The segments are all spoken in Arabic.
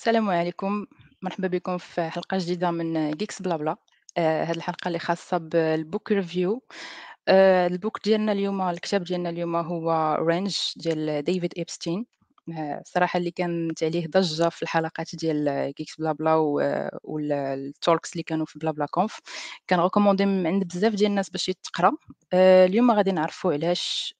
السلام عليكم. مرحبا بكم في حلقة جديدة من Geeks BlaBla آه، هاد الحلقة اللي خاصة بال book review آه، ال book ديالنا اليوم الكتاب ديالنا اليوم هو Range ديال ديفيد إبستين آه، صراحة اللي كانت عليه ضجة في الحلقات ديال Geeks BlaBla وال talks اللي كانوا في BlaBla Conf كان recommandé من عند بزاف ديال الناس باش يتقرأ. اليوم غادي نعرفوا علاش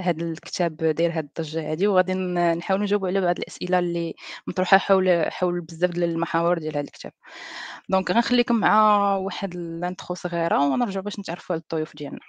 هذا الكتاب داير هاد الضجة هادي وغادي نحاولوا نجاوبوا على بعض الأسئلة اللي مطروحة حول حول بزاف ديال المحاور ديال هذا الكتاب. donc غنخليكم مع واحد l'intro صغيرة ونرجعوا باش نتعرفوا على الضيوف ديالنا.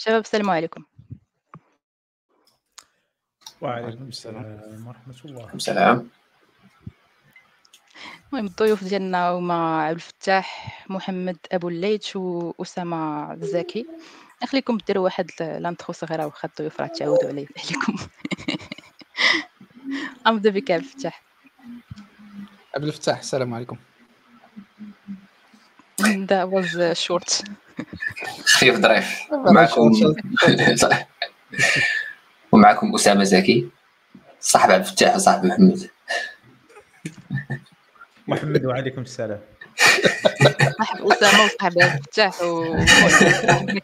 شباب السلام عليكم. وعليكم السلام ورحمة الله. السلام. المهم الضيوف ديالنا هما عبد الفتاح محمد أبو الليث واسامه الزكي. نخليكم ديروا واحد لانترو صغيرة واخا الضيوف راه تعودوا علي عليكم. ابدا بك عبد الفتاح. عبد الفتاح السلام عليكم. that was short. خفيف ظريف معكم ومعكم أسامة زكي صاحب عبد الفتاح وصاحب محمد. محمد وعليكم السلام. صاحب أسامة وصاحب عبد الفتاح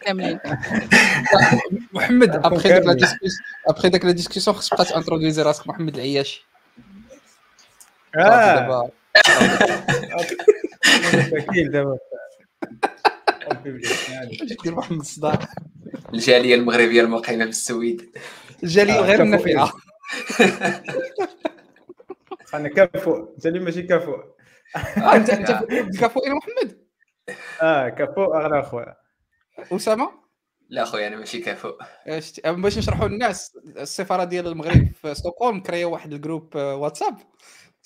كاملين محمد après داك la discussion après داك la discussion خصك تبقى ت introduisez راسك محمد العياشي آه. أكيد دابا. دير محمد الصداع الجالية المغربية المقيمة بالسويد الجالية غير النافعه أنا كفو اللي ماشي كفو انت أنت كفو إلى محمد. آه كفو اغلى أخويا. أسامة؟ لا خويا أنا ماشي كفو باش نشرحوا للناس السفارة ديال المغرب في ستوكهولم كريا واحد ال groupe واتساب.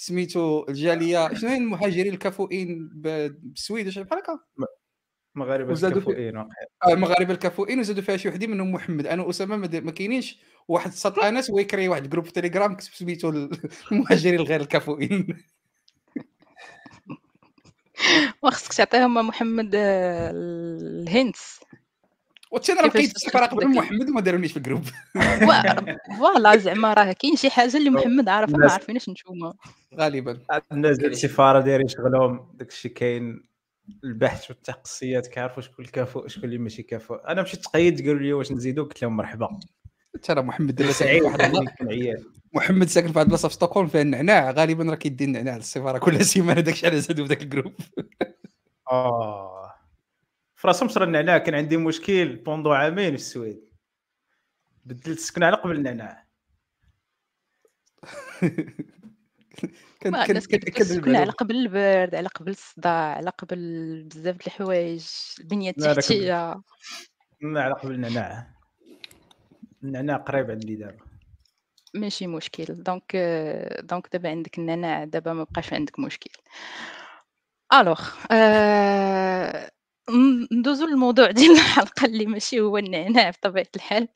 سميتو الجالية. شنو هي المهاجرين الكفؤين بالسويد؟ ولا بحال هكا. مغاربة الكفؤين آه المغاربه الكفؤين وزادوا فيها شي وحدين منهم محمد. أنا وأسامة ما كاينينش. واحد سط آنس هو يكري واحد. جروب في تيليجرام سميتو المهاجرين الغير الكفؤين وخصك تعطيهم محمد الهنس وانت أنا لقيت السفاره قبل محمد وما دارونيش في الجروب voilà زعما راه كاين شي حاجة اللي محمد عارفها ما عارفينش نتوما غالبا. الناس ديال السفاره دايرين شغلهم داكشي كاين البحث والتقصيات كيعرفوا شكون الكفؤ شكون اللي ماشي كفؤ أنا مشيت تقيد قالوا لي واش نزيدو قلت لهم مرحبا. ترى محمد دابا سعيد واحد محمد ساكن في واحد البلاصة في ستوكهولم فيها النعناع. غالبا راه كيدي النعناع للسفاره كل سيمانة داكشي على زادو في ذاك ال groupe آه. في راسهم صرا النعناع كان عندي مشكل. pendant عامين في السويد. بدلت السكن على قبل النعناع. كان كان كان على قبل البرد على قبل الصداع على قبل بزاف د الحوايج. البنية التحتية. على قبل النعناع. النعناع قريب عندي دابا. ماشي مشكل. donc donc دابا عندك النعناع دابا ما بقاش عندك مشكل. alors آه... ندوزو للموضوع ديال الحلقة اللي ماشي هو النعناع بطبيعة الحال.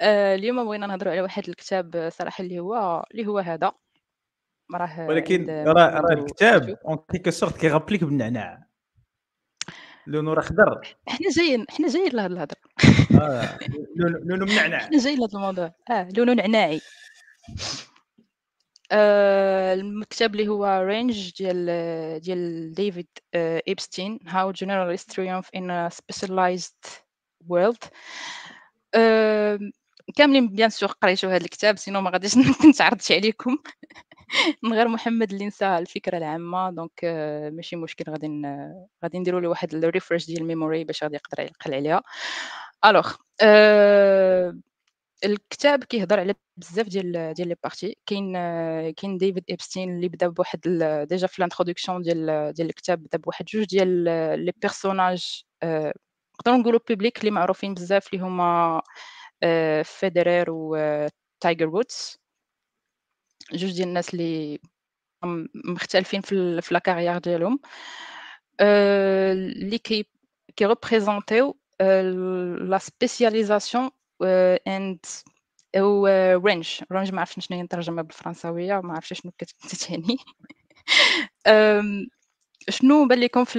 آه اليوم بغينا نهضروا على واحد الكتاب صراحة اللي هو اللي هو هذا. راه ولكن راه راه الكتاب en quelque sorte كيغابليك بالنعناع. لونو راه خضر. حنا جايين حنا جايين لهاد الهضرة. آه لونو منعناع. حنا جايين لهاد الموضوع. آه لونو نعناعي. آه الكتاب اللي هو Range ديال ديال ديفيد آه Generalists Triumph in a Specialized World. آه كاملين bien sûr قريتو هذا الكتاب sinon ما غاديش نتعرضش عليكم. من غير محمد اللي نسى الفكرة العامة donc ماشي مشكل غادي غادي نديروا له واحد refresh ديال ال memory باش غادي يقدر يعقل عليها. alors الكتاب كيهضر على بزاف ديال ديال les parties. كاين كاين ديفيد إبستين اللي بدا بواحد déjà في ال introduction ديال ديال الكتاب بدا بواحد جوج ديال les personnages نقدروا نقولوا publics اللي معروفين بزاف اللي هما فيدرير و تايجر وودز جوج ديال الناس اللي مختلفين في في la carrière ديالهم. اللي كي كي représenter يو la spécialisation and أو range range ما عرفتش شنو هي الترجمة بالفرنساوية ما عرفتش شنو كتعني شنو بان لكم في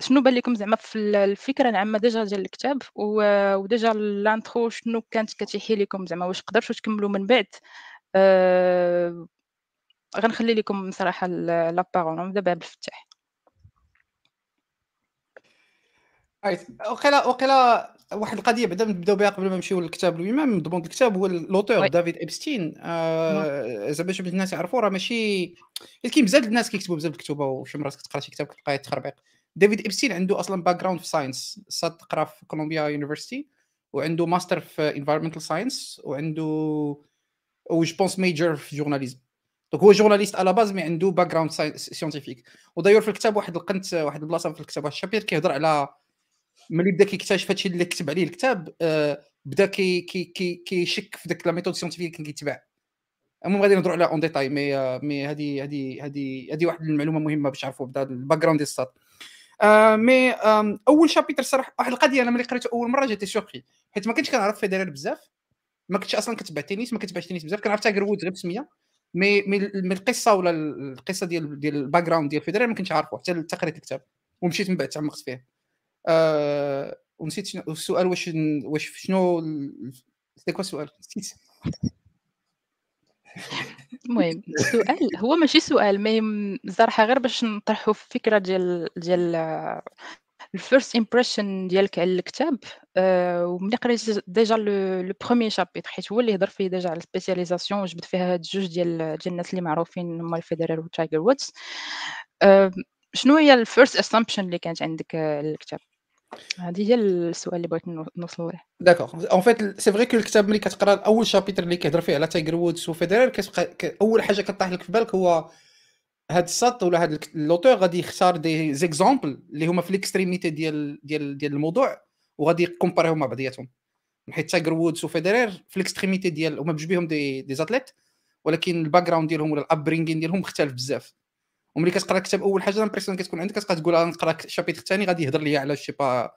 شنو بان لكم زعما في الفكرة العامة déjà ديال الكتاب و déjà l'intro شنو كانت كتيحي لكم زعما واش قدرتوا تكملوا من بعد؟ أه... غنخلي لكم صراحة la parole نبدا بعبد الفتاح وقيلا وقيلا واحد القضية بعدا نبداو بها قبل ما نمشيو للكتاب lui-même ضمن الكتاب هو l'auteur دافيد ابستين آه زعما باش الناس يعرفوا راه ماشي كاين بزاف الناس كيكتبوا بزاف الكتب وشي مرات كتقرأ شي كتاب كتلقاه تخربيق دافيد ابستين عنده أصلا background في science صاد تقرأ في Columbia University وعنده ماستر في environmental science وعنده و je pense major في journalism donc هو journaliste à la base mais عنده background scientifique و d'ailleurs في الكتاب واحد القنت واحد البلاصة في الكتاب واحد chapitre كيهضر على ملي بدا كيكتشف هادشي اللي كتب عليه الكتاب آه بدا كي كي كي كيشك في ديك la méthode scientifique اللي كان كيتبع المهم غادي نهضروا على en détail mais mais هذه هذه هذه هذه واحد المعلومة مهمة باش تعرفوا بدا ال background ديال السطات آه mais آه أول chapitre صراحة واحد القضية أنا ملي قريته أول مرة جاتي surprise حيت ما كنتش كنعرف فيدرير بزاف. ما كنتش أصلا كتبع تنس ما كتبعش تنس بزاف كنعرف تايجر وود غير بسمية. مي مي القصة ولا القصة ديال ديال ال background ديال فيدرر ما كنتش عارفه حتى قريت الكتاب ومشيت من بعد تعمقت فيه. آه ونسيت شنو السؤال واش واش شنو c'était quoi السؤال نسيت. المهم السؤال هو ماشي سؤال mais صراحة غير باش نطرحوا فكرة ديال ديال ال first impression ديالك على الكتاب أه وملي قريت déjà le premier chapitre حيت هو اللي هضر فيه déjà على ال spécialisation وجبت فيها هاد جوج ديال ديال الناس اللي معروفين هما الفيدرر وتايجر وودز أه شنو هي ال first assumption اللي كانت عندك الكتاب هذه هي السؤال اللي بغيت نوصل له d'accord en fait c'est vrai que الكتاب ملي كتقرا اول chapitre اللي كيهضر فيه على تايجر وودز وفيدرر كتبقى اول حاجة كطيح لك في بالك هو هاد السط ولا هاد l'auteur غادي يختار des exemples اللي هما في ال extrémité ديال ديال ديال الموضوع وغادي يكومباريهم مع بعضياتهم حيت تايجر وودز وفيدرر في ال extrémité ديال هما بجوج بهم des des athlètes ولكن ال background ديالهم ولا ال upbringing ديالهم مختلف بزاف. وملي كتقرا الكتاب أول حاجة ال impression كتكون عندك كتبقى تقول نقرأ ال chapitre الثاني غادي يهضر لي على je sais pas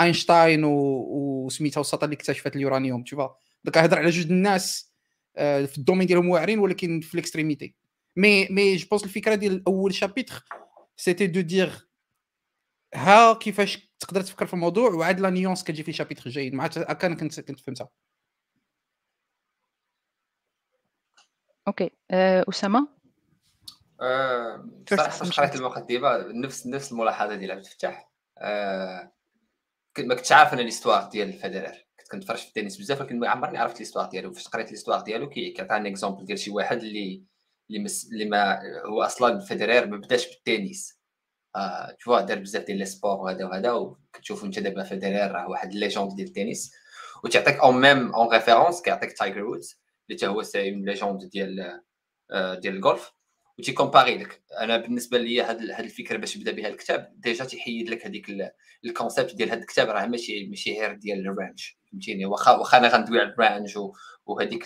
أينشتاين وسميتها وسطا اللي اكتشفت اليورانيوم تشوف donc يهضر على جوج الناس آه، في ال domaine ديالهم واعرين ولكن في ال extrémité mais mais je pense الفكرة ديال أول chapitre c'était de dire ها كيفاش تقدر تفكر في الموضوع وعاد la nuance كتجي في chapitre جيد مع كان كنت كنت فهمتها. Okay اسامه صراحة فاش قريت المقدمه نفس نفس الملاحظة ديال عبد الفتاح أه ما كنتش عارف أنا l'histoire ديال الفدرر. كنت كنتفرج في التنس بزاف ولكن ما عمرني عرفت l'histoire ديالو. فاش قريت l'histoire ديالو كيعطيني exemple ديال شي واحد اللي اللي, مس... اللي ما هو أصلا فدرر ما بداش بالتنس. آه تشوف دار بزاف ديال les sports وهذا وهذا وكتشوف أنت دابا فدرر راه واحد légende ديال التنس. وتعطيك en même une référence كيعطيك تايجر وودز اللي حتى هو une légende ديال آه ديال الجولف وتيكومباري لك. أنا بالنسبة لي هاد الفكرة باش يبدا بها الكتاب déjà تيحيد لك هذيك ال concept ديال هاد الكتاب راه ماشي ماشي غير ديال ال Range فهمتيني؟ واخا واخا أنا غندوي على ال Range وهذيك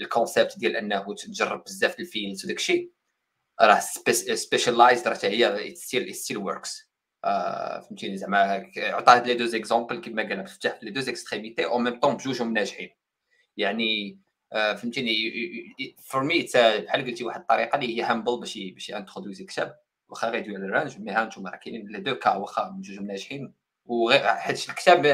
ال concept ديال أنه تجرب بزاف ال fields وداك الشيء راه specialized راه هي still still works فهمتيني؟ زعما عطاه les deux exemples كما قال فتح les deux extrémités au même temps بجوجهم ناجحين. يعني فهمتيني؟ for me بحال قلتي واحد الطريقة اللي هي humble باش باش انترودوزي الكتاب واخا غيدوي على ال Range mais ها أنتم راه كاينين les deux cas واخا جوج ناجحين حيت الكتاب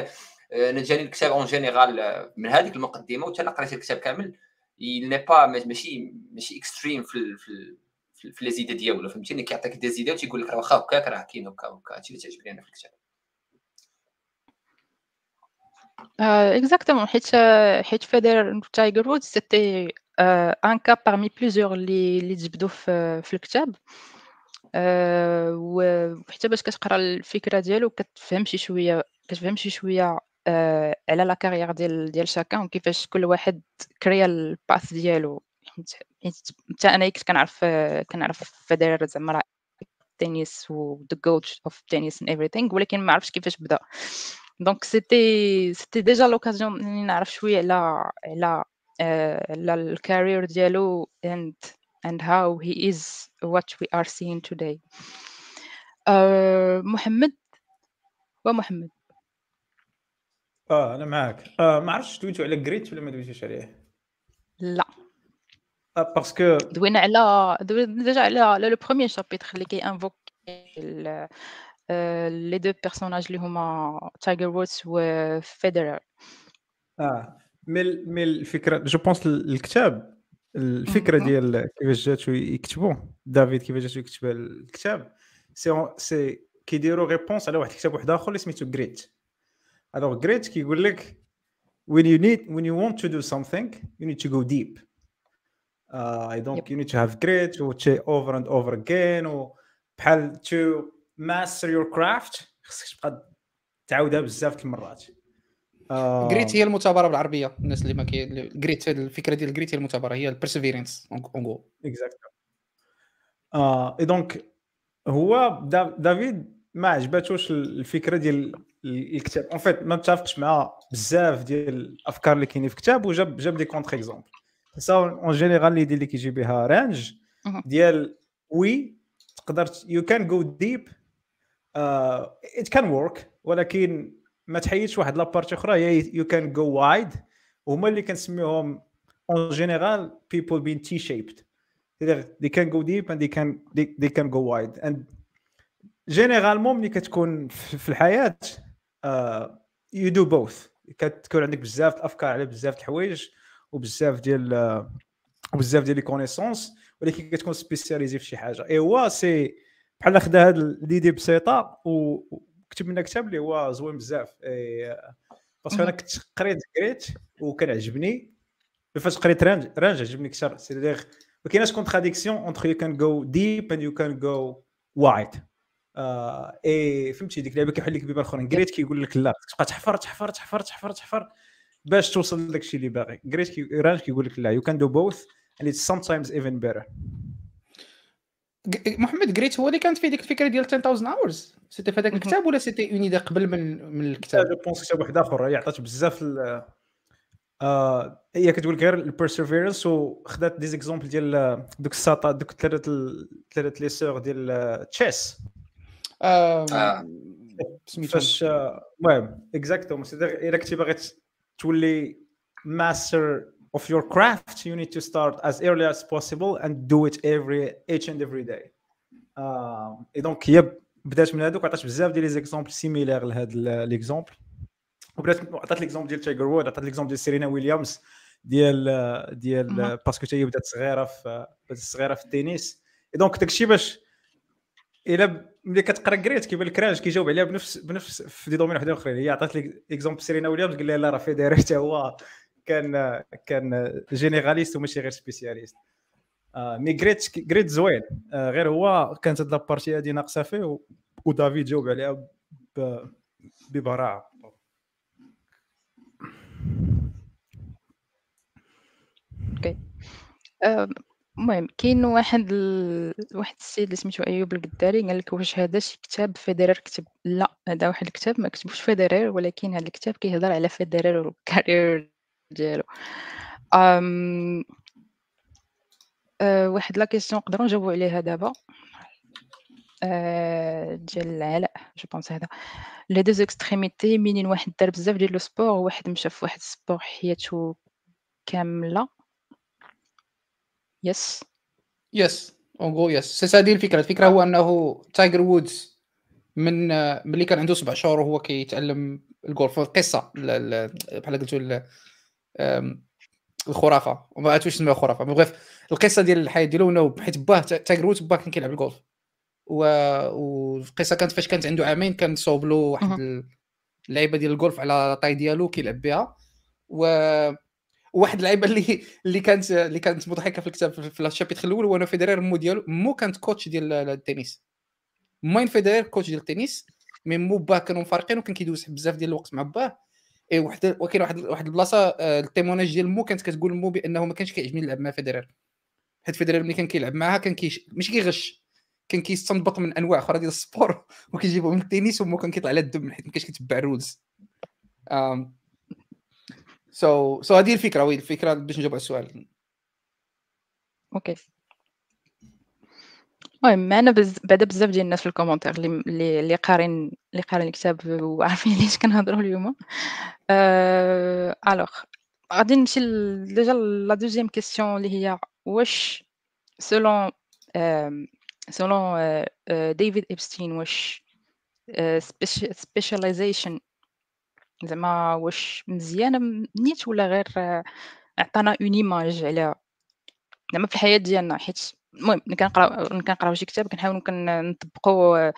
آه، أنا جاني الكتاب en général آه، من هذيك المقدمة وحتى قريت الكتاب كامل il n'est pas ماشي ماشي extrême في في في les idées ديالو فهمتيني؟ كيعطيك des idées وتيقول لك راه واخا هكاك راه كاين هكا هكا هادشي اللي تعجبني أنا في الكتاب. exactement حيت حيت فيدرر تايجر وودز c'était un cas parmi plusieurs اللي اللي تجبدوا في في الكتاب وحتى باش كتقرا الفكرة ديالو كتفهم شي شوية كتفهم شي شوية آه، على la carrière ديال ديال chacun وكيفاش كل واحد كريا ال path ديالو حتى أنا كنت كنعرف كنعرف فيدرر زعما راه التنس و the GOAT of التنس and everything ولكن ما عرفتش كيفاش بدا donc c'était c'était déjà l'occasion اني نعرف شوية على على على ال carrière ديالو and and how he is what we are seeing today. Uh, محمد ومحمد آه أنا معاك. آه ما عرفتش دويتو على Grit ولا ما دويتوش عليه. لا. آه parce que دوينا على دوينا déjà على le premier chapitre اللي كي évoque les deux personnages اللي هما تايجر وودز وفيدرر آه مي مي الفكرة je pense الكتاب الفكرة ديال كيفاش جاتو يكتبوا دافيد كيفاش جاتو يكتب الكتاب سي سي كيديروا réponse على واحد الكتاب واحد اخر اللي سميتو Grit alors Grit كيقول لك when you need when you want to do something you need to go deep. Uh, I don't yep. you need to have grit و over and over again و بحال to master your craft خصك تبقى تعاودها بزاف المرات. grit هي المثابرة بالعربية الناس اللي ما كي grit الفكرة ديال grit هي المثابرة هي ال perseverance اون جو exactly et donc هو دافيد ما عجباتوش الفكرة ديال الكتاب. en fait ما متفقش مع بزاف ديال الأفكار اللي كاينين في الكتاب وجاب جاب des contre exemples ça en général اللي اللي كيجي بها Range ديال oui تقدر you can go deep it can work ولكن ما تحيدش واحد la partie أخرى هي you can go wide وهما اللي كنسميوهم en général people being T-shaped they can go deep and they can they, they can go wide. And généralement ملي كتكون في الحياة you do both كتكون عندك بزاف الافكار على بزاف الحوايج وبزاف ديال وبزاف ديال les connaissances ولكن كتكون spécialisé في شي حاجة. اي هو سي بحال خدا هاد l'idée بسيطة وكتب منها كتاب اللي هو زوين بزاف. parce que أنا كنت قريت قريت وكان عجبني فاش قريت Range Range عجبني أكثر c'est-à-dire ما كايناش contradiction entre you can go deep and you can go وايد إي فهمتي؟ ديك اللعبة كيحل لك بيبان أخرين. Grit كيقول لك لا تبقى تحفر تحفر تحفر تحفر تحفر باش توصل لك الشيء اللي باغي. Grit كي Range كيقول لك لا you can do both and it's sometimes even better. محمد Grit هو اللي كانت فيه ديك الفكرة ديال 10000 hours c'était في هذاك الكتاب ولا c'était une idée قبل من من الكتاب؟ je pense كتاب واحد آخر هي عطات بزاف آه هي كتقول غير ال persévérance وخدات des exemples ديال دوك الساطا دوك ثلاثة ثلاثة لي سور ديال chess آه. فاش المهم exactement إلا كنتي باغي تولي master of your craft you need to start as early as possible and do it every each and every day. et donc هي بدات من هذوك عطات بزاف ديال les exemples similaires لهذا l'exemple وبدات عطات l'exemple ديال تايجر وود عطات l'exemple ديال سيرينا ويليامز ديال ديال باسكو هي بدات صغيره في بدات صغيره في التنس donc داكشي باش الا ملي كتقرا Grit كيبان لك راجل كيجاوب عليها بنفس بنفس في des domaines وحدين اخرين هي عطات لك exemple سيرينا ويليامز قال لها لا راه فيدرر حتى هو كان كان généraliste وماشي غير spécialiste. آه mais Grit Grit زوين. آه غير هو كانت هاد la partie هادي ناقصة فيه ودافيد جاوب عليها ببراعة. okay. المهم كاين واحد ال... واحد السيد اللي سميتو أيوب القداري قال لك واش هذا شي كتاب فيدرر كتب؟ لا هذا واحد الكتاب ما كتبوش فيدرر ولكن هذا الكتاب كيهضر على فيدرر وال carrière ديالو. أم... أه واحد لا question نقدروا نجاوبوا عليها دابا. أه ديال علاء je pense هذا. les deux extrémités منين واحد دار بزاف ديال le sport وواحد مشى في واحد ال sport حياته كاملة. يس يس اون جو يس سي هذه الفكرة الفكرة هو انه تايجر وودز من ملي كان عنده سبع شهور وهو كيتعلم الجولف القصة بحال قلتوا الخرافة. وما عرفتش نسميها خرافه بغيت القصة ديال الحياة ديالو انه حيت باه وودز باه كان كيلعب الجولف و... والقصة كانت فاش كانت عنده عامين كان صوب له واحد اللعيبة ديال الجولف على taille ديالو كيلعب بها. و واحد اللعيبة اللي اللي كانت اللي كانت مضحكة في الكتاب في ال chapitre الأول هو انه فيدرر مو ديالو مو كانت coach ديال التنس. ماين فيدرر coach ديال التنس mais مو باه كانوا مفارقين وكان كيدوز بزاف ديال الوقت مع باه. اي واحد وكاين واحد واحد البلاصة آه، ال témoignage ديال مو كانت كتقول مو بأنه ما كانش كيعجبني نلعب مع فيدرر حيت فيدرر ملي كان كيلعب معاها كان كيش ماشي كيغش كان كيستنبط من أنواع أخرى ديال ال sport وكيجيبهم من التنس ومو كان كيطلع على الدم حيت ما كانش كيتبع ال rules. so so هذه الفكرة oui الفكرة باش نجاوب على السؤال. okay المهم معنا بز... بزاف ديال الناس في les commentaires اللي اللي قارين اللي قارين الكتاب وعارفين علاش كنهضروا اليوم. أه... alors غادي نمشي déjà la deuxième question اللي هي واش selon selon ديفيد ايبستين واش specialization زعما واش مزيانه نيت ولا غير عطانا une image على زعما في الحياة ديالنا حيت المهم ملي كنقراو كنقراو شي كتاب كنحاولوا كنطبقوا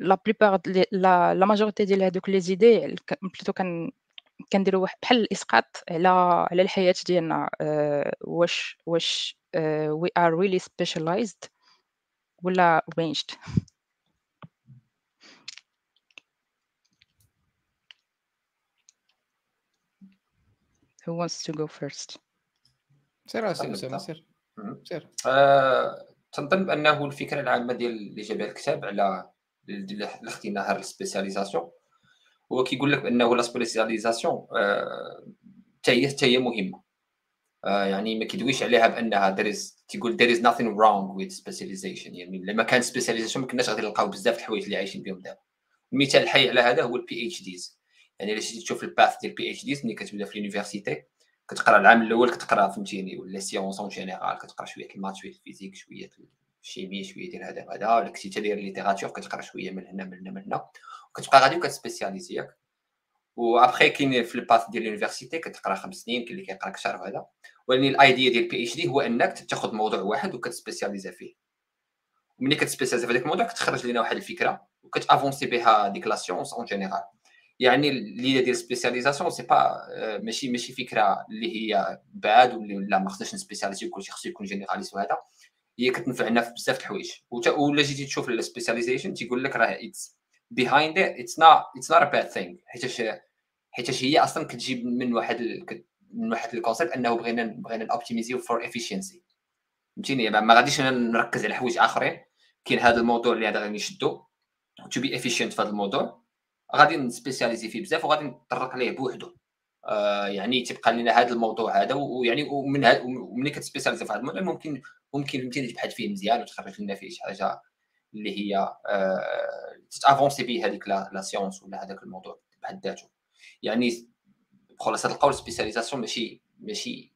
la plupart la la majorité ديال هذوك les idées plutôt كان كنديروا واحد بحال الإسقاط على على الحياة ديالنا واش واش we are really specialized ولا ranged Who wants to go first? سير سير سير آه، تنظن بأنه الفكرة العامه ديال اللي جاب الكتاب على الاختناء السبيسياليزاسيون. هو كيقول لك بأنه لا سبيسياليزاسيون حتى هي حتى هي مهمة. آه، يعني ما كيدويش عليها بأنها is تيقول there is nothing wrong with specialization. يعني لما كان specialization ما كناش غادي نلقاو بزاف الحوايج اللي عايشين بهم دابا. المثال الحي على هذا هو ال PhDs يعني إلا شتي تشوف ال path ديال ال PhDs ملي كتبدا في ال université كتقرا العام الأول كتقرا فهمتيني ولا science en général كتقرا شوية ال maths شوية ال physique شوية ال chimie شوية ديال هذا وهذا ولا كنتي تدير littérature كتقرا شوية من هنا من هنا من هنا وكتبقى غادي وكت spécialiser ياك وأبخي كاين في ال path ديال ال université كتقرا خمس سنين كاين اللي كيقرا أكثر وهذا. ولكن ال idea ديال ال PhD هو إنك تاخذ موضوع واحد وكت spécialiser فيه. وملي كت spécialiser في هذاك الموضوع كتخرج لنا واحد الفكرة وكت avancer بها ديك la science en général يعني اللي ديال spécialisation c'est pas ماشي ماشي فكرة اللي هي بعاد ولا ما خصناش ن spécialiser وكلشي خصو يكون généraliste وهذا. هي كتنفعنا في بزاف د الحوايج. ولا جيتي تشوف ال specialization تيقول لك راه it's behind it's not it's not a bad thing حيتاش حيتاش هي أصلا كتجيب من واحد من واحد ال concept أنه بغينا بغينا ن optimiser for efficiency فهمتيني؟ ما غاديش نركز على حوايج آخرين. كاين هذا الموضوع اللي هذا غادي نشدو. to be efficient في هذا الموضوع. غادي ن spécialiser فيه بزاف وغادي نطرق ليه بوحدو. آه يعني تيبقى لنا هذا الموضوع هذا ويعني ومن وملي كت spécialiser في هذا الموضوع ممكن ممكن فهمتيني تبحث فيه مزيان وتخرج لنا فيه شي حاجة اللي هي آه ت avancer به هذيك la science ولا هذاك الموضوع بحد ذاته. يعني بخلاصه القول spécialisation ماشي ماشي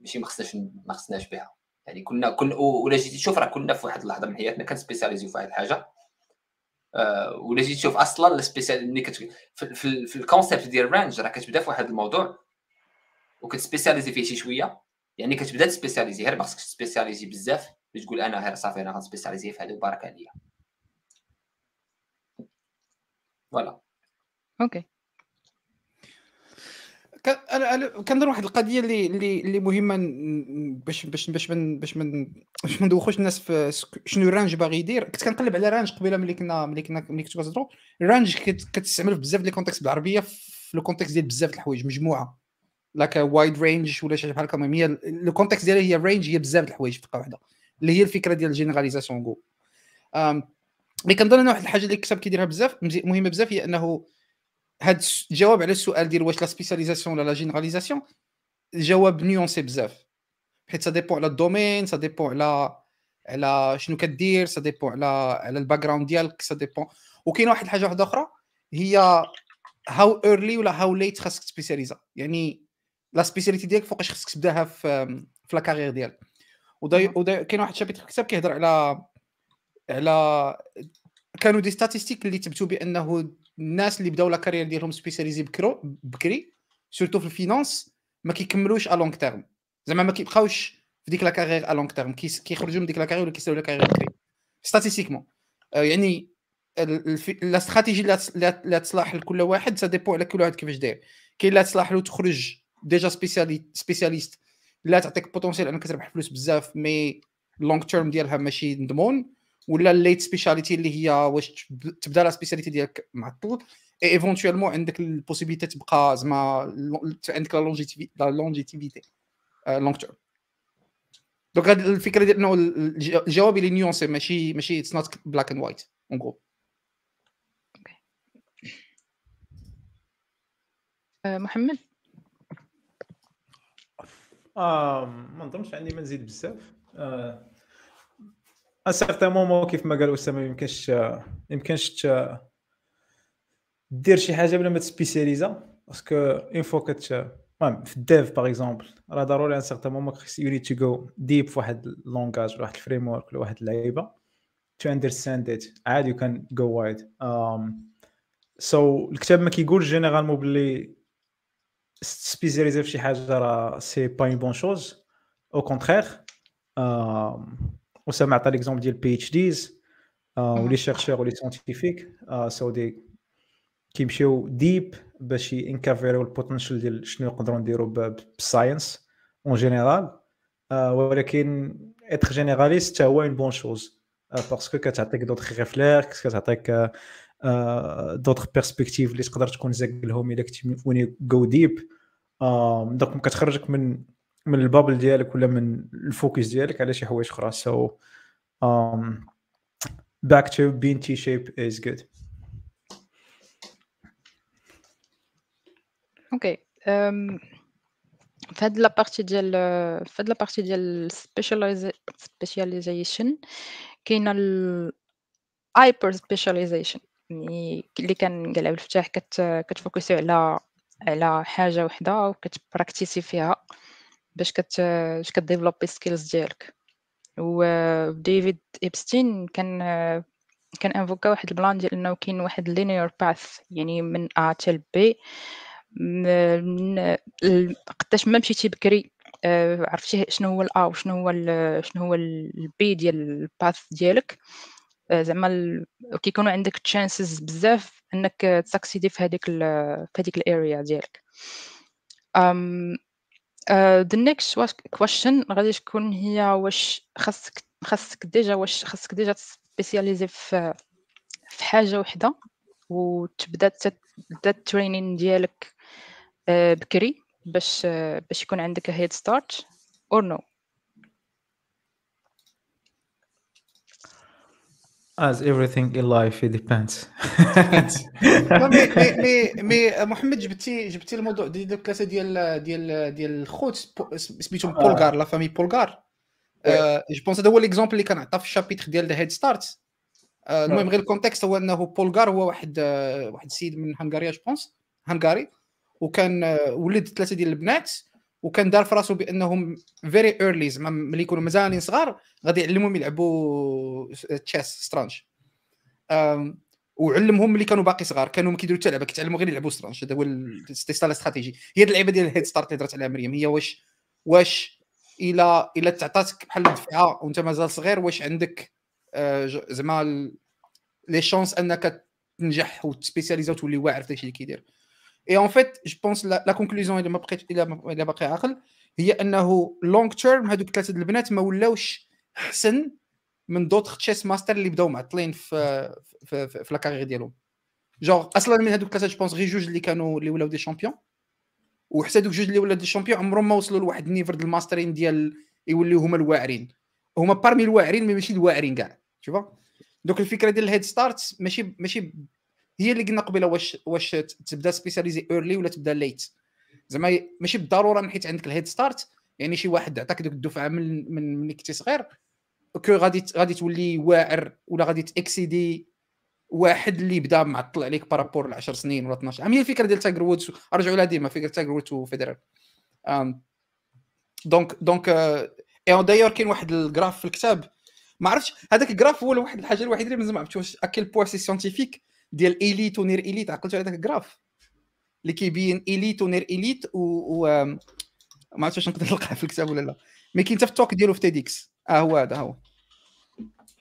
ماشي ما خصناش ما خصناش بها. يعني كنا كنا ولا جيتي تشوف راه كنا في واحد اللحظة من حياتنا كن spécialiser و في واحد الحاجة. ولا جيت تشوف أصلا ال spécial ملي كت في, في, في ال concept ديال range راه كتبدا في واحد الموضوع وكت spécialiser فيه شي شوية. يعني كتبدا ت spécialiser غير ما خصكش ت spécialiser بزاف باش تقول أنا غير صافي أنا غن spécialiser في هذا وبارك عليا Voilà. OK. كنظن واحد القضية اللي اللي اللي مهمة باش باش باش من باش من باش ما ندوخوش الناس في شنو ال range باغي يدير. كنت كنقلب على range قبيلة ملي كنا ملي كنا ملي كنت كنهضروا ال range كتستعمل في بزاف ديال ال context بالعربية في le contexte ديال بزاف الحوايج مجموعة. like wide range ولا شي بحال هكا هي le contexte ديالها هي range هي بزاف الحوايج في واحدة. اللي هي الفكرة ديال ال généralisation que mais كنظن واحد الحاجة اللي الكتاب كيديرها بزاف مهمة بزاف هي أنه هاد الجواب على السؤال ديال واش la spécialisation ولا la généralisation الجواب nuancé بزاف. حيت ça dépend على ال domaine ça dépend على على شنو كدير ça dépend على على ال background ديالك ça dépend وكاين واحد الحاجة واحدة أخرى هي how early ولا how late خاصك ت spécialiser. يعني la spécialité ديالك فوقاش خاصك تبداها في في la carrière ديالك. ودا كاين واحد ال chapitre في الكتاب كيهضر على على كانوا des statistiques اللي تبتوا بأنه الناس اللي بداو la carrière ديالهم spécialisés بكرو بكري surtout في ال finance ما كيكملوش à long terme زعما ما كيبقاوش في ديك la carrière à long terme كيخرجوا من ديك la carrière ولا كيسالوا la carrière بكري. statistiquement يعني la stratégie اللي تصلح لكل واحد ça dépend على كل واحد كيفاش داير. كاين اللي تصلح له تخرج déjà spécialis spécialiste لا تعطيك potentiel أنك تربح فلوس بزاف mais long terme ديالها ماشي مضمون ولا ال late specialty اللي هي واش تبدا la spécialité ديالك مع الطول éventuellement عندك ال possibilité تبقى زعما عندك la longévité long terme donc هذه الفكرة ديال إنه الجواب اللي nuancé ماشي ماشي it's not black and white اون جو محمد آه ما نظنش عندي ما نزيد بزاف. آه à certain moment كيف ما قال أسامة يمكنش يمكنش دير شي حاجة بلا ما ت spécialiser parce que une fois كت المهم في ال dev par exemple راه ضروري un certain moment خص you to go deep في واحد ال langage ولا واحد ال framework ولا واحد اللعيبه to understand it عادي you can go wide So الكتاب ما كيقولش généralement بلي spécialiser في شي حاجة راه c'est pas une bonne chose au contraire اسامه عطى l'exemple ديال PhDs و les chercheurs و les scientifiques so they كيمشيو deep باش ي uncover يو ال potential ديال شنو نقدروا نديروا بال science en général ولكن être généraliste هو une bonne chose parce que كتعطيك d'autres réflexes كتعطيك d'autres perspectives اللي تقدر تكون زاكلهم الا كنتي when you go deep donc كتخرجك من من ال bubble ديالك ولا من ال focus ديالك؟ على شي حوايج أخرى so back to being T-shape is good OK في هاد la partie ديال في هاد la partie ديال specialization كاينة ال hyper specialization يعني اللي كان قالها بالفتاح كت كت focus ي على على حاجة وحده وكت practice ي فيها باش كت باش ك développer skills ديالك. وديفيد إيبستين كان كان évoqué واحد ال plan ديال إنه كاين واحد linear path يعني من A حتى B. قداش ما مشيتي بكري آه، عرفتي شنو هو ال A وشنو هو شنو هو ال B ديال ال path ديالك. آه، زعما كيكونوا عندك chances بزاف إنك ت succeed ي في هذيك في هذيك ال area ديالك. um the next question غادي تكون هي واش خاصك خاصك déjà واش خاصك déjà ت spécialiser في في حاجة وحدة وتبدا تبدا ال training ديالك آه، بكري باش باش يكون عندك head start or no As everything in life it depends. مي مي مي محمد جبتي جبتي الموضوع ديال الكلاسة ديال ديال ديال الخوت سميتهم بولغار la famille بولغار. je pense هذا هو l'exemple اللي كان عطى في ال chapitre ديال head start المهم غير ال context هو أنه بولغار هو واحد واحد السيد من هنغاريا je pense هنغاري وكان ولد ثلاثة ديال البنات. وكان دار في راسو بأنهم very early زعما ملي يكونوا مازالين صغار غادي يعلمهم يلعبوا chess سطرنج وعلمهم ملي كانوا باقي صغار كانوا كيديروا حتى لعبة كيتعلموا غير يلعبوا سطرنج هذا هو still strategy. هي اللعيبة ديال ال head start اللي درت عليها مريم هي واش واش إلى إلى تعطاتك بحال الدفعه وأنت مازال صغير واش عندك آه، زعما les chances أنك تنجح وت spécialisa وتولي واعر في داكشي اللي كيدير. et en fait je pense la conclusion الا ما بقيت الا باقي عاقل هي أنه long term هذوك ثلاثة البنات ما ولاوش أحسن من d'autres chess masters اللي بداو معطلين في في, في, في la carrière ديالهم. جونغ أصلا من هذوك ثلاثة je pense غير جوج اللي كانوا اللي ولاو des champions وحتى دوك جوج اللي ولاو des champions عمرهم ما وصلوا لواحد ال niveau ديال الماسترين ديال يوليو هما الواعرين. هما parmi الواعرين ماشي الواعرين كاع شوفا دوك الفكرة ديال ال head start ماشي ماشي هي اللي قلنا قبيلة واش واش تبدا spécialisé early ولا تبدا late زعما ماشي بالضرورة من حيت عندك ال head start يعني شي واحد عطاك ديك الدفعة من من ملي كنتي صغير que غادي غادي تولي واعر ولا غادي ت exceedي واحد اللي بدا معطل عليك par rapport ل 10 سنين ولا 12 عام هي الفكرة ديال تايجر وودز رجعوا لها ديما فكرة تايجر وودز وفيدرر donc donc et d'ailleurs كاين واحد ال graphe في الكتاب ما عرفتش هذاك ال graphe هو واحد الحاجة الوحيدة اللي ما عرفتش واش à quel point c'est scientifique ديال elite و near elite عقلتوا على ذاك ال graphe. اللي كيبين elite و near elite و, و... ما عرفتش واش نقدر نلقاه في الكتاب ولا لا. mais كاين حتى في ال talk ديالو في TEDx آه هو هذا هو.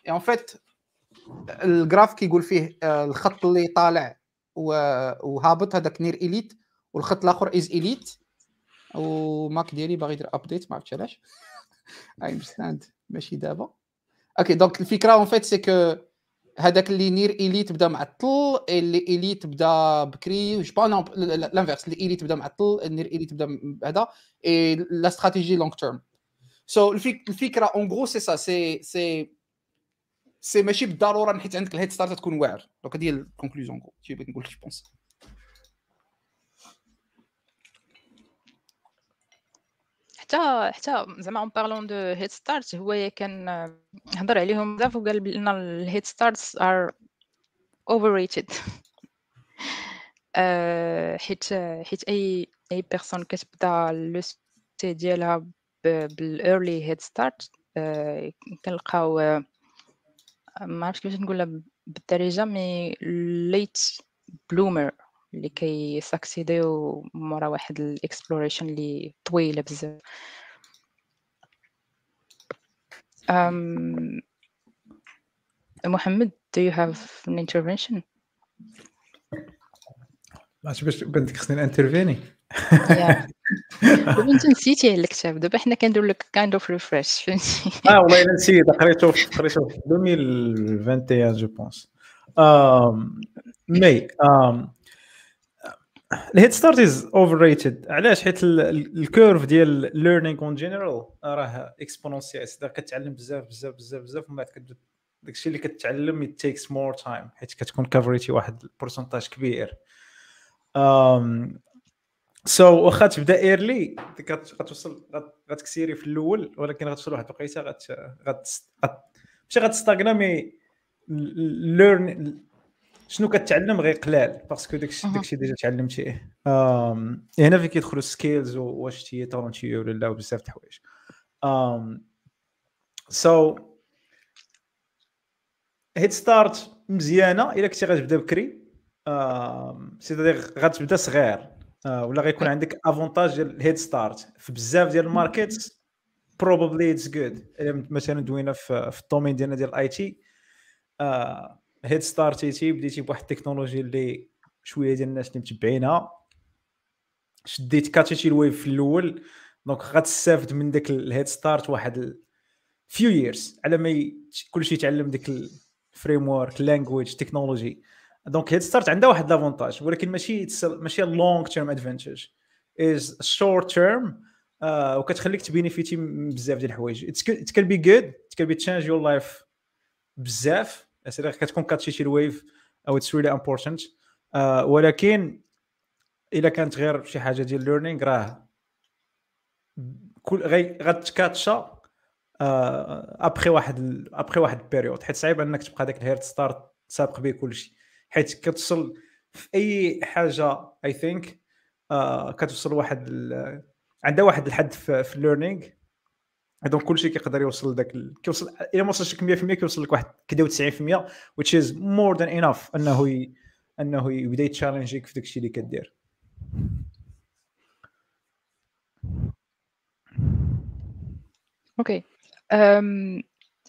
en fait ال graphe كيقول فيه الخط اللي طالع وهابط هذاك near elite والخط الآخر is elite و Mac ديالي باغي يدير update ما عرفتش علاش. اي ماشي دابا. OK donc الفكرة en fait c'est que هذاك اللي near elite بدا معطل اللي elite بدا بكري genre pas l'inverse اللي elite بدا معطل near elite بدا هذا la stratégie long terme so الفكرة اون غرو سي سا سي سي سي ماشي بالضرورة حيت عندك ال head start تكون واعر. donc هذه هي ال conclusion شي بغيت نقول je pense حتى زعما en parlant de head start هو كان هضر عليهم بزاف وقال بان ال head starts are overrated. حيت حيت أي أي personne كتبدا لو سي ديالها بال early head start كنلقاو ما عرفتش كيفاش نقولها بالدارجه mais late bloomer اللي كي succeedيو مورا واحد ال exploration اللي طويلة بزاف. um, محمد do you have an intervention? عرفتي باش بنتك خصني intervenir دابا انت نسيتي على الكتاب دابا حنا كندير لك kind of refresh فهمتي؟ آه والله إلا نسيت قريته قريته في 2021 je pense. mais ال head start is overrated علاش؟ حيت ال curve ديال learning en général راه exponentielle كتعلم بزاف بزاف بزاف بزاف ومن بعد داكشي اللي كتعلم it takes more time حيت كتكون coverيتي واحد ال pourcentage كبير. Um, so so, واخا تبدا early غتوصل غت accélérer في الأول ولكن غتوصل لواحد الوقيتة غت غت ماشي غت stagner mais learn شنو كتعلم غير قلال؟ parce que داكشي داكشي déjà تعلمتيه. هنا فين كيدخلوا skills واش t'es talenté ولا لا بزاف د الحوايج. so head start مزيانة إلا كنتي غتبدا بكري. si غتبدا صغير. آه، ولا غيكون عندك avantage ديال ال head start. في بزاف ديال ال market probably it's good مثلا دوينا في, في ال domaine ديالنا ديال ال IT head startيتي بديتي بواحد التكنولوجي اللي شوية ديال الناس اللي متبعينها. شديت catchيتي ال wave في الأول. donc غتستافد من داك ال head start واحد few years على ما كلشي يتعلم ديك ال framework language technology donc head start عندها واحد l'avantage ولكن ماشي ماشي long term advantage it's short term وكتخليك ت benefitي بزاف ديال الحوايج. it can be good it can be change your life بزاف. كتكون catchي شي ال wave أو it's really important ولكن الا كانت غير شي حاجة ديال learning راه كل غت catcha après واحد après واحد période حيت صعيب أنك تبقى داك ال head start سابق به كلشي حيت كتوصل في أي حاجة I think كتوصل واحد عندها واحد الحد في, في ال learning donc كلشي كيقدر يوصل لذاك ال... كيوصل إلا ما وصلش لك 100% كيوصل لك واحد كدا 90% which is more than enough أنه ي... أنه يبدأ ي challengeيك في داكشي اللي كدير. OK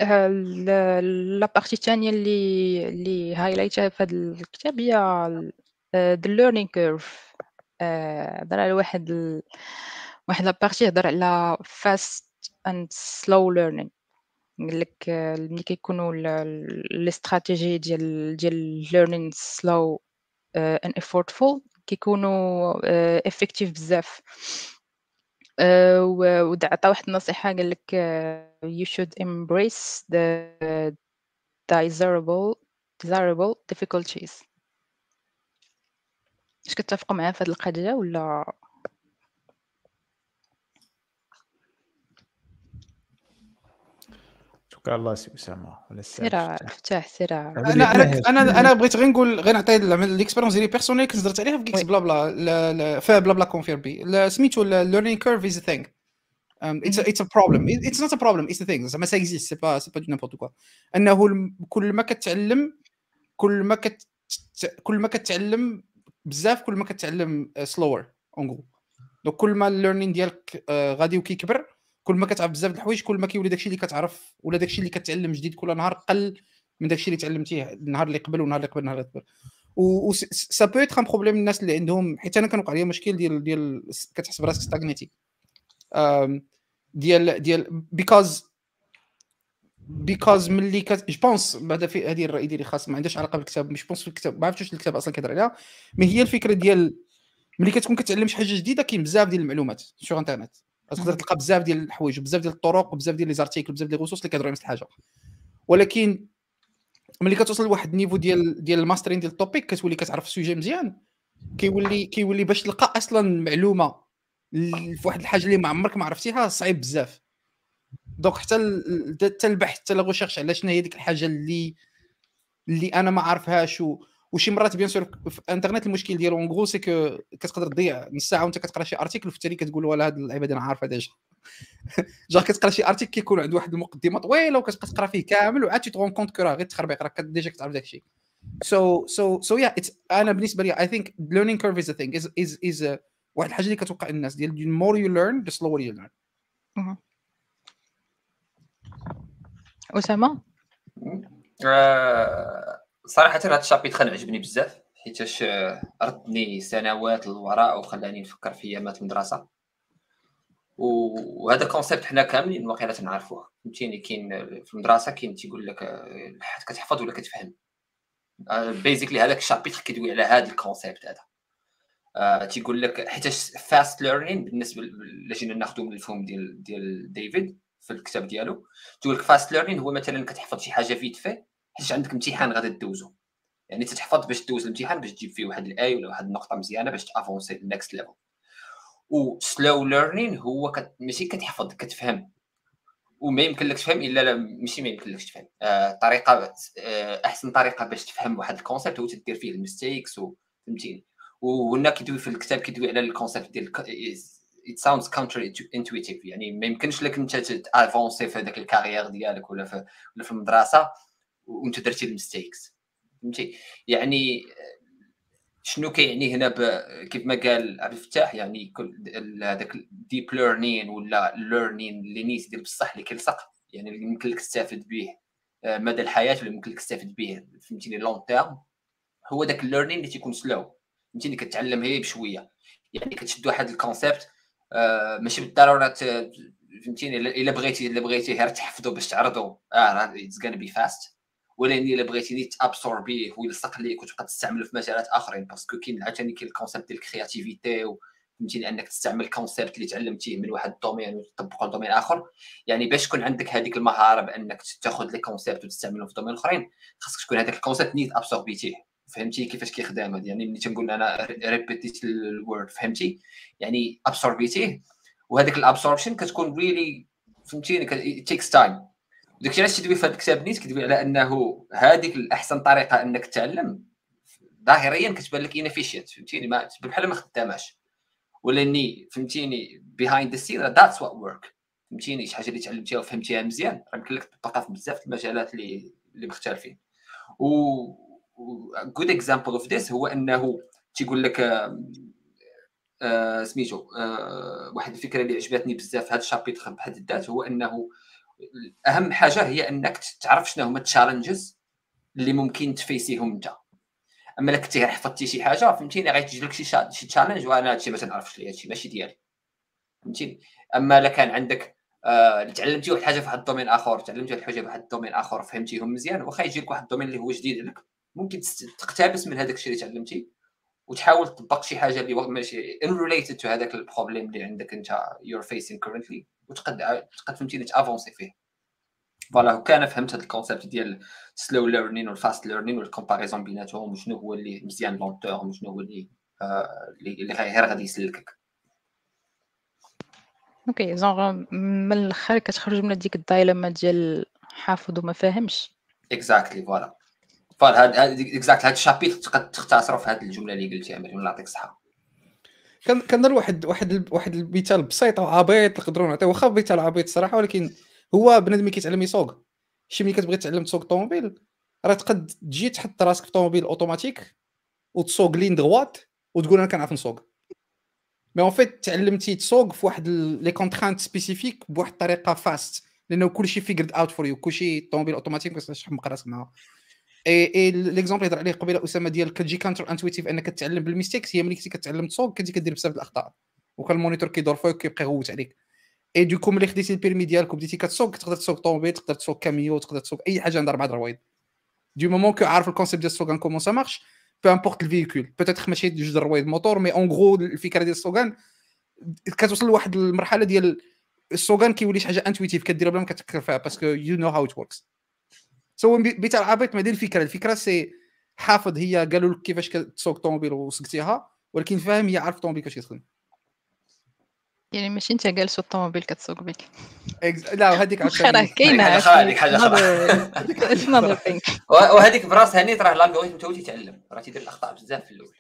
la partie الثانية اللي اللي highlightها في هذا الكتاب هي the learning curve هضر على واحد ال... واحد la partie هضر على fast and slow learning لك ملي كيكونوا ال stratégies ديال ديال learning slow and effortful كيكونوا effective بزاف. وعطى واحد النصيحة قال لك you should embrace the desirable desirable difficulties. اش كتفقوا معاه في هذه القضية ولا؟ شكرا. الله سي اسامه ولا سير فتاح سير أنا أنا أنا أنا بغيت غير نقول غير نعطي l'expérience ديالي personnelle كنت هضرت عليها في Geeksblabla في بلا بلا كونفير بي. سميتو learning curve is thing it's it's a problem it's not a problem it's a thing زعما ça existe c'est pas c'est pas du n'importe quoi أنه كل ما كتعلم كل ما كت كل ما كتعلم بزاف كل ما كتعلم slower on donc كل ما ال learning ديالك غادي وكيكبر كل ما كتعرف بزاف د الحوايج كل ما كيولي داكشي اللي كتعرف ولا داكشي اللي كتعلم جديد كل نهار قل من داكشي اللي تعلمتيه النهار اللي قبل والنهار اللي قبل النهار اللي قبل. و ça peut être un problème الناس اللي عندهم حيت أنا كنوقع لي مشكل ديال ديال كتحس براسك stagné تي ديال ديال because because ملي كت je pense بعدا في هذه الرأي ديالي خاص ما عندهاش علاقة بالكتاب je pense في الكتاب ما عرفتش واش الكتاب أصلا كيهضر عليها. mais هي الفكرة ديال ملي كتكون كتعلم شي حاجة جديدة كاين بزاف ديال المعلومات sur انترنت تقدر تلقى بزاف ديال الحوايج وبزاف ديال الطرق وبزاف ديال les articles وبزاف ديال الغصوص اللي كيهضروا على نفس الحاجة ولكن ملي كتوصل لواحد ال niveau ديال ديال ال mastering ديال ال topic كتولي كتعرف ال sujet مزيان كيولي كيولي باش تلقى أصلا معلومة في واحد الحاجة اللي ما عمرك ما عرفتيها صعيب بزاف donc حتى حتى البحث حتى لا على شنو هي ديك الحاجة اللي اللي أنا ما عارفهاش. وشي مرات bien sûr في انترنت المشكل ديالو en gros c'est que كتقدر تضيع نص ساعة وانت كتقرا شي article وفي التالي كتقول ولا هاد اللعيبة أنا عارفها déjà. جا كتقرا شي article كيكون عنده واحد المقدمة طويلة وكتبقى تقرا فيه كامل وعاد tu te rends compte كو راه غير تخربيق راك déjà كتعرف داك الشيء so so so yeah أنا بالنسبة لي I think learning curve is a thing is is is واحد الحاجة اللي كتوقع الناس ديال the more you learn the slower you learn. أسامة؟ آه، صراحة هذا ال chapitre عجبني بزاف حيتاش ردني سنوات للوراء وخلاني نفكر في أيامات المدرسة. وهذا concept حنا كاملين واقيلا تنعرفوه. فهمتيني؟ كاين في المدرسة كاين تيقول لك آه، كتحفظ ولا كتفهم. basically آه، هذاك ال chapitre كيدوي على هذا ال concept هذا. آه تيقول لك حيت fast learning بالنسبة اللي جينا ناخذوا من الفهم ديال ديال ديفيد في الكتاب ديالو تقول لك fast learning هو مثلا كتحفظ شي حاجة vite fait حيت عندك امتحان غادي دوزو يعني تتحفظ باش دوز الامتحان باش تجيب فيه واحد ال A ولا واحد النقطة مزيانة باش ت avancer لل next level و slow learning هو كت... ماشي كتحفظ كتفهم. وما يمكن لك تفهم إلا لا ماشي ما يمكن لكش تفهم. آه طريقة آه أحسن طريقة باش تفهم واحد ال concept هو تدير فيه ال mistakes فهمتيني وهنا كيدوي في الكتاب كيدوي على ال concept ديال it sounds counter intuitive يعني ما يمكنش لك إنت ت avancer في هذاك ال carrière ديالك ولا في ولا في المدرسة. وانت درتي ال mistakes. فهمتي؟ يعني شنو كيعني هنا كيف ما قال عبد الفتاح يعني هذاك ال deep learning ولا learning اللي نيت ديال بصح اللي كيلصق يعني اللي يمكن لك تستافد به آه، مدى الحياة ولا يمكن لك تستافد به فهمتيني long term هو داك ال learning اللي تيكون slow فهمتيني؟ كتعلم هي بشوية. يعني كتشد واحد ال concept آه ماشي بالضرورة فهمتيني؟ إلا بغيتي إلا بغيتي غير تحفظو باش تعرضو. آه it's gonna be fast ولكن الا بغيتي ت absorber ه ويلصق ليك وتبقى تستعمله في مجالات آخرين parce que كاين عاوتاني كاين ال concept ديال ال creativity فهمتيني أنك تستعمل concept اللي تعلمتيه من واحد ال domaine وتطبقه ل domaine آخر. يعني باش تكون عندك هذيك المهارة بأنك تاخذ les concepts وتستعملهم في domaine أخرين خاصك تكون هذاك ال concept نيت absorbé تيه فهمتي كيفاش كيخدم يعني ملي تنقول أنا répété ت ال word فهمتي؟ يعني absorbé تيه وهذيك ال absorption كتكون really فهمتيني takes time داكشي علاش تدوي في هذا الكتاب نيت؟ كتدوي على أنه هذيك الأحسن طريقة أنك تعلم. ظاهريا كتبان لك inefficient فهمتيني؟ ما بحال ما خداماش. ولاني فهمتيني behind the scene that's what work فهمتيني؟ شي حاجة اللي تعلمتيها وفهمتيها مزيان. راه يمكن لك تطبقها في بزاف المجالات اللي اللي مختلفين. و good example of this هو أنه تيقول لك آه سميتو آه واحد الفكرة اللي عجبتني بزاف هذا ال chapitre بحد الذات هو أنه أهم حاجة هي أنك تعرف شنو هما ال challenges اللي ممكن ت face يهم أنت. أما إلا كنتي حفظتي شي حاجة فهمتيني غيتجي لك شي شي challenge وأنا هادشي ما تنعرفش ليه هادشي ماشي ديالي. فهمتيني أما إلا كان عندك آه تعلمتي واحد الحاجة في واحد ال domaine آخر تعلمتي واحد الحاجة في واحد ال domaine آخر فهمتيهم مزيان واخا يجي لك واحد ال domaine اللي هو جديد لك. ممكن تقتبس من هذاك الشيء اللي تعلمتي. وتحاول تطبق شي حاجة اللي ماشي unrelated to هذاك ال problem اللي عندك انت you're facing currently وتقد تقد فهمتيني ت avancer فيه. voilà كان فهمت هذا ال concept ديال slow learning وال fast learning وال comparison بيناتهم وشنو هو اللي مزيان long term وشنو هو اللي آه، اللي غير غادي يسلكك. OK donc من الأخر كتخرج من ديك ال dilemma ديال حافظ وما فاهمش. exactly voilà voilà هاد exact هاد ال chapitre تقدر تختصروا في هذه الجملة اللي قلتيها مريم الله يعطيك الصحه كنظن واحد واحد واحد المثال بسيط وعبيط نقدروا نعطيو واخا مثال عبيط الصراحه ولكن هو بنادم كيتعلم يسوق. شي ملي كتبغي تعلم تسوق طوموبيل راه تقد تجي تحط راسك في طوموبيل أوتوماتيك وتسوق ligne droite وتقول أنا كنعرف نسوق. mais en fait تعلمتي تسوق في واحد les contraintes spécifiques بواحد الطريقة fast لأنه كلشي figured out for you كلشي طوموبيل أوتوماتيك ما تقدرش تحمق راسك معاه. اي اي l'exemple هضر عليه قبيلة أسامة ديال كتجي counter intuitive إنك تتعلم بال mistakes هي ملي كنتي كتعلم تسوق كنتي كدير بزاف الأخطاء. وكان ال moniteur كيدور فوق كيبقى يغوت عليك. اي donc ملي خديتي ال permis ديالك وبديتي كتسوق تقدر تسوق طوموبيل تقدر تسوق كاميو تقدر تسوق أي حاجة عندها أربع درويض du moment que عارف ال concept ديال السوغان comment ça marche peu importe ال véhicule peut-être ماشي جوج درويض moteur mais en gros الفكرة ديال السوغان كتوصل لواحد المرحلة ديال السوغان كيولي شي حاجة intuitive كديرها بلا ما كتفكر فيها parce que you know how it works so بيت العبيط ما دير الفكرة الفكرة سي حافظ هي قالوا لك كيفاش تسوق طوموبيل وسقتيها ولكن فاهم هي عارف الطوموبيل كيفاش كتخدم. يعني ماشي انت جالس الطوموبيل كتسوق بك لا هذيك عاد كاينة هذيك حاجة أخرى وهذيك براسها نيت راه ال algorithm تو تيتعلم راه تيدير الأخطاء بزاف في الأول.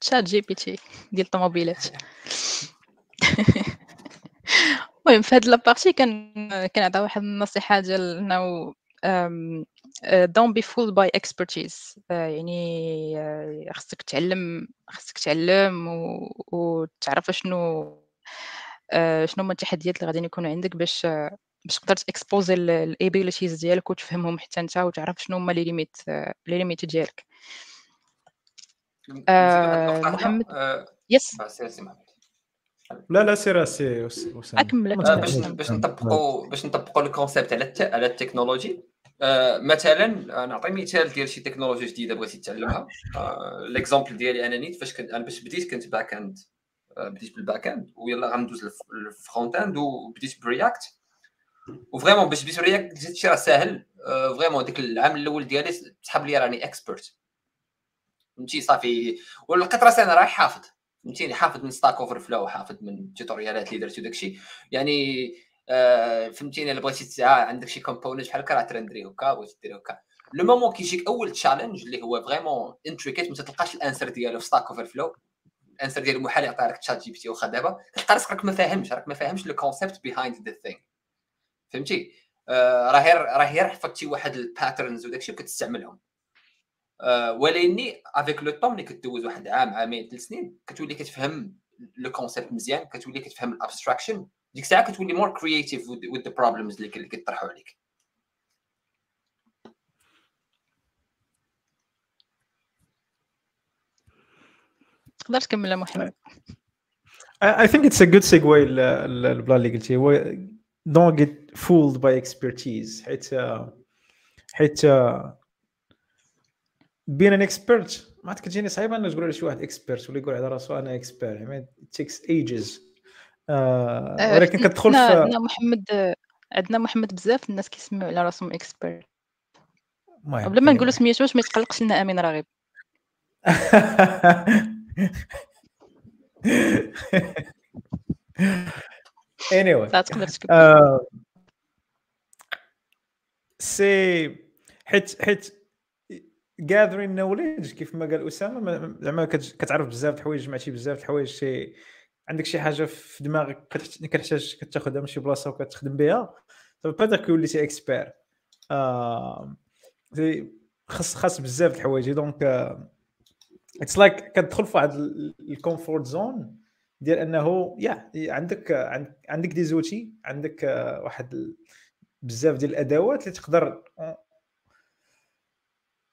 ChatGPT ديال الطوموبيلات. المهم في هاد la partie كان كنعطي واحد النصيحة ديال إنه don't be fooled by expertise يعني آه، خصك تعلم خصك تعلم وتعرف شنو آه، شنو هما التحديات اللي غادي يكونوا عندك باش باش تقدر ت exposer ال abilities ديالك وتفهمهم حتى أنت وتعرف شنو هما les limites les limites ديالك. محمد؟ yes لا لا سير سي أكمل. باش باش نطبقوا باش نطبقوا ال concept على على التكنولوجي. آه، مثلا نعطي مثال ديال شي تكنولوجيا جديدة بغيتي تعلمها. آه، l'exemple ديالي أنا نيت فاش كنت أنا باش بديت كنت back-end آه، بديت بال back-end ويلا غندوز لل front-end وبديت ب React و vraiment باش بديت ب React جيت شي راه ساهل. vraiment ديك العام الأول ديالي سحب لي راني expert فهمتي؟ صافي. ولقيت راسي أنا رايح حافظ. فهمتيني؟ حافظ من Stack Overflow حافظ من توتوريالات اللي درت وداكشي يعني آه فهمتيني؟ إلا بغيتي تسعى عندك شي component بحال هكا راه ت render ي هكا بغيتي دير هكا. le moment كيجيك أول challenge اللي هو vraiment intricate ما تلقاش ال answer ديالو في Stack Overflow ال answer ديالو محال يعطي لك ChatGPT واخا دابا. تلقى راسك راك ما فاهمش راك ما فاهمش le concept behind the thing فهمتي؟ آه راه راه حفظتي واحد ال patterns وداكشي وكتستعملهم. ولكني avec le temps ملي كدوز واحد عام عامين ثلاث سنين كتولي كتفهم le concept مزيان كتولي كتفهم ال abstraction ديك الساعة كتولي more creative with the problems اللي كيطرحوا عليك. تقدر تكمل محمد؟ I think it's a good segue ال plan اللي قلتي. هو don't get fooled by expertise. حيت حيت being an expert. ما كتجيني صعيبه إنه تقول على شي واحد expert ولا يقول على راسو أنا expert يعني takes ages. آه آه، ولكن كتدخل في عندنا محمد عندنا محمد بزاف الناس كيسميو على راسهم expert بلا ما anyway. نقولوا سميتوش ما يتقلقش لنا أمين راغب anyway. لا تقدر تكمل آه، سي حيت حيت gathering knowledge كيف ما قال أسامة ما- زعما كت- كتعرف بزاف الحوايج جمعتي بزاف الحوايج شي عندك شي حاجة في دماغك كتحت- كتحتاج كتاخذها من شي بلاصة وكتخدم بها با داك وليتي expert آه خاص خاص بزاف الحوايج. donc it's like كتدخل في واحد ال comfort zone ديال أنه يا عندك عند- عندك des outils عندك آه، واحد بزاف ديال الأدوات اللي تقدر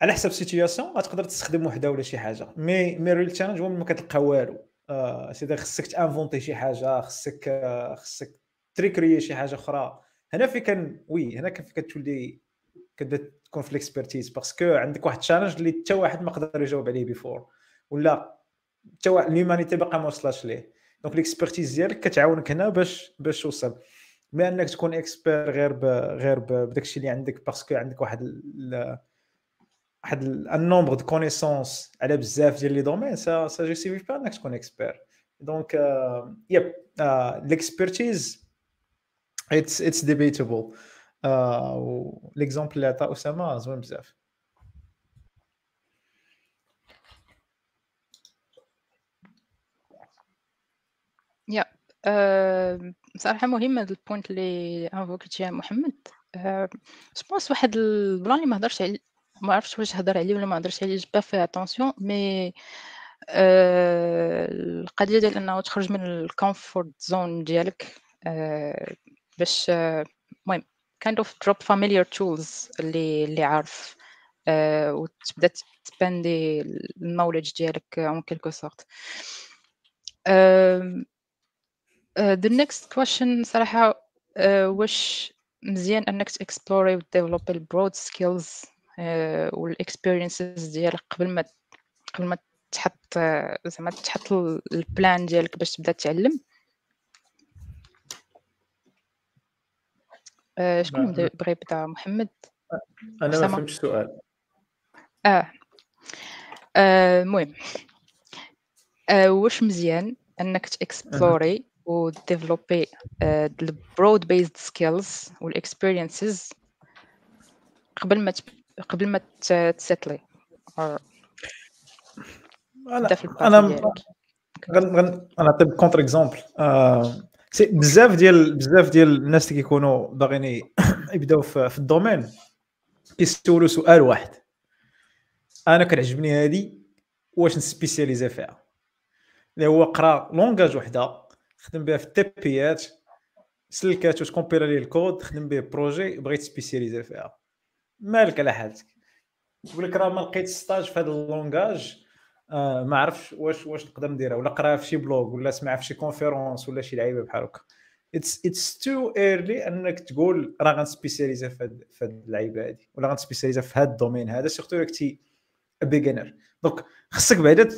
على حسب ال situation غتقدر تستخدم وحده ولا شي حاجة. mais mais real challenge هو ما كتلقى والو. آه سيدي خصك ت inventer شي حاجة خصك آه خصك ت recréer شي حاجة أخرى. هنا في كان وي هنا كان كتولي كتبدا تكون في ال expertise parce que عندك واحد challenge اللي حتى واحد ما قدر يجاوب عليه before ولا حتى واحد l'humanité باقا ما وصلش ليه. donc ال expertise ديالك كتعاونك هنا باش باش توصل. ما انك تكون expert غير ب غير ب- بداك الشيء اللي عندك. parce que عندك واحد واحد un nombre de connaissances على بزاف ديال les domaines ça ça justifie pas انك تكون expert donc yep ال expertise it's it's debatable l'exemple اللي عطا اسامه زوين بزاف يا بصراحه مهمه هاد ال point اللي évoqué يتيها محمد. je pense واحد ال plan اللي ما هضرش ما عرفتش واش هضر عليه ولا ما هضرش عليه j'ai pas fait attention mais القضية ديال انه تخرج من ال comfort zone ديالك آه، باش آه، المهم kind of drop familiar tools اللي اللي عارف آه، وتبدأ ت expand ي ال knowledge ديالك en quelque sorte the next question صراحة واش مزيان أنك ت explorer و développer ال broad skills وال experiences ديالك قبل ما قبل ما تحط زعما تحط ال plan ديالك باش تبدا تعلم؟ آه، شكون بغى يبدأ؟ محمد؟ أنا ما فهمتش السؤال. آه, آه، المهم. آه واش مزيان أنك تاكسبلوري وديفلوبي البرود بيزد سكيلز والاكسبيرينسز قبل ما قبل ما ت settle ي أنا أنا غنعطي contre-exemple بزاف ديال بزاف ديال الناس اللي كيكونوا باغيين يبداو في, ال domaine كيسولوا سؤال واحد. أنا كنعجبني هادي واش ن spécialiser فيها؟ اللي هو قرا langage وحده خدم بها في ال TP يات سلكات وت compiler ليه الكود خدم به projet بغيت spécialiser فيها. مالك على حالتك. يقول لك راه ما لقيت stage في هذا ال langage آه ما عرفش واش واش نقدر نديرها ولا قراها في شي blog ولا سمعها في شي conférence ولا شي لعيبة بحال هكا. it's it's too early أنك تقول راه غن spécialiser في هاد في هاد اللعيبة هادي ولا غن spécialiser في هاد ال domaine هذا surtout كنتي beginner donc خصك بعدا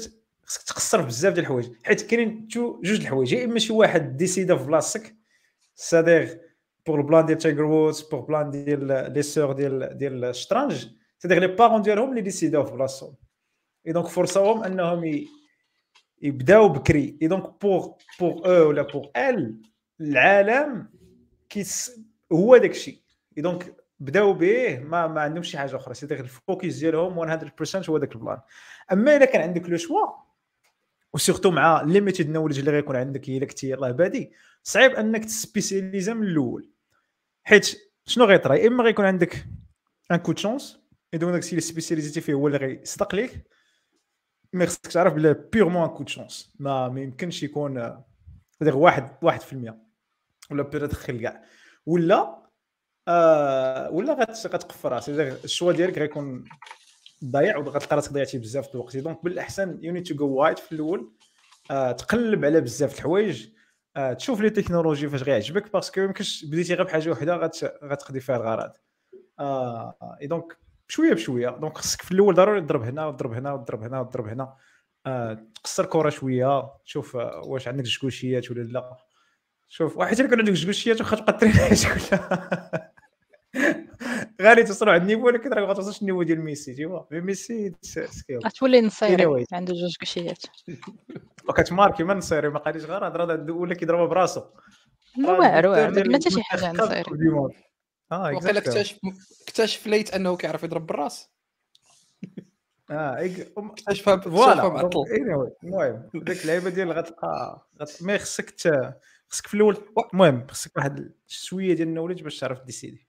خصك تقصر بزاف ديال الحوايج حيت كاينين جوج الحوايج يا إما شي واحد décider في بلاصتك سادير بور البلان ديال تايجر وودز بور بلان ديال لي سور ديال سادير لي بارون ديالهم اللي ديسيداو في بلاصتهم اي دونك فرصهم انهم يبداو بكري اي دونك بور بور أو ولا بور ال العالم كيس هو داك الشيء دونك بداو به ما ما عندهم شي حاجة أخرى سي الفوكس ديالهم 100% هو داك البلان اما اذا كان عندك لو شوا و surtout مع limited knowledge اللي غيكون عندك الا كنتي يلاه بادي صعيب أنك ت spécialiser من الأول. حيت شنو غيطرا يا إما غيكون عندك un coup de chance إذا داك الشيء اللي spécialiser تي فيه هو اللي غيصدق ليك mais خصك تعرف بلي purement un coup de chance ما يمكنش يكون دير واحد واحد في المية. ولا بيريت خير كاع ولا آه ولا غتقفر راسك. ال choix ديالك غيكون ضايع وغتلقى راسك ضيعتي بزاف د الوقت. donc بالأحسن you need to go wide في الأول. آه تقلب على بزاف الحوايج. آه تشوف les technologies فاش غيعجبك parce que يمكنش بديتي غير بحاجة وحدة غتقضي فيها الغرض. آه et donc بشوية بشوية. donc خصك في الأول ضروري تضرب هنا وتضرب هنا وتضرب هنا وتضرب هنا. آه تقصر كره شوية. تشوف آه واش عندك جكوشيات ولا لا. شوف واحد يكون عندك جكوشيات واخا تبقى ترينيش كلها غادي توصلوا عند النيفو ولكن راه ما توصلش النيفو ديال ميسي تيوا ميسي سكيل غتولي نصيري عنده جوج كشيات. وكتماركي ما نصيري ما قاليش غير هضرة ولا كيضربها براسو. واعر واعر. ما حتى شي حاجة نصيري آه وقيلا اكتشف اكتشف ليت أنه كيعرف يضرب بالراس. آه اكتشفها فوالا. المهم ديك اللعيبة ديال غتلقى مي خصك خصك في الأول. المهم خصك واحد شوية ديال ال knowledge باش تعرف décider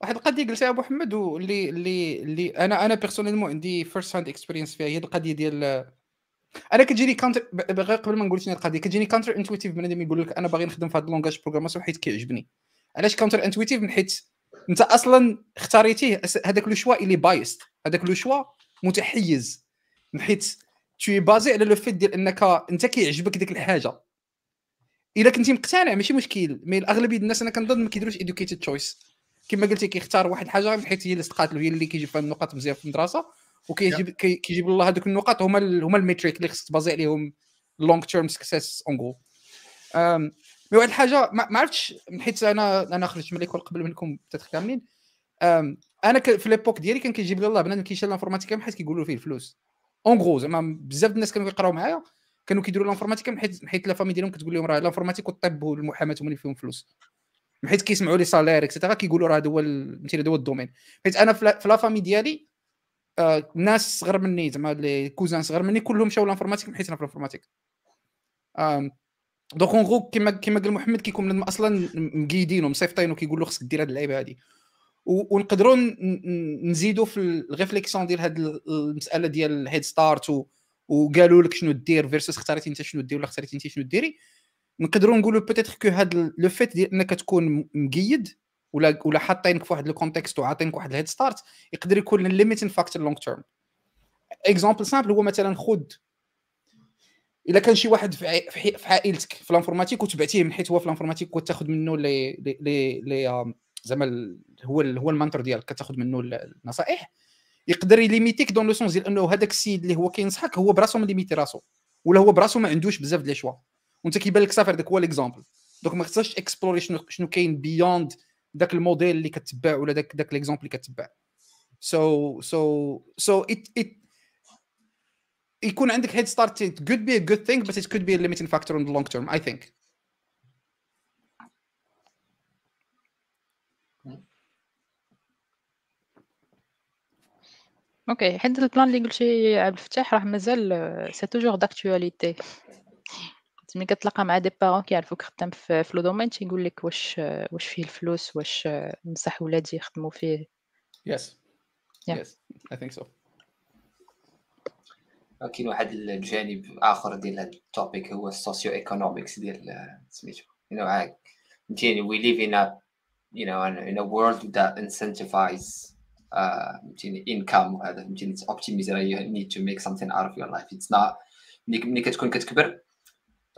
واحد القضية قلتها أبو محمد واللي اللي اللي أنا أنا personnellement عندي first-hand experience فيها هي القضية ديال أنا كتجيني contre غير قبل ما نقول شنو القضية كتجيني contre-intuitif بنادم يقول لك أنا باغي نخدم في هذا ال langage programmation حيت كيعجبني. علاش contre-intuitif من حيت أنت أصلا اختاريتيه هذاك le choix اللي biased هذاك le choix متحيز. من حيت tout basé على le fait ديال أنك أنت كيعجبك ديك الحاجة. إلا كنتي مقتنع ماشي مشكل mais الأغلبية الناس أنا كنظن ما كيديروش educated choice كما قلتي كيختار واحد الحاجة حيت هي اللي استقات له هي اللي كيجيب فيها النقاط مزيان في المدرسة وكيجيب كيجيب الله هذوك النقاط هما هما ال metric اللي خصك ت baser عليهم long term success en gros mais واحد الحاجة ما عرفتش حيت أنا أنا خرجت من l'école قبل منكم بتاتر كاملين. أنا في l'époque ديالي كان كيجيب لي الله بنادم كيشال ال informatique حيت كيقولوا فيه الفلوس. en gros زعما بزاف الناس كانوا كيقراو معايا كانوا كيديروا ال informatique حيت حيت la famille ديالهم كتقول لهم راه ال informatique والطب والمحاماة هما اللي فيهم فلوس. حيت كيسمعوا les salaires et cetera كيقولوا راه هذا هو مثلا هذا هو ال domaine. حيت أنا في la famille ديالي آه ناس صغر مني زعما les cousins صغر مني كلهم مشاو l'informatique حيت أنا في ال informatique. donc en gros كيما كيما قال محمد كيكون أصلا مقيدين ومصيفطين وكيقول له خصك دير هذه اللعيبة هذه ونقدروا نزيدوا في ال réflexion ديال هذه المسألة ديال ال head start وقالوا لك شنو دير versus اختاريتي أنت شنو دير ولا اختاريتي أنت شنو ديري. نقدروا نقولوا peut-être que هذا le fait ديال إنك تكون مقيد ولا ولا حاطينك في واحد ال context وعاطينك واحد ال head start يقدر يكون limiting factor long term exemple simple هو مثلا خذ إلا كان شي واحد في عائلتك في ال informatique وتبعتيه من حيث هو في ال informatique وتاخذ منه لي لي لي زعما هو هو ال mentor ديالك كتاخذ منه النصائح. يقدر ي limiter ك dans le sens ديال إنه هذاك السيد اللي هو كينصحك هو براسو م limiter راسو ولا هو براسو ما عندوش بزاف ديال choix وانت كيبان لك صافي هذاك هو l'exemple donc ما خصكش explorer شنو شنو كاين beyond ذاك الموديل اللي كتبع ولا ذاك ذاك l'exemple اللي كتبع. so so so it it يكون عندك head start it could be a good thing but it could be a limiting factor in the long term I think. OK حيت ال plan اللي قلتي عبد الفتاح راه مازال سي toujours d'actualité ملي كتلاقى مع des parents كيعرفوك خدام في, في le domaine تيقول لك واش واش فيه الفلوس واش نصح ولادي يخدموا فيه. yes yes I think so كاين واحد الجانب آخر ديال هذا ال topic هو ال socio-economics ديال سميتو you know I, فهمتيني we live in a you know in a world that incentivize فهمتيني انكم وهذا فهمتيني اوبتيميز you need to make something out of your life. It's not ملي كتكون كتكبر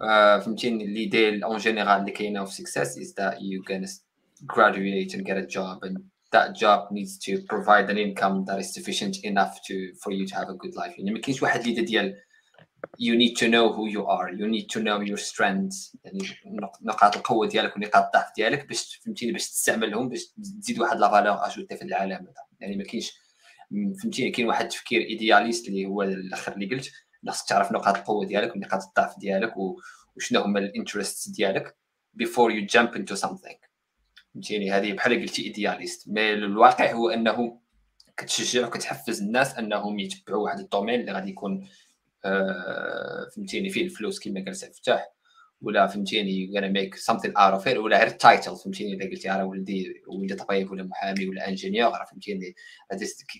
فهمتيني ليدي اون جينيرال اللي كاينة في success is that you can graduate and get a job and that job needs to provide an income that is sufficient enough to for you to have a good life. يعني ما كاينش واحد ليدي ديال you need to know who you are. You need to know your strengths. يعني نقاط القوة ديالك ونقاط الضعف ديالك باش فهمتيني باش تستعملهم باش تزيد واحد la valeur ajoutée في العالم. هذا يعني ما كاينش فهمتيني كاين واحد التفكير idéaliste اللي هو الأخر اللي قلت. خاصك تعرف نقاط القوة ديالك ونقاط الضعف ديالك وشنو هما ال interests ديالك before you jump into something. فهمتيني؟ هذه بحال قلتي idéaliste mais الواقع هو أنه كتشجع وكتحفز الناس أنهم يتبعوا واحد ال domaine اللي غادي يكون آه فهمتيني فيه الفلوس كما قال سي ولا فهمتيني gonna make something out of ولا غير ال title فهمتيني؟ الا قلتي راه ولدي ولدي طبيب ولا محامي ولا ingénieur راه فهمتيني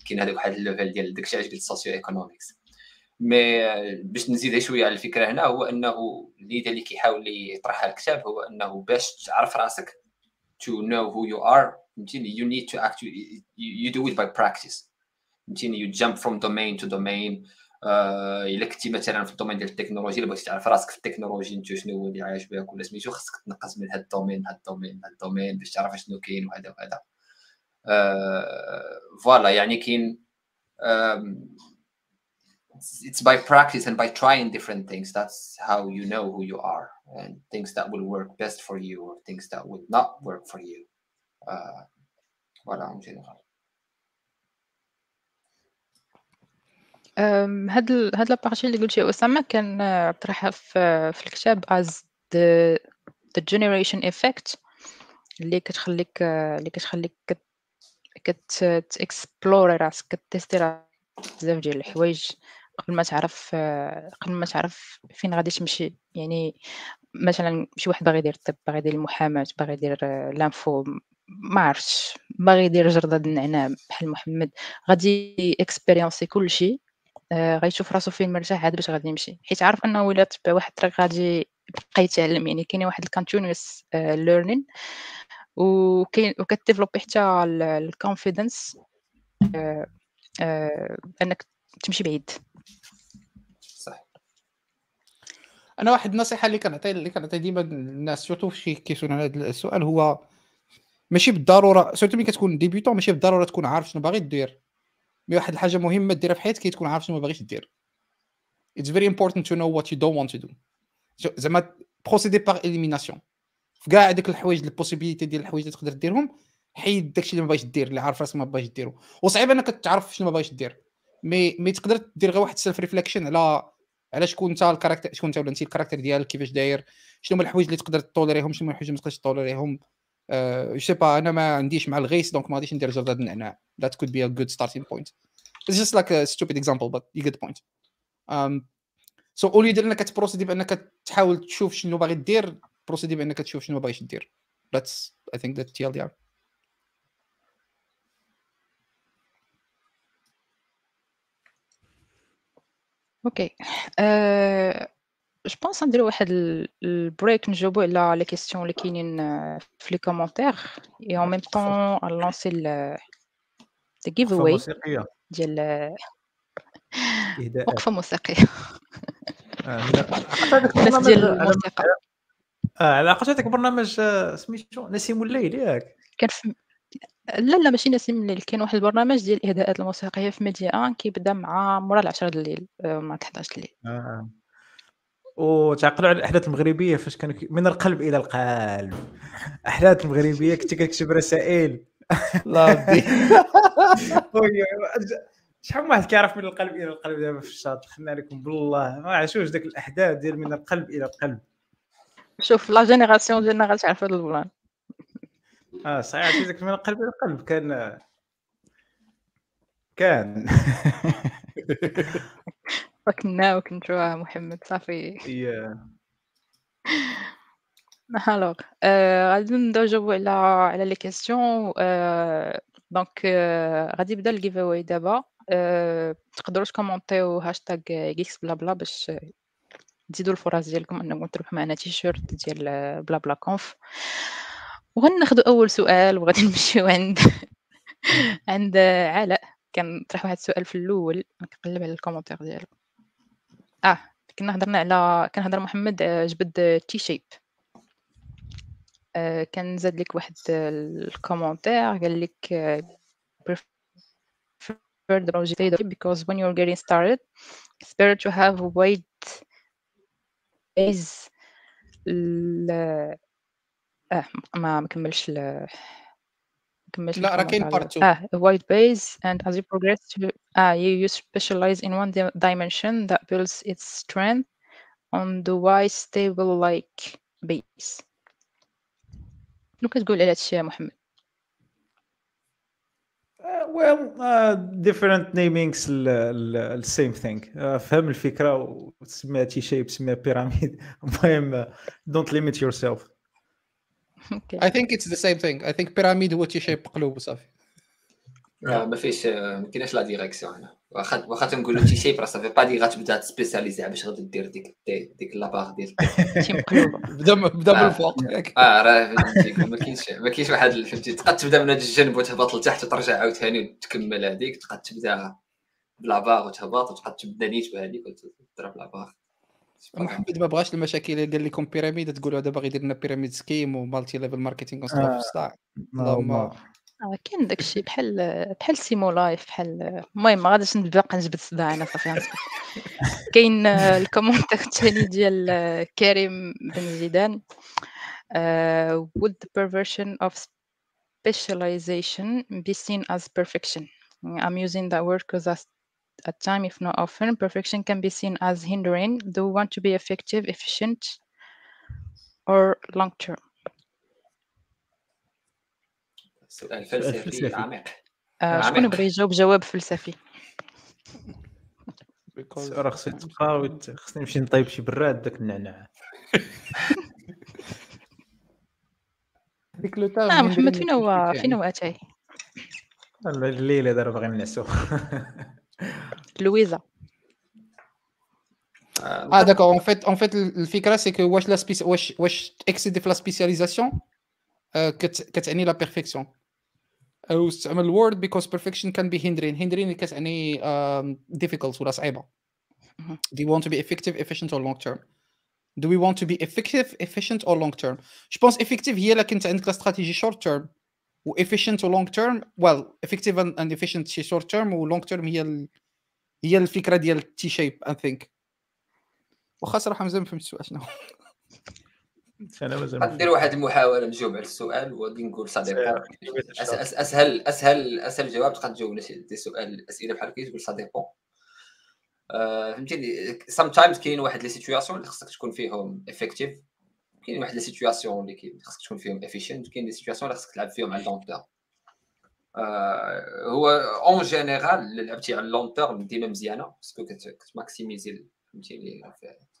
كاين هذاك واحد ال level ديال داكشي علاش قلت ال socio-economics mais باش نزيد شوية على الفكرة هنا هو أنه اللي اللي كيحاول يطرحها الكتاب هو أنه باش تعرف راسك to know who you are فهمتيني؟ you need to actually you do it by practice. فهمتيني؟ you jump from domain to domain. آه إلا كنتي مثلا في ال domaine ديال التكنولوجيا إلا بغيتي تعرف راسك في التكنولوجيا انت شنو هو اللي عايش بك ولا سميتو خصك تنقص من هذا ال domaine هذا ال domaine هذا ال domaine باش تعرف شنو كاين وهذا وهذا. آه voilà يعني كاين it's by practice and by trying different things that's how you know who you are and things that will work best for you or things that would not work for you uh, voilà en général هاد ال هاد لابارتي اللي قلتي أسامة كان طرحها في في الكتاب as the the generation effect اللي كتخليك اللي كتخليك كت كت تكسبلوري راسك كتيستي راسك بزاف ديال الحوايج قبل ما تعرف قبل ما تعرف فين غادي تمشي. يعني مثلا شي واحد باغي يدير الطب باغي يدير المحاماة باغي يدير l'info ما عرفتش. باغي يدير جرده النعناع بحال محمد. غادي expériencer كلشي آه غيشوف راسو فين مرتاح عاد باش غادي يمشي. حيت عارف أنه إلا تبع واحد الطريق غادي يبقى يتعلم. يعني كاين واحد ال continuous learning وكاين وكت développer حتى ال confidence آه آه أنك تمشي بعيد صح أنا واحد النصيحة اللي كنعطي اللي كنعطي ديما الناس surtout شي question على هذا السؤال هو ماشي بالضرورة surtout ملي كتكون débutant ماشي بالضرورة تكون عارف شنو باغي دير. mais واحد الحاجة مهمة ديرها في حياتك هي تكون عارف شنو ما باغيش دير. It's very important to know what you don't want to do. زعما procéder par élimination في كاع هذيك الحوايج ال possibilités ديال الحوايج اللي تقدر ديرهم حيد داكشي اللي ما باغيش دير اللي عارف راسك ما باغيش ديرو. وصعيب إنك تعرف شنو ما باغيش دير. مي مي تقدر دير غير واحد ال self reflection على على شكون انت ال caractère شكون انت ولا انت ال caractère ديالك كيفاش داير شنو هما الحوايج اللي تقدر ت tolérer هم شنو هما الحوايج اللي ما تقدرش ت tolérer هم je sais pas أنا ما عنديش مع الغيس donc ما غاديش ندير جرده النعناع that could be a good starting point. It's just like a stupid example but you get the point. Um, so انك ت procéder بانك تحاول تشوف شنو باغي دير procéder بانك تشوف شنو باغيش دير that's I think that's TLDR OK je pense نديرو واحد ال break نجاوبو على les questions اللي كاينين في les commentaires et en même temps lancer ال giveaway موسيقيه ديال اهداء وقفه موسيقيه الناس ديال الموسيقى آه على هذاك برنامج آه، سميتو نسيم الليل ياك كان في لا لا ماشي نسيم الليل كاين واحد البرنامج ديال الاهداءات الموسيقية في ميديا ان كيبدا مع مورا العشرة د الليل آه، مع 11 الليل. آه. وتعقلوا على الأحداث المغربية فاش كانوا من القلب إلى القلب. أحداث المغربية كنت كتكتب رسائل. لا شحال من واحد كيعرف من القلب إلى القلب دابا في الشاط خلنا لكم بالله. ما عرفتوش داك الأحداث ديال من القلب إلى القلب. شوف la génération ديالنا غتعرف هذا ال plan. آه صحيح عرفتي من القلب إلى القلب كان كان. فكنا وكنتو محمد صافي alors غادي نبداو نجاوبو على على les questions donc غادي يبدا ال giveaway دابا تقدروا ت commenter و hashtag Geeks Blabla باش تزيدوا الفرص ديالكم انكم تربحوا معنا تيشيرت ديال Blabla Conf وغناخذوا أول سؤال وغادي نمشيو عند عند علاء. كان طرح واحد السؤال في الأول نقلب على ال commentaire ديالو. آه كنا هضرنا على كان هضر محمد جبد T-shape آه كان زاد لك واحد ال commentaire قال لك prefer the project because when you're getting started it's better to have wide base اه ما ما كملش ل... كملش لا راه كاين بارت 2 اه wide base and as you progress to ah you, you specialize in one dimension that builds its strength on the wide stable like base شنو كتقول على هادشي يا محمد Uh, well uh, different namings the same thing uh, فهم الفكره وتسميها شي شيء تسميها بيراميد المهم don't limit yourself I think it's the same thing. I think بيراميد هو تي شيب قلوب وصافي ما فيش ما كايناش لا ديريكسيون هنا واخا واخا تنقولوا شي شيب راه صافي با دي غتبدا تسبيسياليزي باش غادي دير ديك ديك لاباغ ديال بدا بدا من الفوق آه راه ما كاينش ما كاينش واحد فهمتي تقد تبدا من هذا الجنب وتهبط لتحت وترجع عاوتاني وتكمل هذيك تقد تبدا ب la barre وتهبط وتقد تبدا نيت بهذيك وتضرب la barre محمد ما بغاش المشاكل قال لكم pyramide تقولوا هذا باغي يدير لنا pyramid scheme و multi level marketing و stuff في الصداع اللهم آه كاين داكشي بحال بحال سيمو لايف بحال المهم ما غاديش نبقى نجبد الصداع أنا صافي كاين ال commentaire الثاني ديال كريم بن زيدان uh, would the perversion of specialization be seen as perfection. I'm using that word because at time if not often perfection can be seen as hindering. Do we want to be effective efficient or long term سؤال فلسفي عميق آه شكون بغى يجاوب؟ جواب فلسفي. راه خصني تبقى خصني نمشي نطيب شي براد داك النعناع. ديك لو آه محمد فين هو فين هو أتاي؟ الليلة دابا باغي نعسو. لويزا آه داكور اون فيت اون فيت الفكرة سي كو واش لا سبيس واش واش تاكسيدي في لا سبيسياليزاسيون كتعني لا بيرفيكسيون أو استعمل الورد بيكوز بيرفكشن كان بي هندرين هندرين كتعني difficult ولا صعيبه do you want to be effective efficient or long term? Do we want to be effective efficient or long term? Je pense effective هي الا كنت عندك stratégie short term. و efficient و long term. Well effective and efficient شي short term و long term هي ال... هي الفكرة ديال ال T-shape I think. واخا صراحة مازال ما فهمتش السؤال شنو أنا مازال ندير واحد المحاولة نجاوب على السؤال وغادي نقول صديق. أسهل أسهل أسهل جواب تقدر تجاوب دي سؤال أسئلة بحال هكا تقول ça dépend فهمتيني؟ sometimes كاين واحد les situations اللي خصك تكون فيهم effective كاين واحد les situations اللي خصك تكون فيهم efficient كاين les situations اللي خصك تلعب فيهم على ال long term هو en général لعبتي على ال long term ديما مزيانة parce que كت maximiser فهمتيني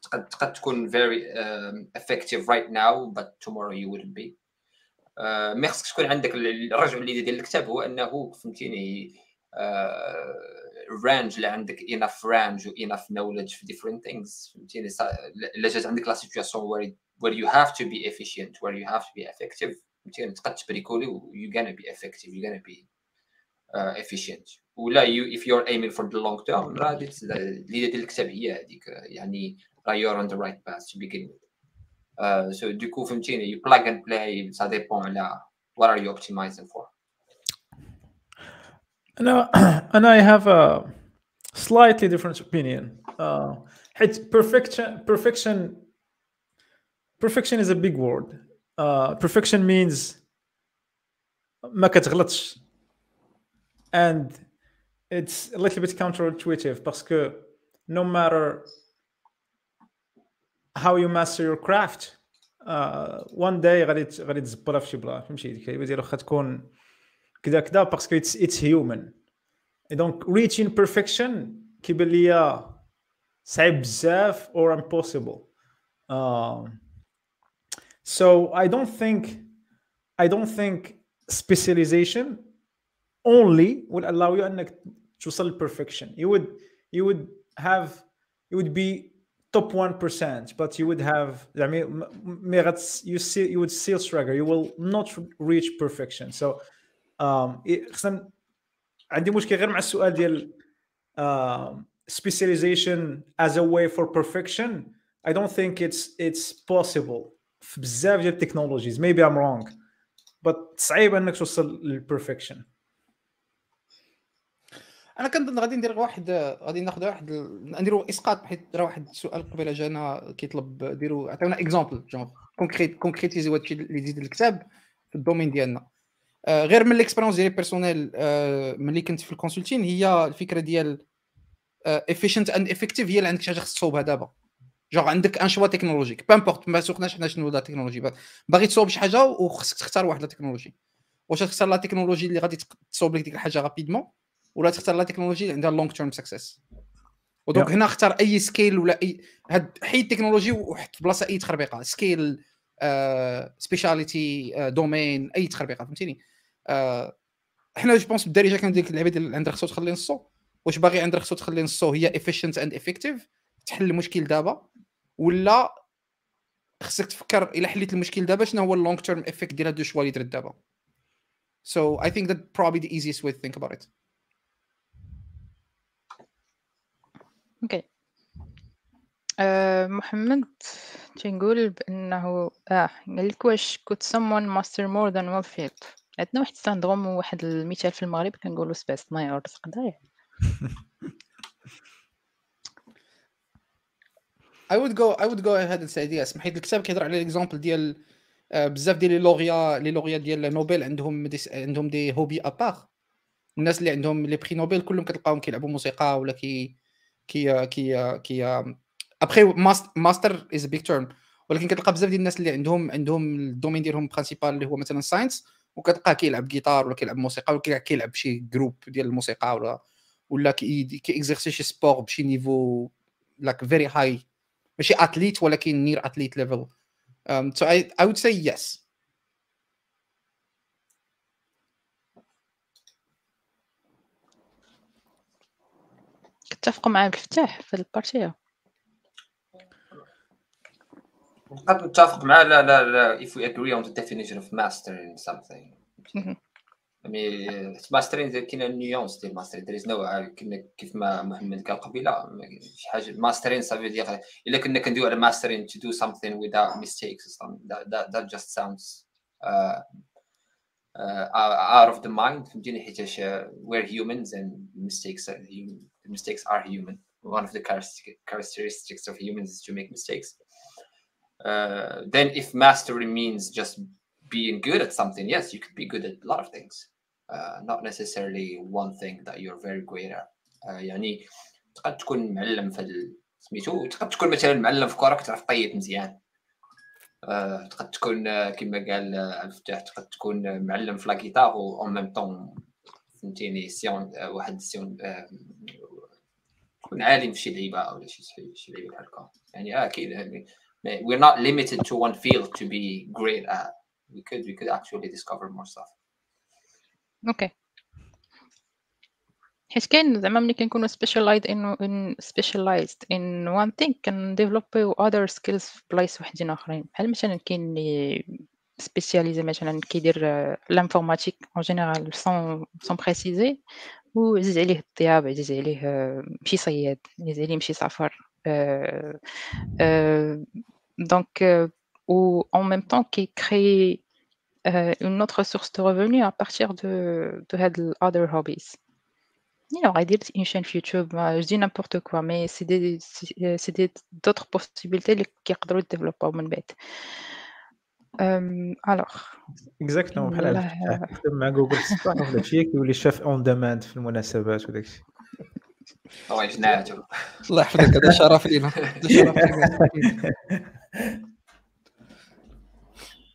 تقد تقد تكون um, effective right now but tomorrow you wouldn't be. uh, mais خصك تكون عندك الرجع اللي ديال الكتاب هو أنه فهمتيني رانج uh, اللي عندك enough range و enough knowledge في different things فهمتيني الا جات عندك لا سيتوياسيون where, where you have to be efficient where you have to be effective فهمتيني تقد تبريكولي و you gonna be effective you gonna be uh, efficient ولا you if you're aiming for the long term راه اللي ديال الكتاب هي هذيك يعني راه you're on the right path to begin with uh, so du coup فهمتيني you plug and play ça dépend على what are you optimizing for انا انا I have a slightly different opinion uh, حيت perfection perfection perfection is a big word uh, perfection means ما كتغلطش and it's a little bit counterintuitive parce que no matter how you master your craft uh, one day غادي غادي تزبرها في شي بلاصه فهمتي الكلمه ديال واخا تكون كذا كذا باسكو اتس اتس هيومن دونك reaching perfection كيبان ليا صعيب بزاف or impossible um, so I don't think I don't think specialization only will allow you انك توصل perfection you would you would have you would be top 1% but you would have I mean you see you would still struggle you will not reach perfection so um خصنا عندي مشكل غير مع السؤال ديال uh, specialization as a way for perfection I don't think it's it's possible في بزاف ديال ال technologies. Maybe I'm wrong but صعيب إنك توصل لل perfection أنا كنظن غادي ندير واحد غادي ناخذ واحد نديروا إسقاط حيت راه واحد السؤال قبيلة جانا كيطلب ديروا عطيونا exemple genre concret concrétiser هادشي اللي زيد الكتاب في ال domaine ديالنا. آه غير من l'expérience ديالي personnelle آه ملي كنت في ال consulting هي الفكرة ديال efficient and effective هي اللي عندك شي حاجة خص تصوبها دابا. جونغ عندك un choix technologique peu importe ما سوقناش حنا شنو la technologie باغي تصوب شي حاجة وخصك تختار واحد la technologie واش تختار la technologie اللي غادي تصوب لك ديك الحاجة rapidement ولا تختار la technologie اللي عندها long term success و donc yeah. هنا اختار أي skill ولا اي هاد حيد التكنولوجي وحط في بلاصة أي تخربيقة. skill speciality domaine أي تخربيقة فهمتيني؟ آه حنا je pense بالدارجه كان ديك اللعبة ديال عندك خصو تخلي نصو. واش باغي عندك خصو تخلي نصو هي efficient and effective تحل المشكل دابا ولا خصك تفكر إلا حليت المشكل دابا شنو هو ال long term effect ديال هاد ال choix اللي درت دابا. So I think that probably the easiest way to think about it. أوكي آه محمد تنقول بأنه آه قال لك واش could someone master more than one field عندنا واحد ال syndrome وواحد المثال في المغرب كنقولوا سباس ما يرزق would go I would go ahead and say yes حيت الكتاب كيهضر على l'exemple ديال بزاف ديال لي لوريا لي لوريا ديال نوبل عندهم دي عندهم دي هوبي ابار الناس اللي عندهم les prix Nobel كلهم كتلقاهم كيلعبوا موسيقى ولا كي كي كي كي après master as big term ولكن كتلقى بزاف ديال الناس اللي عندهم عندهم ال domaine ديالهم principal اللي هو مثلا science وكتلقاه كيلعب جيتار ولا كيلعب موسيقى ولا كيلعب شي groupe ديال الموسيقى ولا ولا كي exercer شي sport ب شي niveau like very high ماشي athlete ولكن near athlete level Um, so I, I would say yes. كتفقوا معايا عبد الفتاح في ال partie. نقدر نتفق معاه لا لا لا if we agree on the definition of mastering something. I mean mastering كاين نيونس ديال mastering there is no كيف ما محمد قال قبيله شي حاجه mastering صافي ديال الا كنا كندويو على mastering to do something without mistakes or something that, that, that just sounds uh, uh, out of the mind فهمتيني حيتاش we're humans and mistakes are human mistakes are human one of the characteristics of humans is to make mistakes uh, then if mastery means just being good at something yes you could be good at a lot of things uh, Not necessarily one thing that you're very great at. uh, يعني تقد تكون معلم في سميتو؟ تقد تكون مثلا معلم في كره كتعرف طيب مزيان. uh, تقد تكون كما قال الفتاح تقد تكون معلم في لاكيتار و اون ميم طون فهمتيني سيون واحد سيون تكون عالم في شي لعيبة ولا شي شي لعيبة بحال هكا. يعني آه كاين we're not limited to one field to be great at. We could we could actually discover more stuff. أوكي. حيت كاين زعما ملي كنكونوا specialized in, in specialized in one thing كان développer و other skills في بلايص وحدين آخرين. بحال مثلا كاين اللي spécialisé مثلا كيدير l'informatique en général sans sans préciser وعزيز عليه الطياب عزيز عليه مشي صياد عزيز عليه مشي سافر donc ou en même temps qui crée une autre source de revenus à partir de de other hobbies alors, dire une chaîne YouTube, je dis n'importe quoi, mais c'est des, c'est des d'autres possibilités qui peuvent développer au bête. alors. Exactement. بحال هذا مع جوجل ستور ولا شي كيولي شاف اون ديماند في المناسبات وداك الشيء الله يجنعته الله يحفظك هذا شرف لينا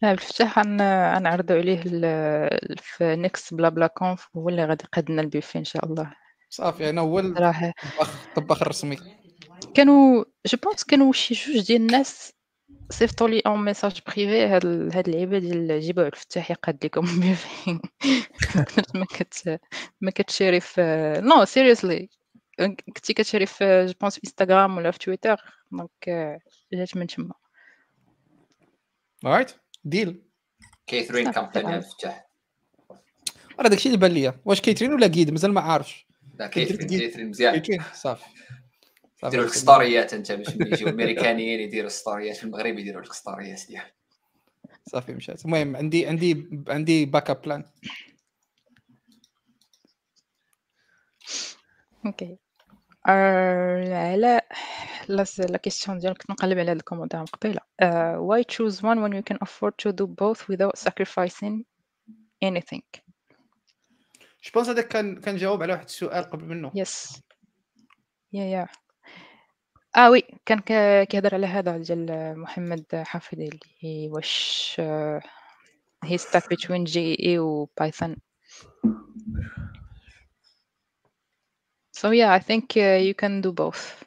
لينا الفتح غنعرضوا عليه في next Bla Bla Conf هو اللي غادي يقاد لنا البيفي إن شاء الله. صافي أنا هو راه الطباخ الرسمي. كانوا جو بونس كانوا شي جوج ديال الناس صيفطوا لي اون ميساج بريفي هاد هاد اللعيبة ديال جيبوا على الفتاح يقاد لكم بيفي ما كت ما كتشري في نو سيريسلي كنتي كتشري في جو بونس في انستغرام ولا في تويتر دونك جات من تما. رايت ديل. كيثرين كامباني الفتاح راه داكشي اللي بان ليا. واش catering ولا كيد مازال ما عارفش. لا catering catering مزيان. صافي. يديروا لك ستوريات أنت باش يجيو الامريكانيين يديروا ستوريات في المغرب يديروا لك ستوريات ديال. صافي مشات. المهم عندي عندي عندي backup plan Okay. على la question ديالك كنت نقلب على هاد ال commentaire من قبيله why choose one when you can afford to do both without sacrificing anything? je pense هذاك كان كان جاوب على واحد السؤال قبل منه yes ya ya آه oui كان كيهضر على هذا ديال محمد حافظي اللي واش هي stack بين JEE و Python So yeah, I think uh, you can do both.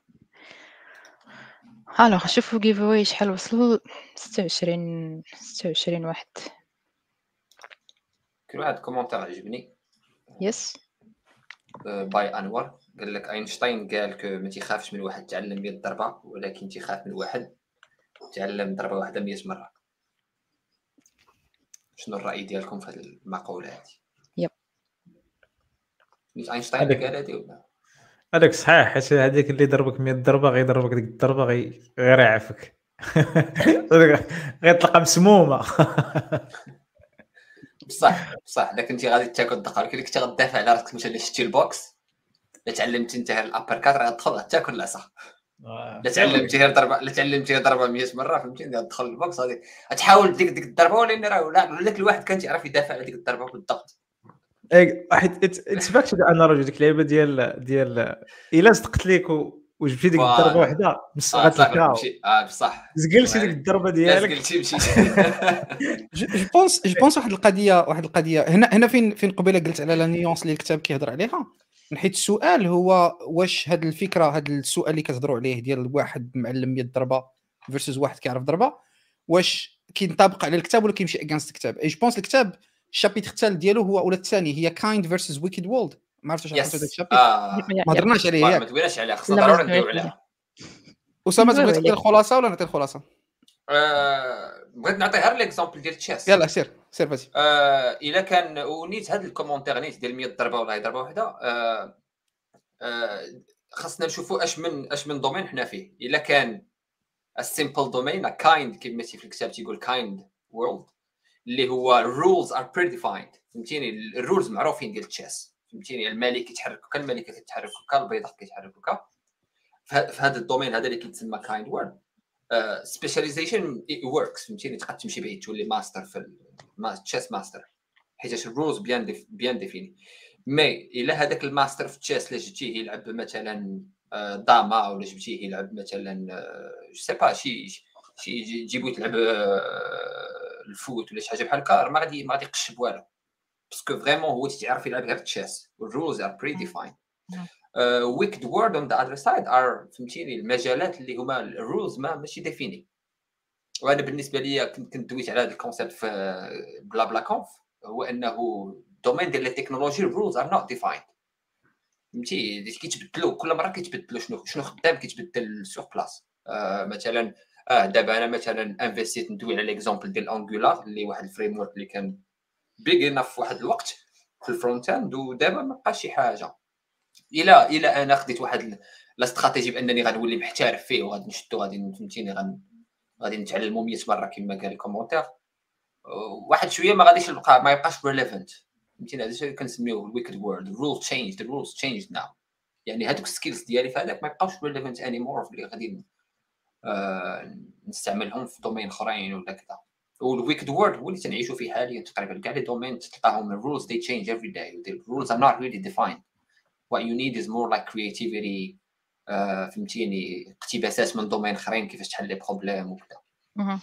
alors شوفوا giveaway شحال وصلوا. 26 26 واحد. كل واحد commentaire عجبني. yes by انور قال لك اينشتاين قال que ما تيخافش من واحد تعلم 100 ضربة ولكن تيخاف من واحد. تعلم ضربة واحدة 100 مرة. شنو الرأي ديالكم في هذه المقولة هذه؟ yep اينشتاين قال هذه ولا؟ هذاك صحيح حيت هذيك اللي ضربك 100 ضربة غيضربك ديك الضربة غي... غير يعفك غيطلق مسمومة. بصح بصح. اذا كنتي غادي تاكل الدقة. ولكن كنتي غتدافع على راسك مثلا شتي ال boxe لا تعلمتي انت غير ال uppercut راه تدخل تاكل العصا آه. لا تعلمتي غير ضربة لا تعلمتي غير ضربة 100 مرة فهمتي تدخل ال boxe غادي تحاول ديك ديك الضربة ولكن راه ذاك الواحد كان تيعرف يدافع على ديك الضربة بالضبط. واحد it's back to analogy ديك اللعيبة ديال ديال إلا صدقت ليك وجبتي ديك الضربة واحدة غتلقاو آه بصح زقلتي ديك الضربة ديالك. زقلتي مشيتي je pense je pense واحد القضية واحد القضية. هنا هنا فين فين قبيلة قلت على la nuance اللي الكتاب كيهضر عليها؟ حيت السؤال هو واش هاد الفكرة هاد السؤال اللي كتهضروا عليه ديال واحد معلم 100 ضربة versus واحد كيعرف ضربة واش كينطبق على الكتاب ولا كيمشي against الكتاب؟ et je pense الكتاب ال chapitre الثالث ديالو هو ولا الثاني هي kind versus wicked world ما عرفتش واش عرفتوا ال chapitre ما هضرناش عليه ما ياك. دويناش عليها خصنا ضروري ندويو عليها أسامة تبغي تعطي الخلاصة ولا نعطي الخلاصة؟ آه، بغيت نعطي غير l'exemple ديال chess يلا سير سير فاتي آه إلا كان ونيت هذا ال commentaire نيت ديال 100 ضربة ولا هي ضربة واحدة آه آه خاصنا نشوفوا أش من أش من domaine حنا فيه. إلا كان ال simple domaine kind كما في الكتاب تيقول kind world اللي هو ال rules are predefined فهمتيني؟ ال rules معروفين ديال ال chess فهمتيني؟ الملك كيتحرك هكا الملكه كتحرك هكا البيدق كيتحرك هكا في هذا ال domaine هذا اللي كيتسمى kind world specialization works فهمتيني؟ تقدر تمشي بعيد تولي ماستر في ال chess master حيت ال rules bien bien définis. mais إلا هذاك الماستر في ال chess اللي جبتيه يلعب مثلا داما ولا جبتيه يلعب مثلا je sais pas شي شي جيبو تلعب ال foot ولا شي حاجة بحال هكا ما غادي ما غادي يقشب والو. parce que vraiment هو تيعرف يلعب غير ال chess وال rules are predefined wicked world on the other side are فهمتيني المجالات اللي هما ال rules ما ماشي définis وأنا بالنسبة لي كنت كنت دويت على هذا ال concept في Bla Bla Conf هو إنه ال domaine ديال ال technologie ال rules are not defined فهمتي؟ كيتبدلوا كل مرة كيتبدلوا شنو شنو خدام كيتبدل sur place آه مثلا آه دابا أنا مثلا انفستيت ندوي على l'exemple ديال Angular اللي واحد ال framework اللي كان big في واحد الوقت في ال frontend ودابا ما بقاش شي حاجة. إلى إلى أنا خديت واحد la stratégie بأنني غنولي محترف فيه وغادي نشدو غادي فهمتيني غادي نتعلمو 100 مرة كما قال ال commentaire واحد شوية ما غاديش يبقى ما يبقاش relevant فهمتيني؟ هذا الشيء كنسميوه ال wicked world ال rule change ال rules change now يعني هذوك ال skills ديالي فهذاك ما يبقاوش relevant anymore غادي نستعملهم في domaines أخرين ولا كذا. وال wicked world هو اللي تنعيشوا فيه حاليا تقريبا. كاع les domaines تلقاهم ال rules they change every day ال rules are not really defined what you need is more like creativity uh, فهمتيني؟ اقتباسات من domaines أخرين كيفاش تحل les problèmes وكذا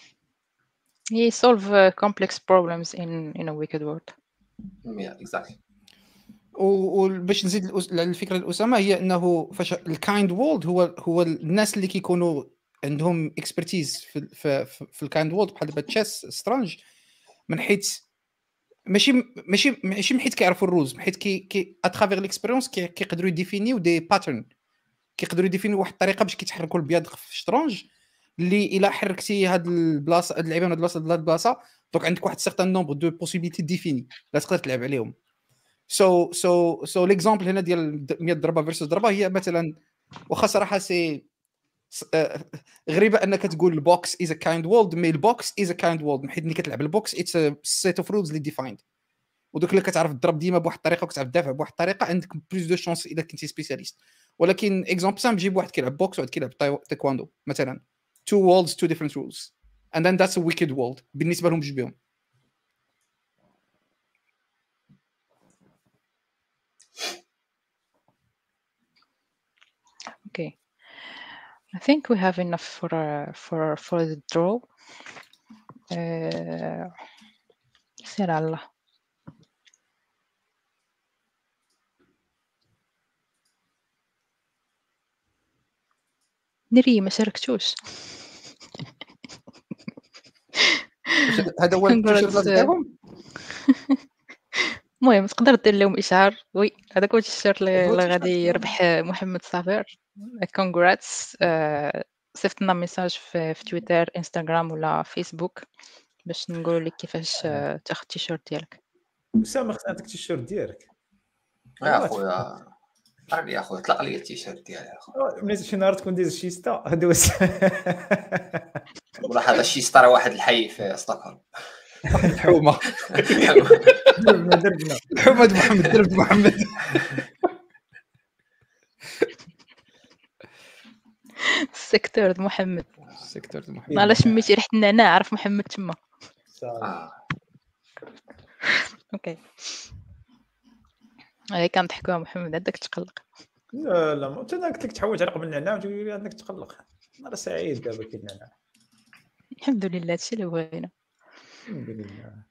He solve uh, complex problems in in a wicked world. Yeah, exactly. وباش نزيد الفكرة لأسامة هي إنه فاش ال kind world هو هو الناس اللي كيكونوا عندهم expertise في في, في ال kind world بحال دابا chess شطرنج من حيث ماشي ماشي ماشي من حيث كيعرفوا ال rules من حيث كي كي اترافيغ ليكسبيريونس كيقدروا يديفينيو دي باترن كيقدروا يديفينيو واحد الطريقة باش كيتحركوا البيض في الشطرنج اللي إلا حركتي هاد البلاصة هاد اللعيبة من هاد البلاصة لهاد البلاصة donc عندك واحد certain nombre de possibilités défini لا تقدر تلعب عليهم. so so so l'exemple هنا ديال 100 ضربة versus ضربة هي مثلا واخا صراحة c'est غريبة أنك تقول ال boxe is a kind world mais ال boxe is a kind world حيت ملي كتلعب. ال boxe it's set of rules اللي defined ودوك اللي كتعرف تضرب ديما بواحد الطريقة وكتعرف تدافع بواحد الطريقة عندك plus de chance اذا كنتي spécialiste ولكن exemple سام جيب واحد كيلعب boxe وواحد كيلعب تايكواندو مثلا. Two worlds two different rules. And then that's a wicked world. بالنسبة لهم بجوج بهم Okay. I think we have enough for uh, for for the draw. Uh, سير الله. نري ما شاركتوش هذا هو ديالهم المهم تقدر دير لهم إشهار. oui هذاك هو التيشيرت اللي غادي يربح محمد صابر. congrats صيفط لنا message في, في تويتر انستغرام ولا فيسبوك باش نقول لك كيفاش تاخذ التيشيرت ديالك. اسامه خص عندك التيشيرت ديالك. يا خويا راني يا خويا طلق لي التيشيرت ديالي ملي شي نهار تكون ديز الشيستا دوز والله هذا الشيستا راه واحد الحي في ستوكهولم. الحومة. دربنا دربنا. محمد محمد درب محمد. السيكتور د محمد. السيكتور د محمد. نهار شميتي ريحه النعناع عرف محمد تما. okay. هاي كنضحكوا محمد عندك تقلق. لا لا ما أنت قلت لك تحوج على قبل النعناع وتقول لي عندك تقلق. أنا سعيد دابا كي النعناع الحمد لله هادشي اللي بغينا؟ الحمد لله.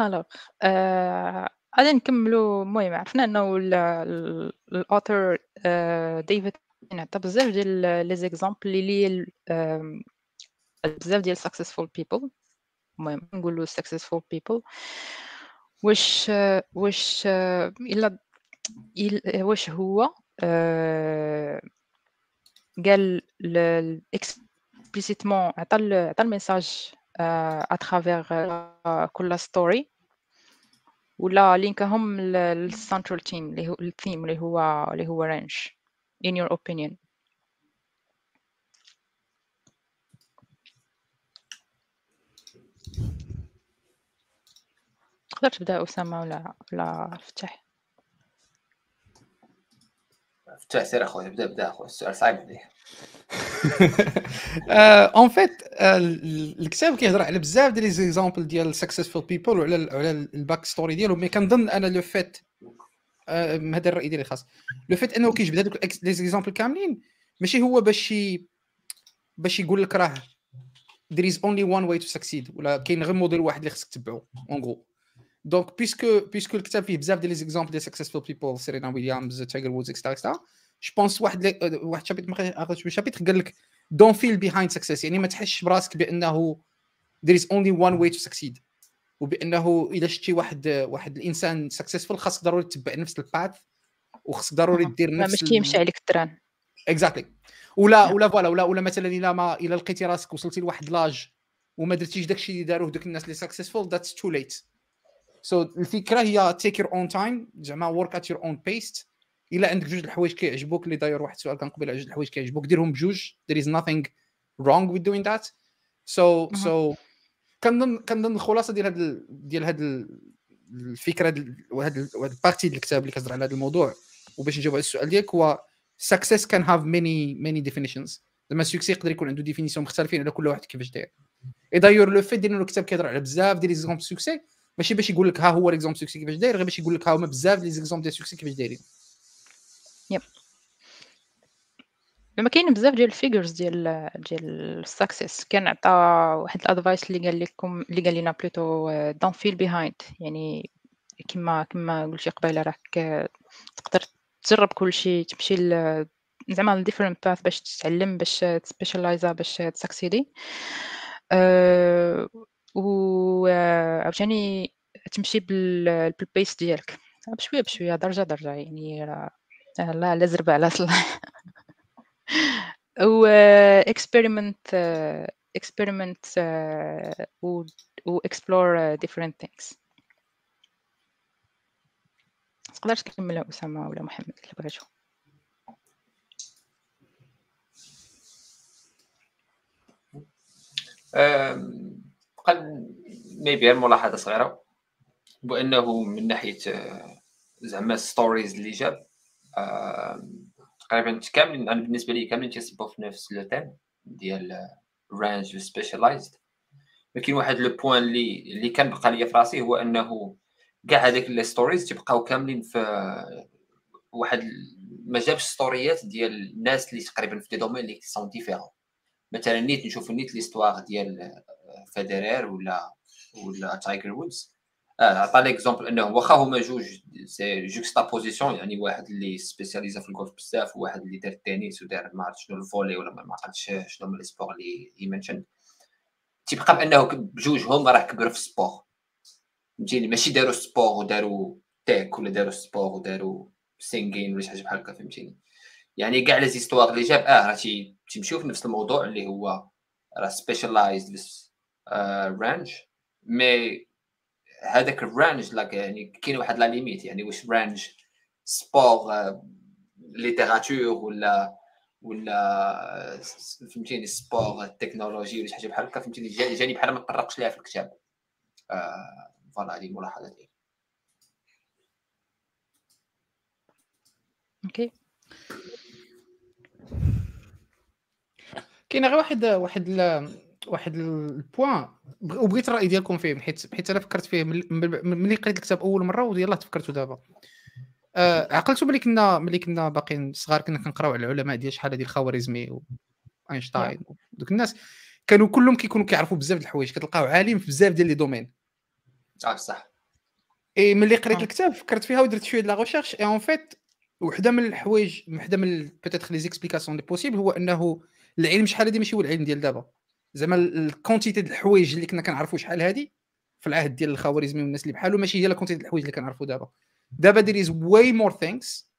alors آه، غادي نكملوا المهم عرفنا إنه ال author ديفيد عطى بزاف ديال les exemples اللي بزاف ديال successful people. المهم نقولوا successful people. واش آه، واش آه، الا واش هو؟ آه، قال explicitement عطى عطى ال message à travers كل story ولا link هم لل central theme اللي هو الثيم اللي هو اللي هو Range in your opinion? تقدر تبدأ أسامة ولا ولا فتح فتح سير اخويا بدا بدا اخويا السؤال صعيب عليه en fait الكتاب كيهضر على بزاف ديال les exemples ديال successful people وعلى على ال back story ديالهم mais كنظن أنا le fait هذا الرأي ديالي الخاص le fait أنه كيجبد هذوك les exemples كاملين ماشي هو باش باش يقول لك راه there is only one way to succeed ولا كاين غير موديل واحد اللي خصك تتبعو en gros donc puisque puisque الكتاب فيه بزاف ديال les exemples ديال successful people سيرينا ويليامز تايجر وودز et cetera et cetera je pense واحد لي- واحد chapitre عرفتش chapitre قال لك don't feel behind success يعني ما تحسش براسك بأنه there is only one way to succeed. وبأنه إذا شتي واحد واحد الإنسان successful خاصك ضروري تتبع نفس ال path وخاصك ضروري دير نفس مش كيمشي عليك ال train exactly ولا ولا voilà ولا ولا مثلا إلا ما إلا لقيتي راسك وصلتي لواحد l'âge وما درتيش داكشي اللي داروه دوك الناس اللي successful that's too late so الفكرة هي take your own time زعما work at your own pace إلا عندك جوج الحوايج كيعجبوك اللي داير واحد السؤال كان قبيلة جوج الحوايج كيعجبوك ديرهم بجوج. There is nothing wrong with doing that. So so كنظن كنظن الخلاصه ديال هاد ديال هاد الفكرة وهاد وهاد ال partie ديال الكتاب اللي كتهضر على هذا الموضوع. وباش نجاوب على السؤال ديالك هو success can have many many definitions. زعما ال succès يقدر يكون عنده définitions مختلفين على كل واحد كيفاش داير. et d'ailleurs le fait ديال الكتاب كيهضر على بزاف ديال les exemples succès ماشي باش يقول لك ها هو l'exemple succès كيفاش داير غير باش يقول لك ها هما بزاف les exemples ديال succès كيفاش دايرين. yep لما كاين بزاف ديال ال figures ديال ديال ال success كان عطى واحد ال advice اللي قال لكم اللي قال لنا plutôt don't feel behind يعني كما كما قلتي قبيلة راك تقدر تجرب كل شيء تمشي زعما different paths باش تتعلم باش ت specialize ا باش ت succeed ي. أه و عاوتاني تمشي بالبيس ديالك. بشوية بشوية درجة درجة. يعني لا لا زرب على و experiment experiment و و explore different things. تقدر تكملها أسامة ولا محمد؟ اللي بغيتو قد maybe ملاحظه صغيرة بأنه من ناحية زعما stories اللي جاب تقريبا كاملين أنا بالنسبة لي كاملين تيصبوا في نفس le thème ديال range specialized ولكن واحد le point اللي اللي كان بقى ليا في راسي هو أنه كاع هذيك les stories تيبقاو كاملين في واحد ما جابش ستوريات ديال الناس اللي تقريبا في des domaines اللي sont différents. مثلا نيت نشوف نيت l'histoire ديال فيدرير ولا ولا تايجر وودز. عطى l'exemple انه واخا هما جوج c'est juxtaposition يعني واحد اللي spécialisa في الجولف بزاف وواحد اللي دار التنس ودار ما عرفت شنو ال volley ولا ما عرفتش شنو هما les sports اللي ي mention تيبقى بأنه بجوجهم راه كبروا في ال sport فهمتيني؟ ماشي داروا sport وداروا tech ولا داروا سبور وداروا singing ولا شي حاجة بحال هكا فهمتيني؟ يعني كاع les histoires اللي جاب آه راه تيمشيو في نفس الموضوع اللي هو راه specialized range mais هذاك ال range like يعني كاين واحد la limite يعني واش range sport littérature ولا ولا فهمتيني sport technologie ولا شي حاجة بحال هكا فهمتيني جاني بحال ما تطرقش ليها في الكتاب. voilà هذه ديالي. okay. كاين غير واحد واحد واحد ال point. وبغيت الرأي ديالكم فيه حيت حيت أنا فكرت فيه ملي قريت الكتاب أول مرة ويلاه تفكرته دابا. آه عقلتوا ملي كنا ملي كنا باقيين صغار كنا كنقراو على العلماء ديال شحال هذه الخوارزمي واينشتاين دوك الناس. كانوا كلهم كيكونوا كيعرفوا بزاف د الحوايج كتلقاو عالم في بزاف ديال les domaines. صح صح إي ملي قريت الكتاب فكرت فيها ودرت شوية د la recherche et en fait وحدة من الحوايج وحدة من peut-être les explications possibles هو أنه العلم شحال هذه ماشي هو العلم ديال دابا. زعما ال quantité ديال الحوايج اللي كنا كنعرفوا شحال هذه في العهد ديال الخوارزمي والناس اللي بحالو ماشي هي ال quantité ديال الحوايج اللي كنعرفوا دابا. دابا there is way more things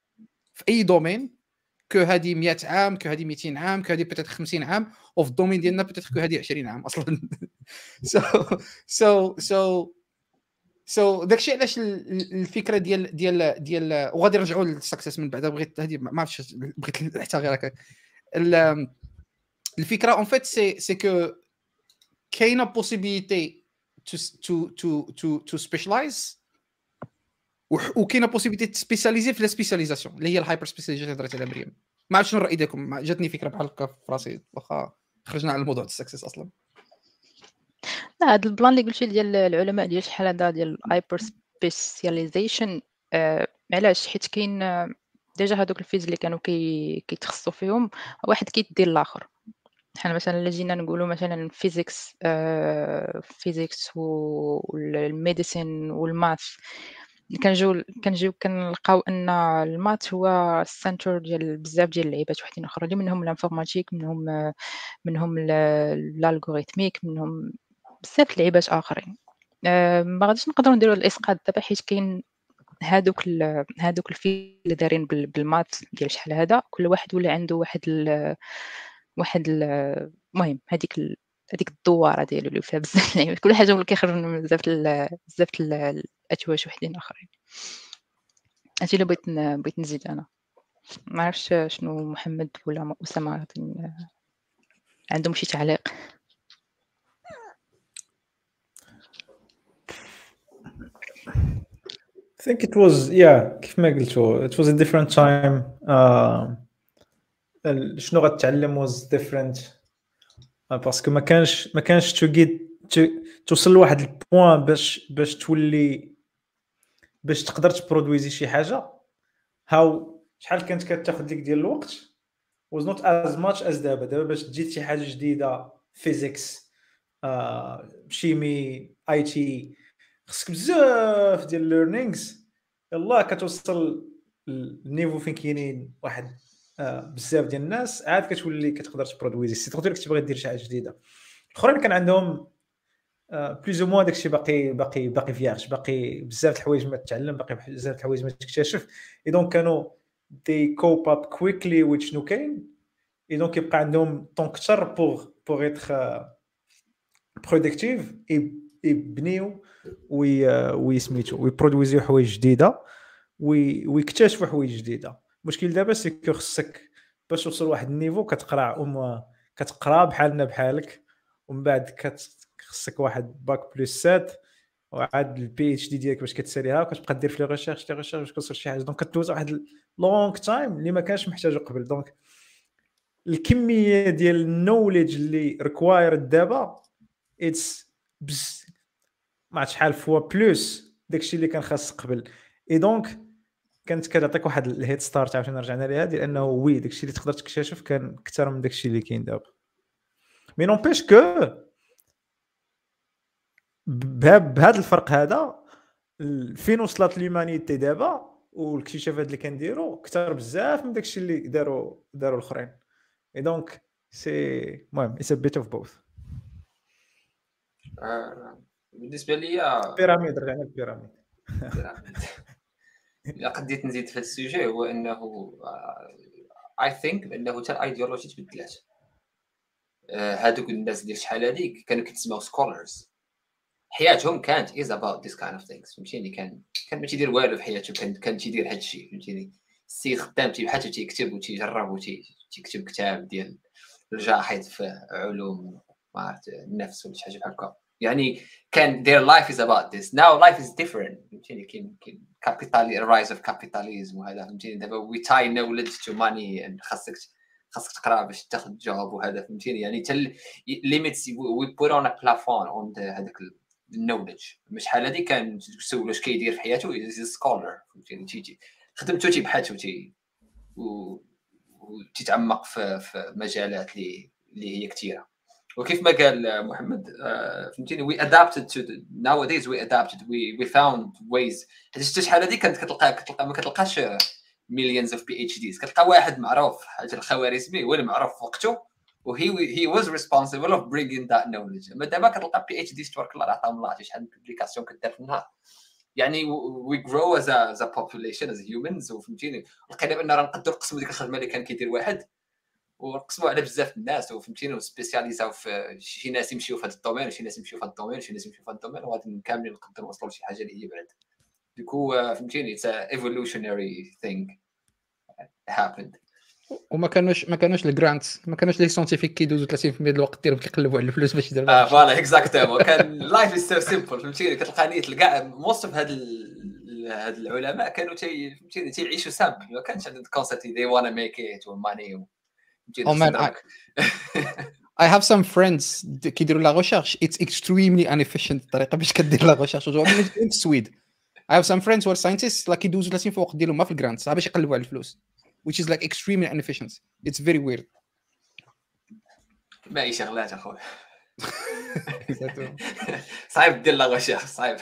في أي domaine que هذه 100 عام que هذه 200 عام que هذه peut-être 50 عام وفي ال domaine ديالنا peut-être que هذه 20 عام أصلا. so so so so داكشي علاش الفكرة ديال ديال ديال وغادي نرجعوا لل success من بعد بغيت هذه ما عرفتش بغيت حتى غير هكاك الفكرة en fait c'est c'est que كاينة possibilité to to to to specialize وكاينه possibilité ت spécialiser في la spécialisation اللي هي ال hyper specialization اللي هضرت عليها مريم ما عرفتش شنو الرأي ديالكم. جاتني فكرة بحال هكا في راسي. واخا خرجنا على الموضوع ال success أصلا. لا هذا ال plan اللي قلتي ديال العلماء ديال شحال هذا ديال ال hyper specialization آه علاش؟ حيت كاين déjà هذوك ال fields اللي كانوا كي كيتخصصوا فيهم واحد كيدي الآخر بحال مثلا الا جينا نقولوا مثلا physics آه physics وال médecine وال math. كنجيو كنجيو كنلقاو أن ال maths هو ال center ديال بزاف ديال اللعيبات وحدين اللي منهم ال informatique منهم منهم ال algorithmique منهم بزاف اللعيبات آخرين. آه ما غاديش نقدروا نديروا الإسقاط دابا حيت كاين هادوك هادوك ال fields اللي دايرين بال maths ديال شحال هذا كل واحد ولا عنده واحد واحد المهم هذيك هذيك الدوارة ديالو اللي فيها بزاف اللعيبات كل حاجة ولا كيخرج من بزاف بزاف الاتواش وحدين آخرين. هادشي اللي بغيت بغيت نزيد أنا. ما عرفتش شنو محمد ولا أسامة عندهم شي تعليق؟ I think it was yeah كيف ما قلتوا it was a different time. uh, شنو غتعلم was different parce que ما كانش ما كانش تو جيت توصل لواحد ال point باش باش تولي باش تقدر ت produisez شي حاجة. how شحال كانت كتاخذ ديك ديال الوقت؟ Was not as much as دابا. دابا باش تجي شي حاجة جديدة physics آه chimie IT خصك بزاف ديال learnings يلا كتوصل ال niveau فين كاينين؟ واحد آه بزاف ديال الناس عاد كتولي كتقدر ت produisez c'est تقدر تبغي دير شي حاجة جديدة. الاخرين كان عندهم بلوز أو موان داكشي باقي باقي باقي فيارج باقي بزاف الحوايج ما تتعلم باقي بزاف الحوايج ما تكتشف. اي دونك كانوا دي كوب اب كويكلي ويت شنو كاين اي دونك يبقى عندهم طون كثر بوغ بوغ اتر برودكتيف يبنيو وي وي سميتو حوايج جديدة ويكتشفوا حوايج جديدة. المشكل دابا سي خصك باش توصل لواحد النيفو كتقرا ام كتقرا بحالنا بحالك ومن بعد خصك واحد bac plus sept وعاد ال PhD ديالك باش كتساليها وكتبقى دير في les recherches les recherches باش توصل شي حاجة. donc كدوز واحد long time اللي ما كانش محتاجه قبل. donc الكمية ديال ال knowledge اللي required دابا it's ما عرفت شحال fois plus داكشي اللي كان خاص قبل. et donc كانت كتعطيك واحد ال head start عاوتاني رجعنا ليها ديال إنه وي داكشي اللي تقدر تكتشف كان أكثر من داكشي اللي كاين دابا. mais n'empêche que بهذا الفرق هذا فين وصلت l'humanité دابا والاكتشافات اللي كنديروا أكثر بزاف من داكشي اللي داروا داروا الأخرين. et donc c'est المهم it's bit of both بالنسبة لي pyramide رجعنا لل pyramide إلا قديت نزيد في ال sujet هو أنه I think بأنه حتى الايديولوجي تبدلات. هادوك الناس ديال شحال هذيك كانوا كيتسموا scholars حياتهم كانت is about this kind of things فهمتيني؟ كان كان ما تيدير والو في حياته كان كان تيدير هذا الشيء فهمتيني؟ السيد خدام تيبحث تيكتب وتيجرب وتيكتب كتاب ديال الجاحظ في علوم ما عرفت النفس ولا شي حاجة بحال هكا. يعني كان their life is about this. Now life is different. فهمتيني كاين كاين capital rise of capitalism وهذا فهمتيني دابا we tie knowledge to money خاصك خاصك تقرا باش تاخذ job وهذا فهمتيني يعني حتى limits we put on a plafond on هذاك ال knowledge شحال هادي كان تسولو اش كيدير في حياته؟ scholar فهمتيني تيجي خدمته تيبحث وتي وتتعمق في, في مجالات اللي اللي هي كثيره وكيف ما قال محمد فهمتيني؟ we adapted to nowadays we adapted we we found ways حيت شحال هادي كانت كتلقى كتلقى ما كتلقاش millions of PhDs كتلقى واحد معروف حاجة الخوارزمي هو اللي معروف في وقته و he he was responsible of bringing that knowledge أما دابا كتلقى PhD تبارك الله عطاهم الله شحال من publications كدار في النهار. يعني we grow as as population as humans وفهمتيني؟ لقينا بأن راه نقدروا نقسموا ديك الخدمة اللي كان كيدير واحد. ونقسموا على بزاف الناس وفهمتيني وسبيسياليزاو في شي ناس يمشيو في هذا ال domaine وشي ناس يمشيو في هذا ال domaine وشي ناس يمشيو في هذا ال domaine وغادي كاملين نقدروا نوصلوا لشي حاجة اللي هي بعد ديكو فهمتيني it's evolutionary thing happened. وما كانوش ما كانوش ال grants ما كانوش les scientifiques كيدوزوا 30% ديال الوقت ديالهم كيقلبوا على الفلوس باش يديروا آه voilà exactement كان life is so simple فهمتيني. كتلقى كاع most of هاد هاد العلماء كانوا تي فهمتيني تيعيشوا simple ما كانش عندهم concept دي wanna make it و money Oh man, I, I have some friends كيديروا la recherche it's extremely inefficient الطريقة باش كدير la recherche في السويد I have some friends who are scientists like يدوزوا 30 في الوقت ديالهم ما في ال grant باش يقلبوا على الفلوس. Which is like extremely inefficient. It's very weird. باقي شغلات أخوي. صعيب دير la recherche صعيب.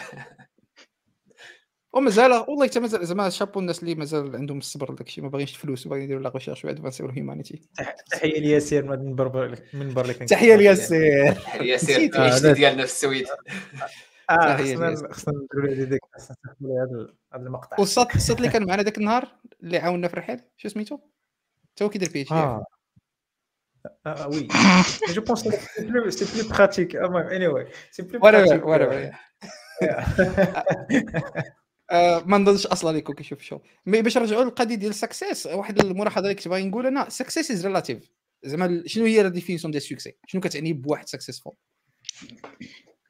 ومازال والله حتى مازال زعما شابو الناس اللي مازال عندهم الصبر داك الشيء ما باغينش الفلوس وباغيين يديروا la recherche وعاد نسيروا humanity تحية لياسير من المنبر المنبر اللي كان تحية لياسير تحية لياسير ديالنا في السويد. آه خصنا خصنا نديروا ديك هذا المقطع. والصوت الصوت اللي كان معنا ذاك النهار اللي عاوننا في الرحال شو سميتو؟ تو كيدير PhD آه. Ah oui, je pense que c'est plus, c'est plus pratique. Anyway, c'est plus pratique. Whatever, whatever. آه، ما نظنش أصلا يكون كيشوف الشغل mais باش نرجعوا للقضية ديال ال success واحد الملاحظة اللي كنت باغي نقول أنا success is relative زعما شنو هي la définition ديال ال success شنو كتعني بواحد successful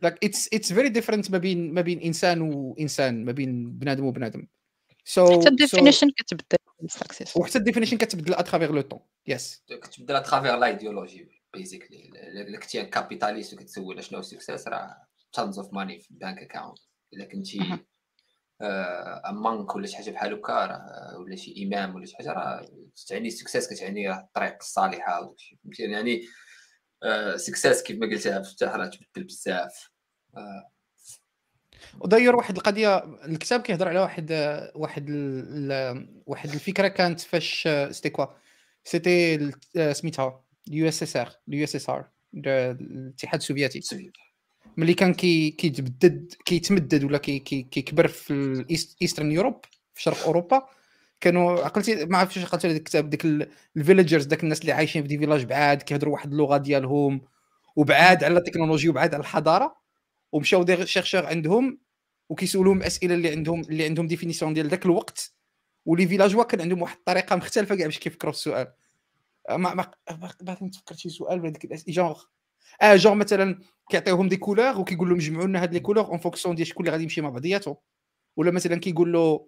like it's it's very different ما بين ما بين إنسان وانسان ما بين بنادم وبنادم so حتى ال definition كتبدل ال success وحتى ال definition كتبدل à travers le temps yes كتبدل à travers l'idéologie basically الا كنتي capitalist وكتسول شنو ال success راه tons of money في ال bank account إلا كنتي monk ولا شي حاجة بحال هكا راه ولا شي إمام ولا شي حاجة راه تعني success كتعني راه الطريق الصالحة وداك الشيء فهمتي يعني success كيف ما قلتها بفتح راه تبدل بزاف. وداير واحد القضية الكتاب كيهضر على واحد واحد واحد الفكرة كانت فاش c'était quoi c'était سميتها اليو إس إس آر اليو إس إس آر الاتحاد السوفيتي. ملي كان كي كيتبدد كيتمدد ولا كي كيكبر في ال Eastern Europe في شرق أوروبا. كانوا عقلتي ما عرفتش عقلتي هذاك الكتاب ديك ال villagers داك الناس اللي عايشين في des villages بعاد كيهضروا واحد اللغة ديالهم وبعاد على التكنولوجيا وبعاد على الحضارة ومشاو des chercheurs عندهم وكيسولوهم الاسئله اللي عندهم اللي عندهم définition ديال ذاك الوقت. و les villageois كان عندهم واحد الطريقة مختلفة كاع باش كيفكروا في السؤال. ما ما باغي نتفكر شي سؤال من هذيك الاسئله آه جونغ مثلا كيعطيوهم des couleurs وكيقول لهم جمعوا لنا هاد les couleurs en fonction ديال شكون اللي غادي يمشي مع بعضياتهم ولا مثلا كيقول له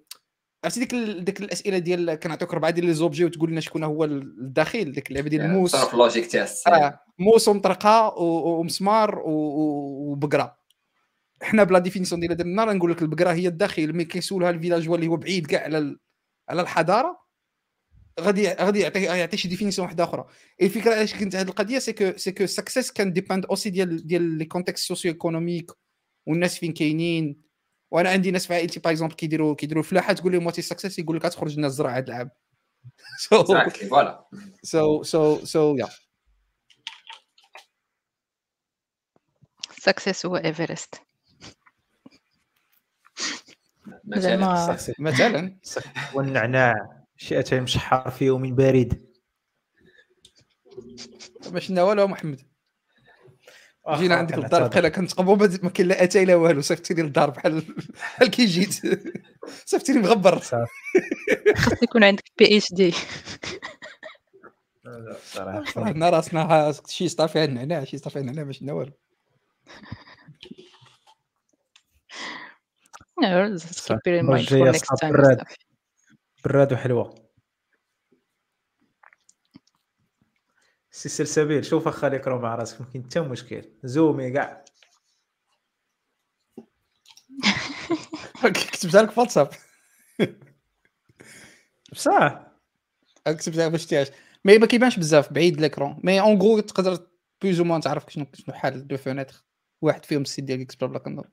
عرفتي ديك ديك الأسئلة ديال كنعطيوك اربعه ديال لي زوبجي وتقول لنا شكون هو الداخل ديك اللعبة ديال الموس صرف لوجيك تاس آه موس ومطرقة ومسمار وبقرة. حنا بلا ديفينيسيون ديال درنا نقول لك البقرة هي الداخل ملي كيسولها الفيلاج اللي هو بعيد كاع على على الحضارة. غادي غادي يعطي يعطي شي ديفينيسيون واحدة أخرى. الفكرة علاش كنت هذه القضية سي كو سي كو سكسيس كان ديباند اوسي ديال ديال لي كونتكست سوسيو ايكونوميك والناس فين كاينين. وأنا عندي ناس في عائلتي par exemple كيديروا كيديروا فلاحه تقول لهم what is success يقول لك تخرج لنا الزرع هذا العام so voilà so so so yeah success هو ايفرست مثلا مثلا والنعناع. شئتين مشحر في يوم بارد. ما شفنا والو محمد. جينا عندك الدار بقينا كنتقبوا ما كاين لا أتاي لا والو صيفطتيني للدار بحال بحال كي جيت. صيفطيني مغبر. خاص يكون عندك PhD حنا راسنا شي سطار فيها النعناع شي سطار فيها النعناع ما شفنا والو براد وحلوه سي سلسبيل شوف أخا الكرو مع راسك ما كاين حتى مشكل. زومي كاع. كتبتها لك واتساب. بصح. كتبتها باش تياش. مي ما كيبانش بزاف بعيد ليكرون مي اون غو تقدر بلوز موان تعرف شنو شنو حال دو فونيتر واحد فيهم السيت ديال اكسبلور بلا كنظن.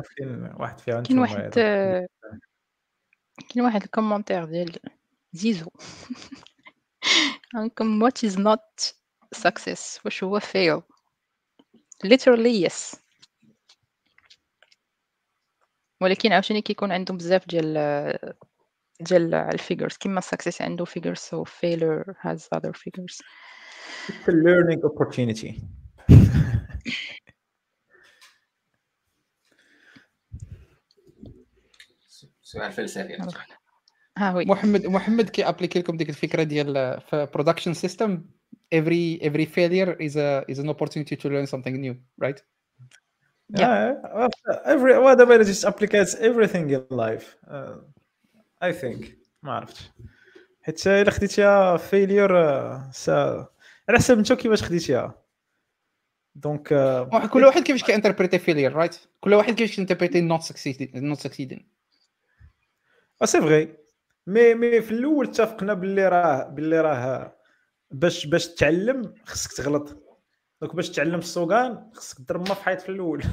كاين واحد كاين واحد كاين واحد ال commentaire ديال زيزو عندكم what is not success? واش هو fail? Literally yes. ولكن عاوتاني كيكون عندهم بزاف ديال ديال ال figures كيما success عنده figures so failure has other figures. It's a learning opportunity. سؤال فلسفي ها oui محمد محمد كي appliquي لكم ديك الفكرة ديال في production system every every failure is a is an opportunity to learn something new right? Yeah, yeah every whatever it just applicates everything in life. Uh, I think. ما عرفتش. حيت إلا خديتيها failure c'est على حسب انت كيفاش خديتيها. donc uh, كل واحد كيفاش كي interpréter failure right كل واحد كيفاش كي interpréter not succeeding not succeeding C'est vrai mais mais في الأول اتفقنا باللي راه باللي راه باش باش تعلم خصك تغلط. donc باش تعلم السوقان خصك تضرب ما في حيط في الأول.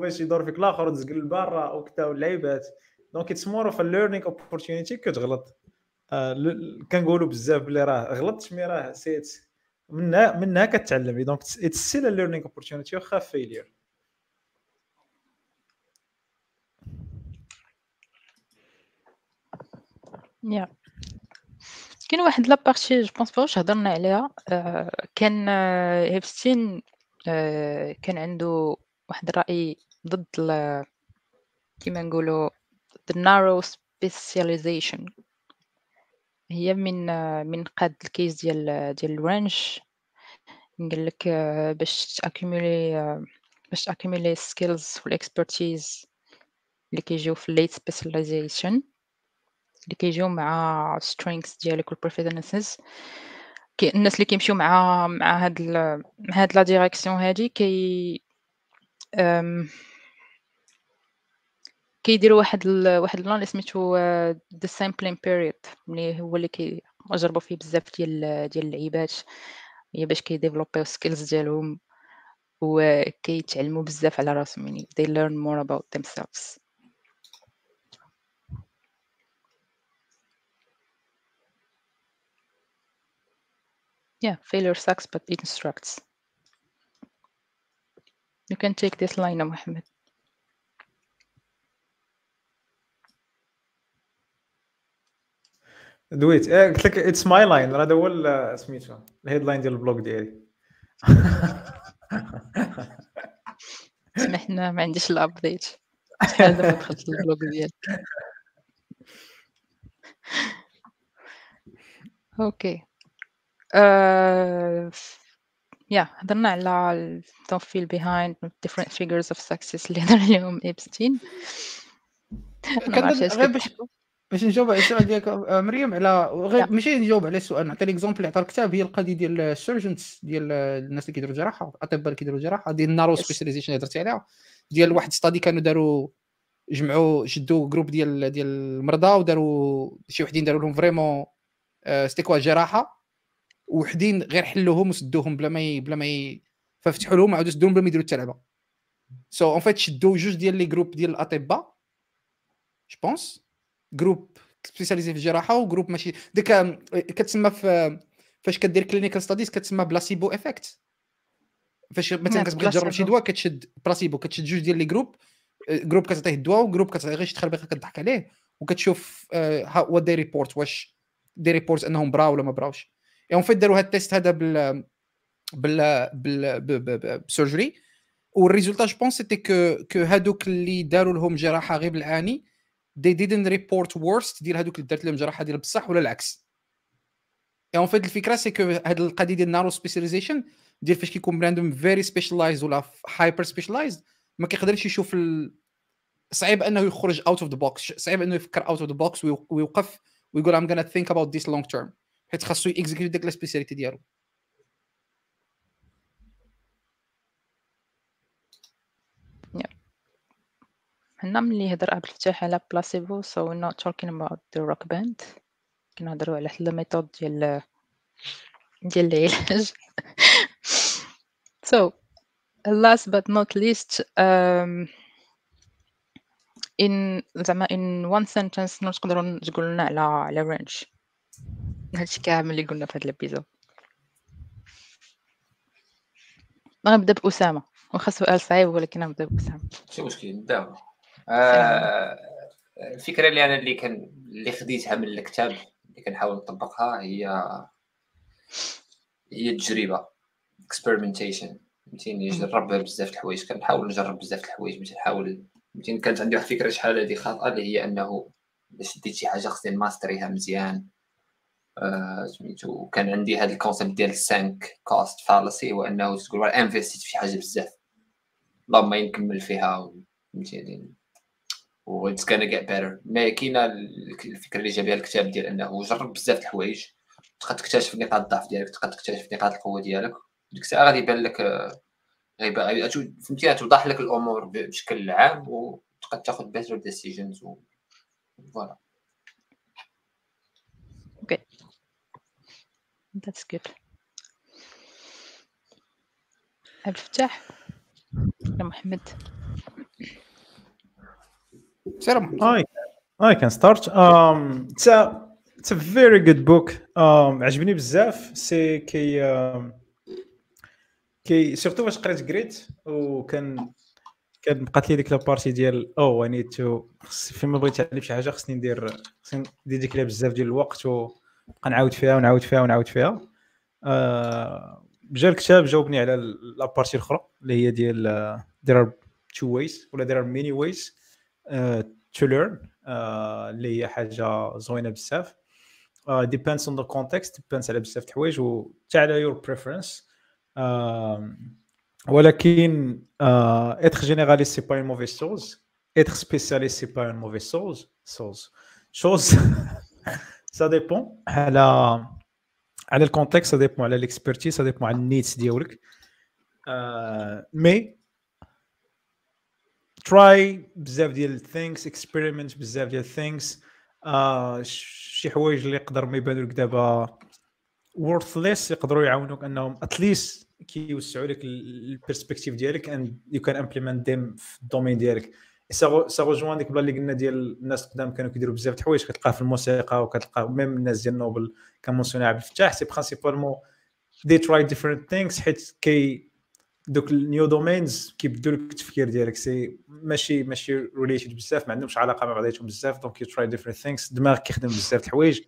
باش يدور فيك الآخر وتزقل لبرا وكتا واللعيبات donc it's more of learning opportunity كتغلط كنقولوا بزاف بلي راه غلطت mais راه سيت. منها منها كتعلم donc it's still learning opportunity واخا failure Yeah كاين واحد la partie je pense pas واش هضرنا عليها آه، كان ايبستين آه، كان عنده واحد الرأي ضد كيما نقولوا the narrow specialization. هي من من قاد الكيس ديال ديال ال range قال لك باش t'accumulي باش t'accumulي skills وال expertise اللي كيجيو في ال late specialization اللي كيجيو مع strengths ديالك وال preferences كي الناس اللي كيمشيو مع مع هاد ال... مع هاد la direction هادي كي أم... كيديروا واحد ال... واحد اللون اللي سميتو the sampling period ملي هو اللي كيجربوا فيه بزاف ديال ديال اللعيبات هي باش كي développيو skills ديالهم وكيتعلموا بزاف على راسهم يعني they learn more about themselves. Yeah, failure sucks, but it instructs. You can take this line, Mohammed. دويت إيه قلت لك it's my line هذا هو سميتو ال headline ديال ال blog ديالي. سمحنا ما عنديش ال update شحال دابا دخلت ال blog ديالك okay uh, yeah هضرنا على don't feel behind different figures of success اللي هضر عليهم إبستين غير باش باش نجاوب على السؤال ديالك آه، مريم على غير ماشي نجاوب على السؤال نعطي l'exemple اللي عطى الكتاب هي القضية ديال ال surgeons ديال الناس اللي كيديروا جراحة الأطباء اللي كيديروا جراحة ديال ال narrow specialization اللي هضرتي عليها ديال واحد study كانوا داروا جمعوا شدوا groupe ديال ديال المرضى وداروا شي وحدين داروا لهم vraiment c'était quoi جراحة. وحدين غير حلوهم وسدوهم بلا ما بلا ما ففتحوا لهم عاودوا سدوهم بلا ما يديروا حتى لعبة. so en fait شدوا جوج ديال les groupes ديال الأطباء je pense groupe spécialisé في الجراحة و groupe ماشي ديك كتسمى في فاش كدير clinical studies كتسمى placebo effect فاش مثلا كتبغي تجرب شي دواء كتشد بلاسيبو كتشد جوج ديال les groupes groupe كتعطيه الدواء و groupe كتعطيه غير شي تخربيقة كضحك عليه. وكتشوف what they report واش they report أنهم براو ولا ما براوش. en fait داروا هاد ال test هذا بال بال بال ب surgery وال résultat je pense c'était que que هادوك اللي داروا لهم جراحة غير بالعاني they didn't report worst ديال هذوك اللي دارت لهم جراحة ديال بصح ولا العكس. en fait الفكرة c'est que هاد القضية ديال narrow specialization ديال فاش كيكون بنادم very specialized ولا hyper specialized ما كيقدرش يشوف ال... صعيب أنه يخرج out of the box صعيب أنه يفكر out of the box ويوقف ويقول I'm gonna think about this long term حيت خاصو y execute ديك la spécialité ديالو. حنا ملي هضر عبد الفتاح على placebo so we're not talking about the rock band. كنهضروا على حتى ال méthode ديال ديال العلاج. So last but not least um, in زعما in one sentence نقدروا تقول لنا على على range هادشي كامل اللي قلنا في هاد ال épisode غنبدا بأسامة. واخا سؤال صعيب ولكن غنبدا بأسامة. ماشي مشكل نبداو آه الفكرة اللي أنا اللي كان اللي خديتها من الكتاب اللي كنحاول نطبقها هي هي التجربة اكسبيرمنتيشن فهمتيني؟ نجرب بزاف الحوايج. كنحاول نجرب بزاف الحوايج. باش نحاول فهمتيني؟ كانت عندي واحد الفكرة شحال هذه خاطئة اللي هي أنه باش ديت شي حاجة خصني نماستريها مزيان. سميتو آه وكان عندي هذا ال concept ديال ال sunk cost fallacy هو أنه تقول investit في شي حاجة بزاف. اللهم نكمل فيها فهمتيني. و it's gonna get better ما كاينة الفكرة اللي جابها الكتاب ديال أنه جرب بزاف الحوايج. تقدر تكتشف نقاط الضعف ديالك تقدر تكتشف نقاط القوة ديالك. ديك الساعة غادي يبان لك غيبان فهمتي توضح لك الأمور بشكل عام وتقدر تاخذ better decisions fr: Voilà Okay That's good. الفتاح ولا محمد I, I can start. Um, it's a it's a very good book. Um, عجبني بزاف c'est que um, que surtout فاش قريت جريت وكان كان بقات لي ديك la partie ديال oh I need to فيما بغيت نتعلم شي حاجة خصني ندير خصني ندير ديك بزاف ديال الوقت و نبقى نعاود فيها ونعاود فيها ونعاود فيها. آه جا الكتاب جاوبني على la partie الأخرى اللي هي ديال there are two ways ولا there are many ways uh, to learn uh, اللي هي حاجة زوينة بزاف. depends on the context depends على بزاف د الحوايج وتا على preference. uh, ولكن être généraliste c'est pas une mauvaise chose être spécialiste c'est pas une mauvaise chose chose chose ça dépend على على ال context ça dépend على l'expertise ça dépend على ال needs ديالك mais try بزاف ديال ال things experiment بزاف ديال ال things شي حوايج اللي يقدر ما يبانوا لك دابا worthless يقدروا يعاونوك انهم at least كيوسعوا لك ال perspective ديالك and you can implement them في ال domaine ديالك. ça joint ديك اللي قلنا ديال الناس القدام كانوا كيديروا بزاف د الحوايج كتلقاه في الموسيقى وكتلقاه même الناس ديال نوبل comme mentionné عبد الفتاح c'est principalement de try different things حيت كي دوك ال new domains كيبدلوا لك التفكير ديالك. c'est ماشي ماشي related بزاف ما عندهمش علاقة مع بعضياتهم بزاف donc you try different things دماغك كيخدم بزاف د الحوايج.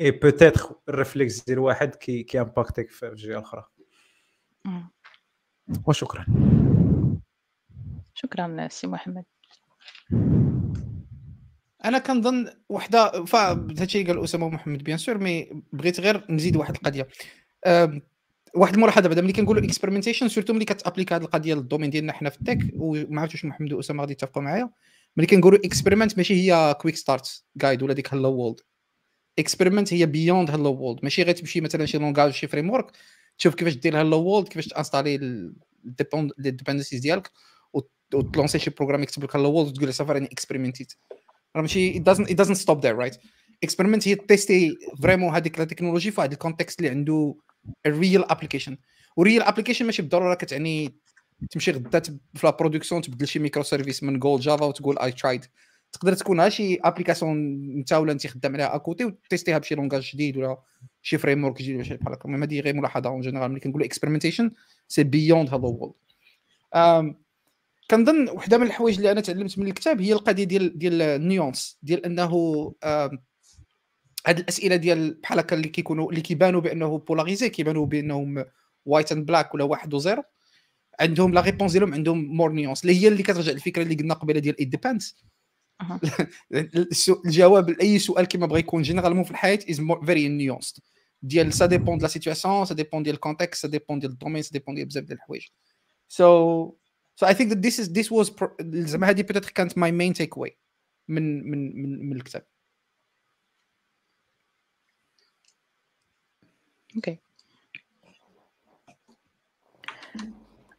et peut-être ال réflexe ديال واحد qui كي impactيك في الجهه الاخرى وشكرا. شكرا سي محمد. أنا كنظن وحدة فهادشي اللي قال أسامة محمد bien sûr mais بغيت غير نزيد واحد القضية. واحد الملاحظه بعدا ملي كنقولوا experimentation surtout ملي كت applique هذه القضية لل domaine ديالنا حنا في ال tech وما عرفتش واش محمد وأسامة غادي يتفقوا معايا. ملي كنقولوا experiment ماشي هي quick start guide ولا ديك hello world experiment هي beyond hello world ماشي غير تمشي مثلا شي langage شي framework تشوف كيفاش دير hello world كيفاش ت installer ال dependencies ديالك وت lancer شي programme يكتب لك hello world وتقول له صافي راني experimentيت راه ماشي it doesn't it doesn't stop experiment هي تtester vraiment هذيك la technologie في هذا ال context اللي عنده ال real application و real application ماشي بالضرورة كتعني تمشي غدا في la production تبدل شي microservice من Go ل Java وتقول I tried تقدر تكون ها شي application انت ولا انت خدام عليها à côté وت testerها بشي langage جديد ولا شي framework جديد بحال هكا. المهم هذه غير ملاحظة en général ملي كنقولوا experimentation c'est beyond hello world كنظن وحدة من الحوايج اللي أنا تعلمت من الكتاب هي القضية ديال ديال ال nuance ديال أنه هاد الأسئلة ديال بحال هكا اللي كيكونوا اللي كيبانوا بأنه polarisé كيبانوا بأنهم white and black ولا واحد وزيرو عندهم la réponse ديالهم عندهم more nuance اللي هي اللي كترجع للفكرة اللي قلنا قبيلة ديال it depends الجواب لأي سؤال كما بغى يكون généralement في الحياة is very nuanced ديال ça dépend de la situation ça dépend ديال ال contexte ça dépend ديال ال domaine ça dépend ديال بزاف ديال الحوايج so So I think that this is this was زعما هذه peut-être كانت my main takeaway من من من من الكتاب. Okay.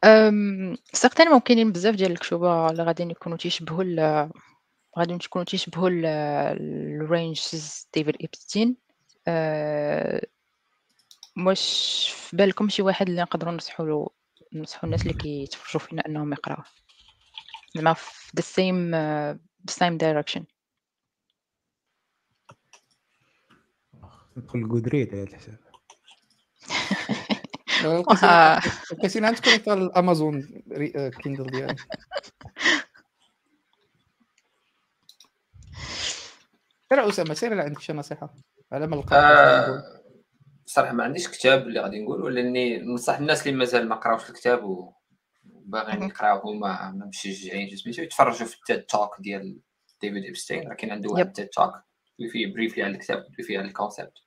Um certainement كاينين بزاف ديال الكتوبة اللي غاديين يكونوا تيشبهوا غادي تكونوا تيشبهوا ال Range ديفيد إبستين أه واش في بالكم شي واحد اللي نقدروا ننصحوا له ننصحوا الناس اللي كيتفرجوا فينا انهم يقراوه زعما في the same uh, the same direction ندخل Goodreads على الحساب كاين عندكم ال Amazon Kindle ديالي سير أسامة سير عندك شي نصيحة؟ على ما القراءه صراحة ما عنديش كتاب اللي غادي نقول ولاني ننصح الناس اللي مازال ما قراوش الكتاب وباغيين يقراوه هما ما مشجعين سميتو يتفرجوا في ال TED talk ديال ديفيد ابستين راه كاين عنده واحد TED talk فيه briefly على الكتاب فيه على ال concept.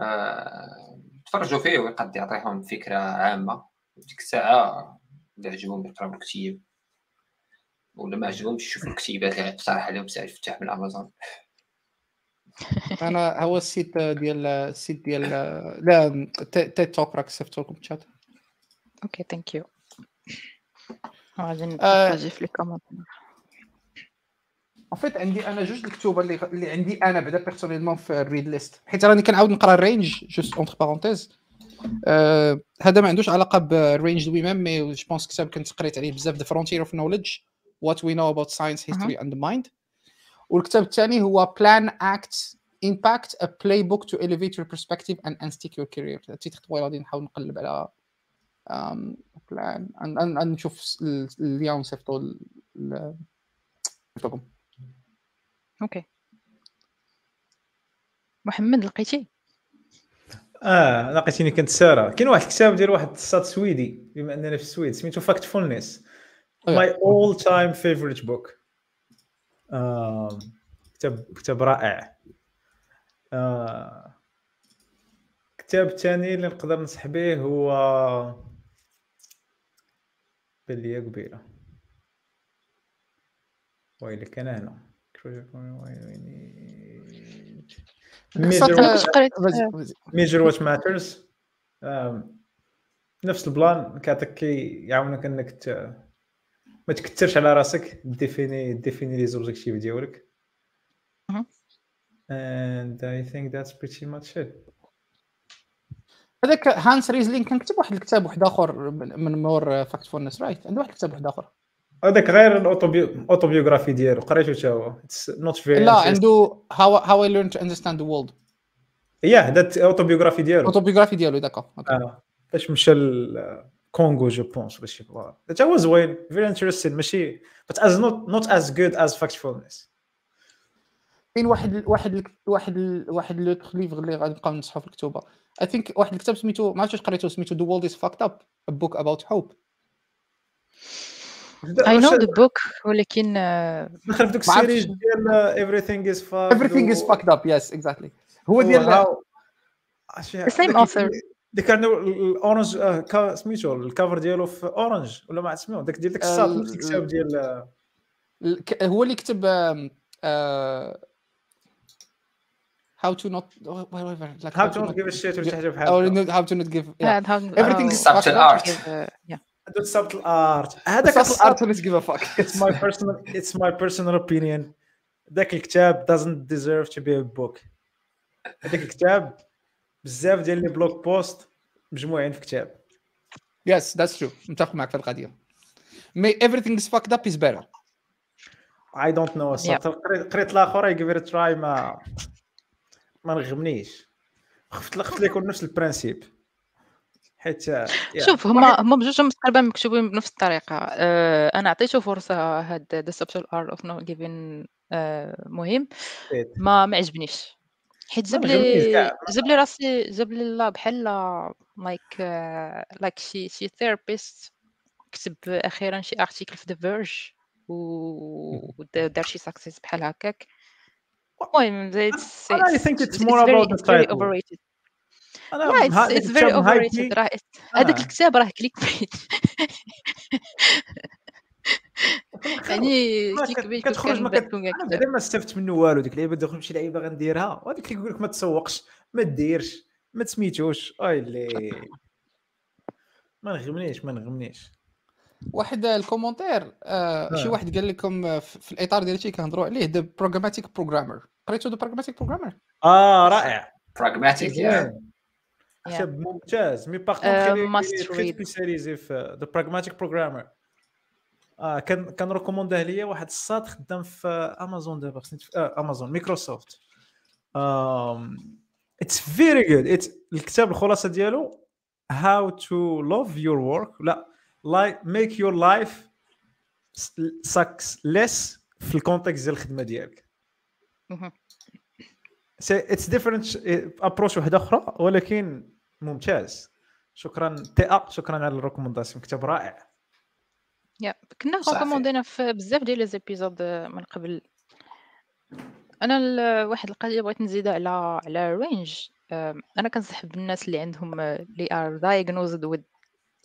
آه، تفرجوا فيه ويقد يعطيهم فكرة عامة. ديك الساعة اللي عجبهم يقراو الكتيب ولا ما عجبهمش يشوفوا الكتيبات اللي اقترح عليهم سعيد فتح من أمازون. أنا هو ال site ديال ال site ديال la TED talk راك صيفطت لكم ال chat Okay thank you غادي نبارطاجي في الكومنتير فيت عندي أنا جوج الكتب اللي اللي عندي أنا بعدا personnellement في ال reading list حيت راني كنعاود نقرا ال Range juste entre parenthèses هذا ما عندوش علاقة ب Range lui-même mais je pense كتاب كنت قريت عليه بزاف The Frontiers of Knowledge What We Know About Science History and Mind والكتاب الثاني هو Plan Act Impact a playbook to elevate your perspective and unstick your career. ال titre طويل غادي نحاول نقلب على plan نشوف اليوم نصيفطو لكم OK. محمد لقيتي؟ آه لقيتيني كنت سارة. كاين واحد الكتاب ديال واحد الصاد سويدي بما أننا في السويد سميتو Factfulness my all time favorite book كتاب كتاب رائع. آه كتاب ثاني اللي نقدر ننصح به هو لي قبيله ويلي كان هنا Measure What Matters نفس ال plan كيعطيك يعاونك إنك ما تكثرش على راسك définir définir les objectifs ديالك and I think that's pretty much it. هذاك هانس روزلينغ كان كتب واحد الكتاب واحد آخر من مور Fact fulness right عنده واحد الكتاب واحد آخر. هذاك غير ال autobiographie ديالو قريته حتى هو. not very لا عنده How how I learned to understand the world yeah that autobiography ديالو. ال autobiographie ديالو داكا فاش مشى الكونغو je pense ولا شي بلا حتى هو زوين very interesting ماشي but it's not not as good as Factfulness كاين واحد واحد واحد واحد le livre اللي غادي نبقاو نصحوا في الكتوبه I think واحد الكتاب سميتو ما عرفتش قريتو سميتو the world is fucked up a book about hope I know the book ولكن دخل في ديك ال series ديال everything is fucked everything is fucked up yes exactly. هو ديال the same author. ديك عنده ال orange سميتو الكافر ديالو في اورنج ولا ما عرفت سميتو داك ديال داك الساط نفس الكتاب ديال هو اللي كتب how to not whatever like how, how to not give a shit ولا شي حاجة بحال or how to not give yeah. everything is subtle art yeah هذا subtle art هذاك subtle art let's give a fuck it's my personal it's my personal opinion ذاك الكتاب doesn't deserve to be a book هذاك الكتاب بزاف ديال les blog posts مجموعين في كتاب. yes that's true متفق معك في القضية. mais everything is fucked up is better. I don't know. قريت الآخر it a try ما ما نغمنيش. خفت خفت يكون نفس ال principe حيت شوف هما هما بجوج تقريبا مكتوبين بنفس الطريقة. أه أنا عطيته فرصة هاد The Subtle Art of Not Giving مهم. ما ما عجبنيش. حيت جاب لي جاب لي راسي جاب لي لا بحال like like شي شي therapist كتب أخيرا شي article في The Verge ودار شي success بحال هكاك. المهم it's, I think it's more about the very overrated. yeah, it's, it's very overrated. راه هذاك الكتاب راه click bait يعني كتخرج ما بعدا ما استفدت منه والو ديك اللعيبه دخل شي لعيبة غنديرها وهذاك اللي يقول لك ما تسوقش ما ديرش ما تسميتوش. اي اللي ما نغمنيش ما نغمنيش. واحد ال commentaire آه شي واحد قال لكم في الإطار ديال شي كنهضروا عليه The Pragmatic Programmer قريتو The Pragmatic Programmer آه رائع. كتاب ممتاز mais par contre spécialisé في The Pragmatic Programmer آه كان كان ريكومونداه ليا واحد الصاد خدام في امازون دابا خصني آه امازون مايكروسوفت it's very good الكتاب الخلاصة ديالو how to love your work لا like make your life sucks less في ال context ديال الخدمة ديالك. it's different approche واحدة أخرى ولكن ممتاز. شكرا تي شكرا على ال recommandation كتاب رائع. يا كنا ريكوموندينا في بزاف ديال les épisodes من قبل. أنا واحد القضية بغيت نزيدها على على Range أنا كنصحب الناس اللي عندهم اللي are diagnosed with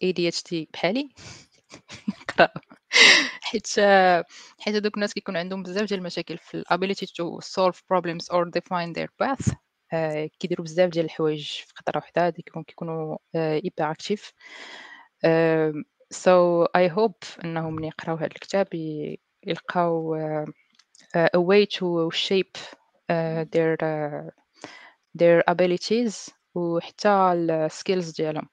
ADHD بحالي. حيت حيت هذوك الناس كيكون عندهم بزاف ديال المشاكل في to solve problems or define their path. uh, كيديروا بزاف ديال الحوايج في قطرة وحدة كيكونوا كيكونوا active uh, so I hope إنهم ملي يقراو هذا الكتاب يلقاو uh, a way to shape uh, their uh, their abilities وحتى السكيلز ديالهم.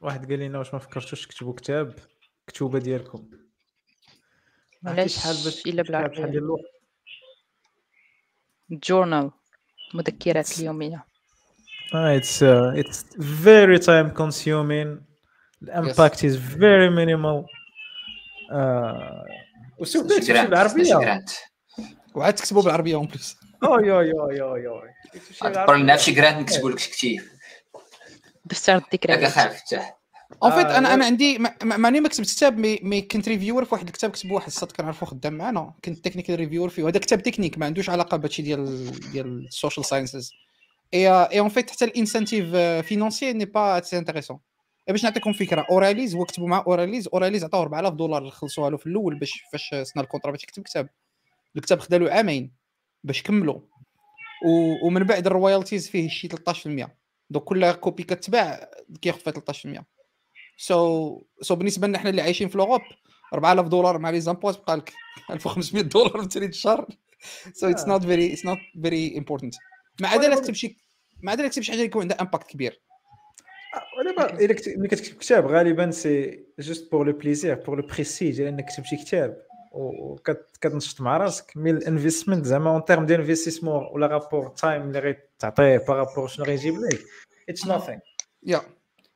واحد قال لنا واش ما فكرتوش تكتبوا كتاب كتوبة ديالكم. علاش شحال باش إلا بالعربيه journal مذكرات اليومية. it's it's very time consuming ال impact is very minimal وسوف بالعربيه وعاد تكتبوا بالعربية en plus oui oui oui oui oui. لنا شي كراند نكتبوا لك كتيب دفتر ياك الذكريات en fait أنا. أنا عندي ما- ما- ماني ما كتبت كتاب مي مي كنت reviewer في واحد الكتاب كتب واحد الصاد كنعرفو خدام معنا كنت technical reviewer فيه. وهذا كتاب تكنيك ما عندوش علاقة بهادشي ديال ديال ال social sciences et et en fait حتى ال incentive financier n'est pas très intéressant باش نعطيكم فكرة O'Reilly هو كتبوا مع اوراليز اوراليز عطاوه 4000 دولار خلصوها له في الأول باش فاش سنا ال contrat باش يكتب كتاب. الكتاب خدا له عامين باش كملوا و- ومن بعد ال royalties فيه شي 13% donc كل copie كتباع كياخذ فيها 13% so so بالنسبة لنا حنا اللي عايشين في l'Europe 4000 دولار مع les impôts بقى لك 1500 دولار في الشهر so it's not very it's not very important مع ذلك تكتب شي مع ذلك شي حاجة يكون عندها impact كبير. الا كت- ملي كتكتب كتاب غالبا c'est juste pour le plaisir pour le prestige ديال إنك تكتب شي كتاب وكتنشط مع راسك. mais ال investment زعما en termes ديال investissement ولا rapport time اللي غتعطيه par rapport شنو غيجيب لك it's nothing yeah.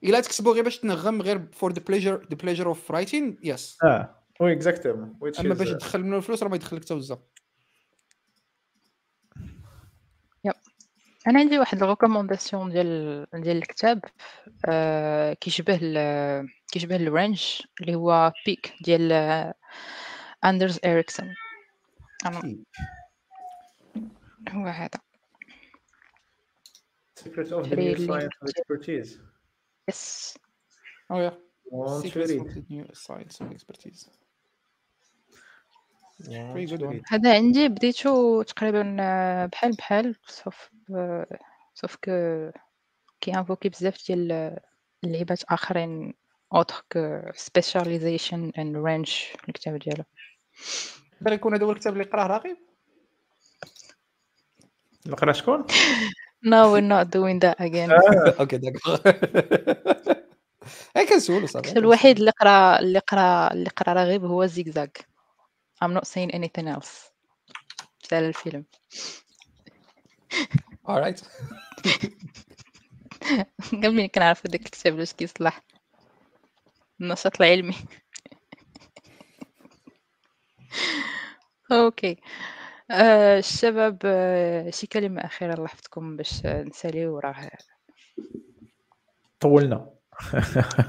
إلا تكتبوا غير باش تنغم غير for the pleasure the pleasure of writing yes آه oui exactement أما باش تدخل منه الفلوس راه ما يدخل لك حتى وزة. أنا عندي واحد ال recommandation ديال ديال الكتاب آه كيشبه ال- كيشبه ال Range اللي هو Peak ديال آه، اندرز اريكسون أنا- هو هذا. Secret of the new science of expertise. yes oh yeah Want to Secrets of the new science of expertise. Good one. هذا عندي بديتو تقريبا آه، بحال بحال sauf آه، sauf que كي invoquer بزاف ديال اللعيبات آخرين اوتر كو سبيشاليزيشن اند رينج الكتاب ديالو. يقدر يكون هذا هو الكتاب اللي قراه راغب؟ نقرأ شكون؟ No, we're not doing that again. أوكي داكور أي كنسولو صافي الوحيد اللي قرأ اللي قرأ اللي قرأ راغب هو زيغزاغ I'm not saying anything else مثال الفيلم alright قبل مني كنعرف هذاك الكتاب واش كيصلح النشاط العلمي. أوكي. آه الشباب آه شي كلمة أخيرة الله يحفظكم باش نساليو راه طولنا.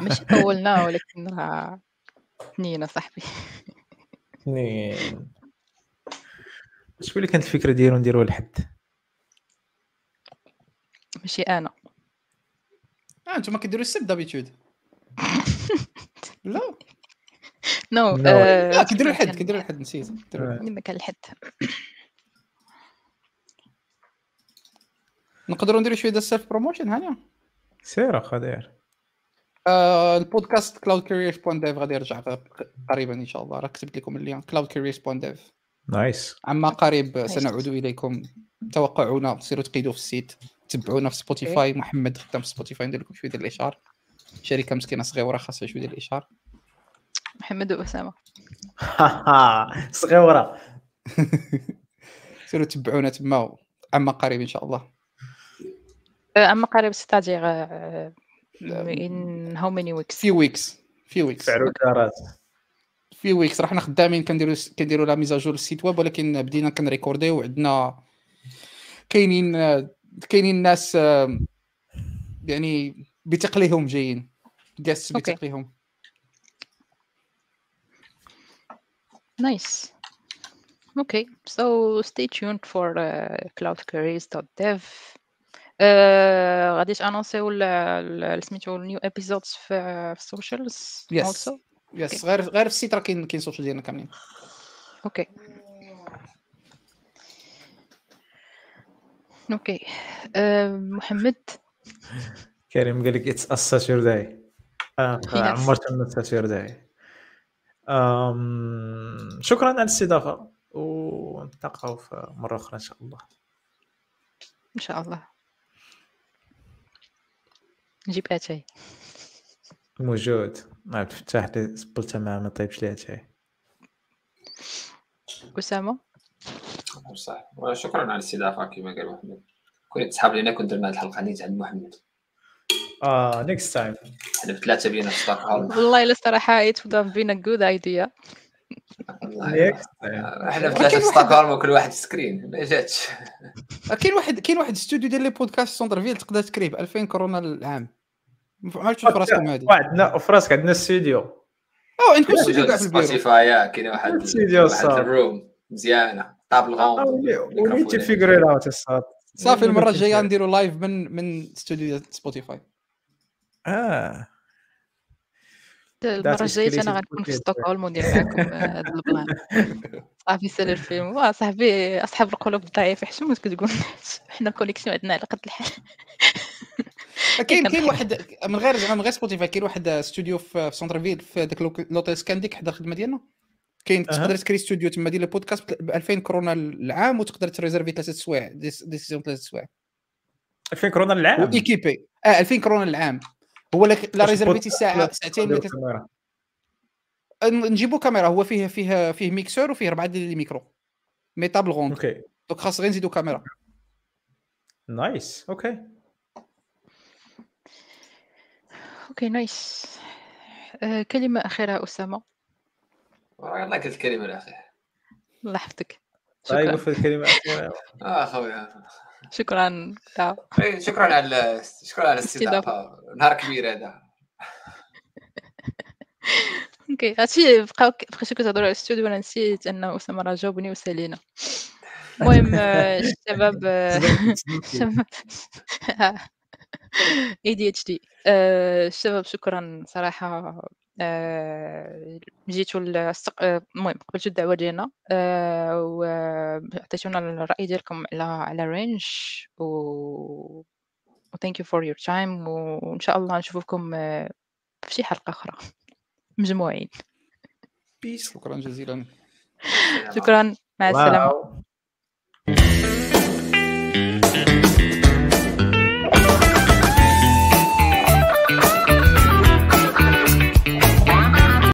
ماشي طولنا ولكن راه تنينا صاحبي. اثنين. شكون اللي كانت الفكرة ديالو نديروها لحد. ماشي أنا. آه أنتم كديروا السب d'habitude لا. no No. لا كديروا الحد كديروا الحد نسيت. ما كان الحد نقدروا نديروا شوية ديال ال self promotion هانيه سير اخا داير آه، البودكاست Cloud Careers point dev غادي يرجع قريبا إن شاء الله. راه كتبت لكم ال lien Cloud Careers point dev nice عما قريب. سنعود إليكم. توقعونا سيروا تقيدوا في ال site. تبعونا في Spotify محمد خدام في Spotify ندير لكم شوية ديال الاشهار شركة مسكينة صغيرة خاصها شوية ديال الاشهار محمد وأسامة. صغيرة. سيروا تبعونا تما. عما قريب إن شاء الله. آه، أما قريب c'est-à-dire in how many weeks? few weeks few weeks فعلوا few weeks راه حنا خدامين كنديروا كنديروا la mise à jour ال site web ولكن بدينا كن record يو وعندنا كاينين كاينين ناس يعني بتقليهم جايين. just okay. بتقليهم. Nice. Okay, so stay tuned for uh, cloudcareers.dev. Uh, غادي ت annonce يو ال- ال- سميتو ال new episodes في ال socials Yes. also yes غير غير في ال site راه كاين كاين social ديالنا كاملين. okay okay uh, محمد؟ كريم قال لك it's a Saturday عمرت من a Saturday شكرا على الاستضافة ونتلاقاو في مرة أخرى إن شاء الله. إن شاء الله. نجيب اتاي موجود. عبد الفتاح اللي سبلته معاه ما طيبش ليه اتاي أسامة؟ صح. شكرا على الاستضافة كما قال محمد. كون تسحب لينا كون درنا هذه الحلقة نيت عند محمد. آه next time حنا بثلاثه بينا في ستوكهولم والله إلا صراحة would have been a good idea. والله إحنا في ثلاثة في ستوكهولم وكل واحد screen ما جاتش. كاين واحد كاين واحد استوديو ديال les podcasts centre-ville تقدر تكريه ب 2000 كورونا العام. ما عرفتش في راسكم هذه عندنا في راسك عندنا استوديو. أو عندكم استوديو كاع في ال bureau Spotify كاين واحد استوديو واحد ال room. مزيانه table ronde و let's figure it out صافي المرة الجاية نديروا live من من استوديو Spotify آه. المرة الجاية أنا غنكون في ستوكهولم وندير معكم هذا ال plan صافي سال الفيلم. صاحبي أصحاب القلوب الضعيفة حشمت كتقول حنا ال connexion عندنا على قد الحال. كاين كاين واحد من غير من غير Spotify كاين واحد استوديو في centre-ville في ذاك l'hôtel Scandic حدا الخدمه ديالنا. كاين تقدر تكري استوديو تما ديال البودكاست ب 2000 كورونا العام وتقدر ت réserver ثلاثة سوايع ديسيزيون ثلاثة سوايع. 2000 كورونا العام؟ و équipé. آه 2000 كورونا العام. هو لك لا réserve يتي ساعه ساعتين نجيبو كاميرا. هو فيه فيه فيه mixeur وفيه اربعه ديال ال micro. mais table ronde. okay. donc خاص غير نزيدو كاميرا. nice. okay. okay nice. آه، كلمة أخيرة أسامة. والله قلت الكلمة الاخيره الله يحفظك. طيب شكرا. في الكلمة الأخيرة. آه خويا شكرا. تاو. إيه، شكرا على شكرا على الاستضافه نهار كبير هذا. okay هادشي بقاو بقيتو كتهضروا على الاستوديو. وأنا نسيت أن أسامة راه جاوبني وسالينا المهم آه، الشباب آه، الشباب. ADHD الشباب شكرا صراحة. آه، جيتوا السق- آه، المهم قبلتوا الدعوة ديالنا آه، وعطيتونا الرأي ديالكم على على رينج و thank you for your time وإن شاء الله نشوفكم آه، في شي حلقة أخرى. مجموعين. شكرا جزيلا. شكرا. مع السلامة.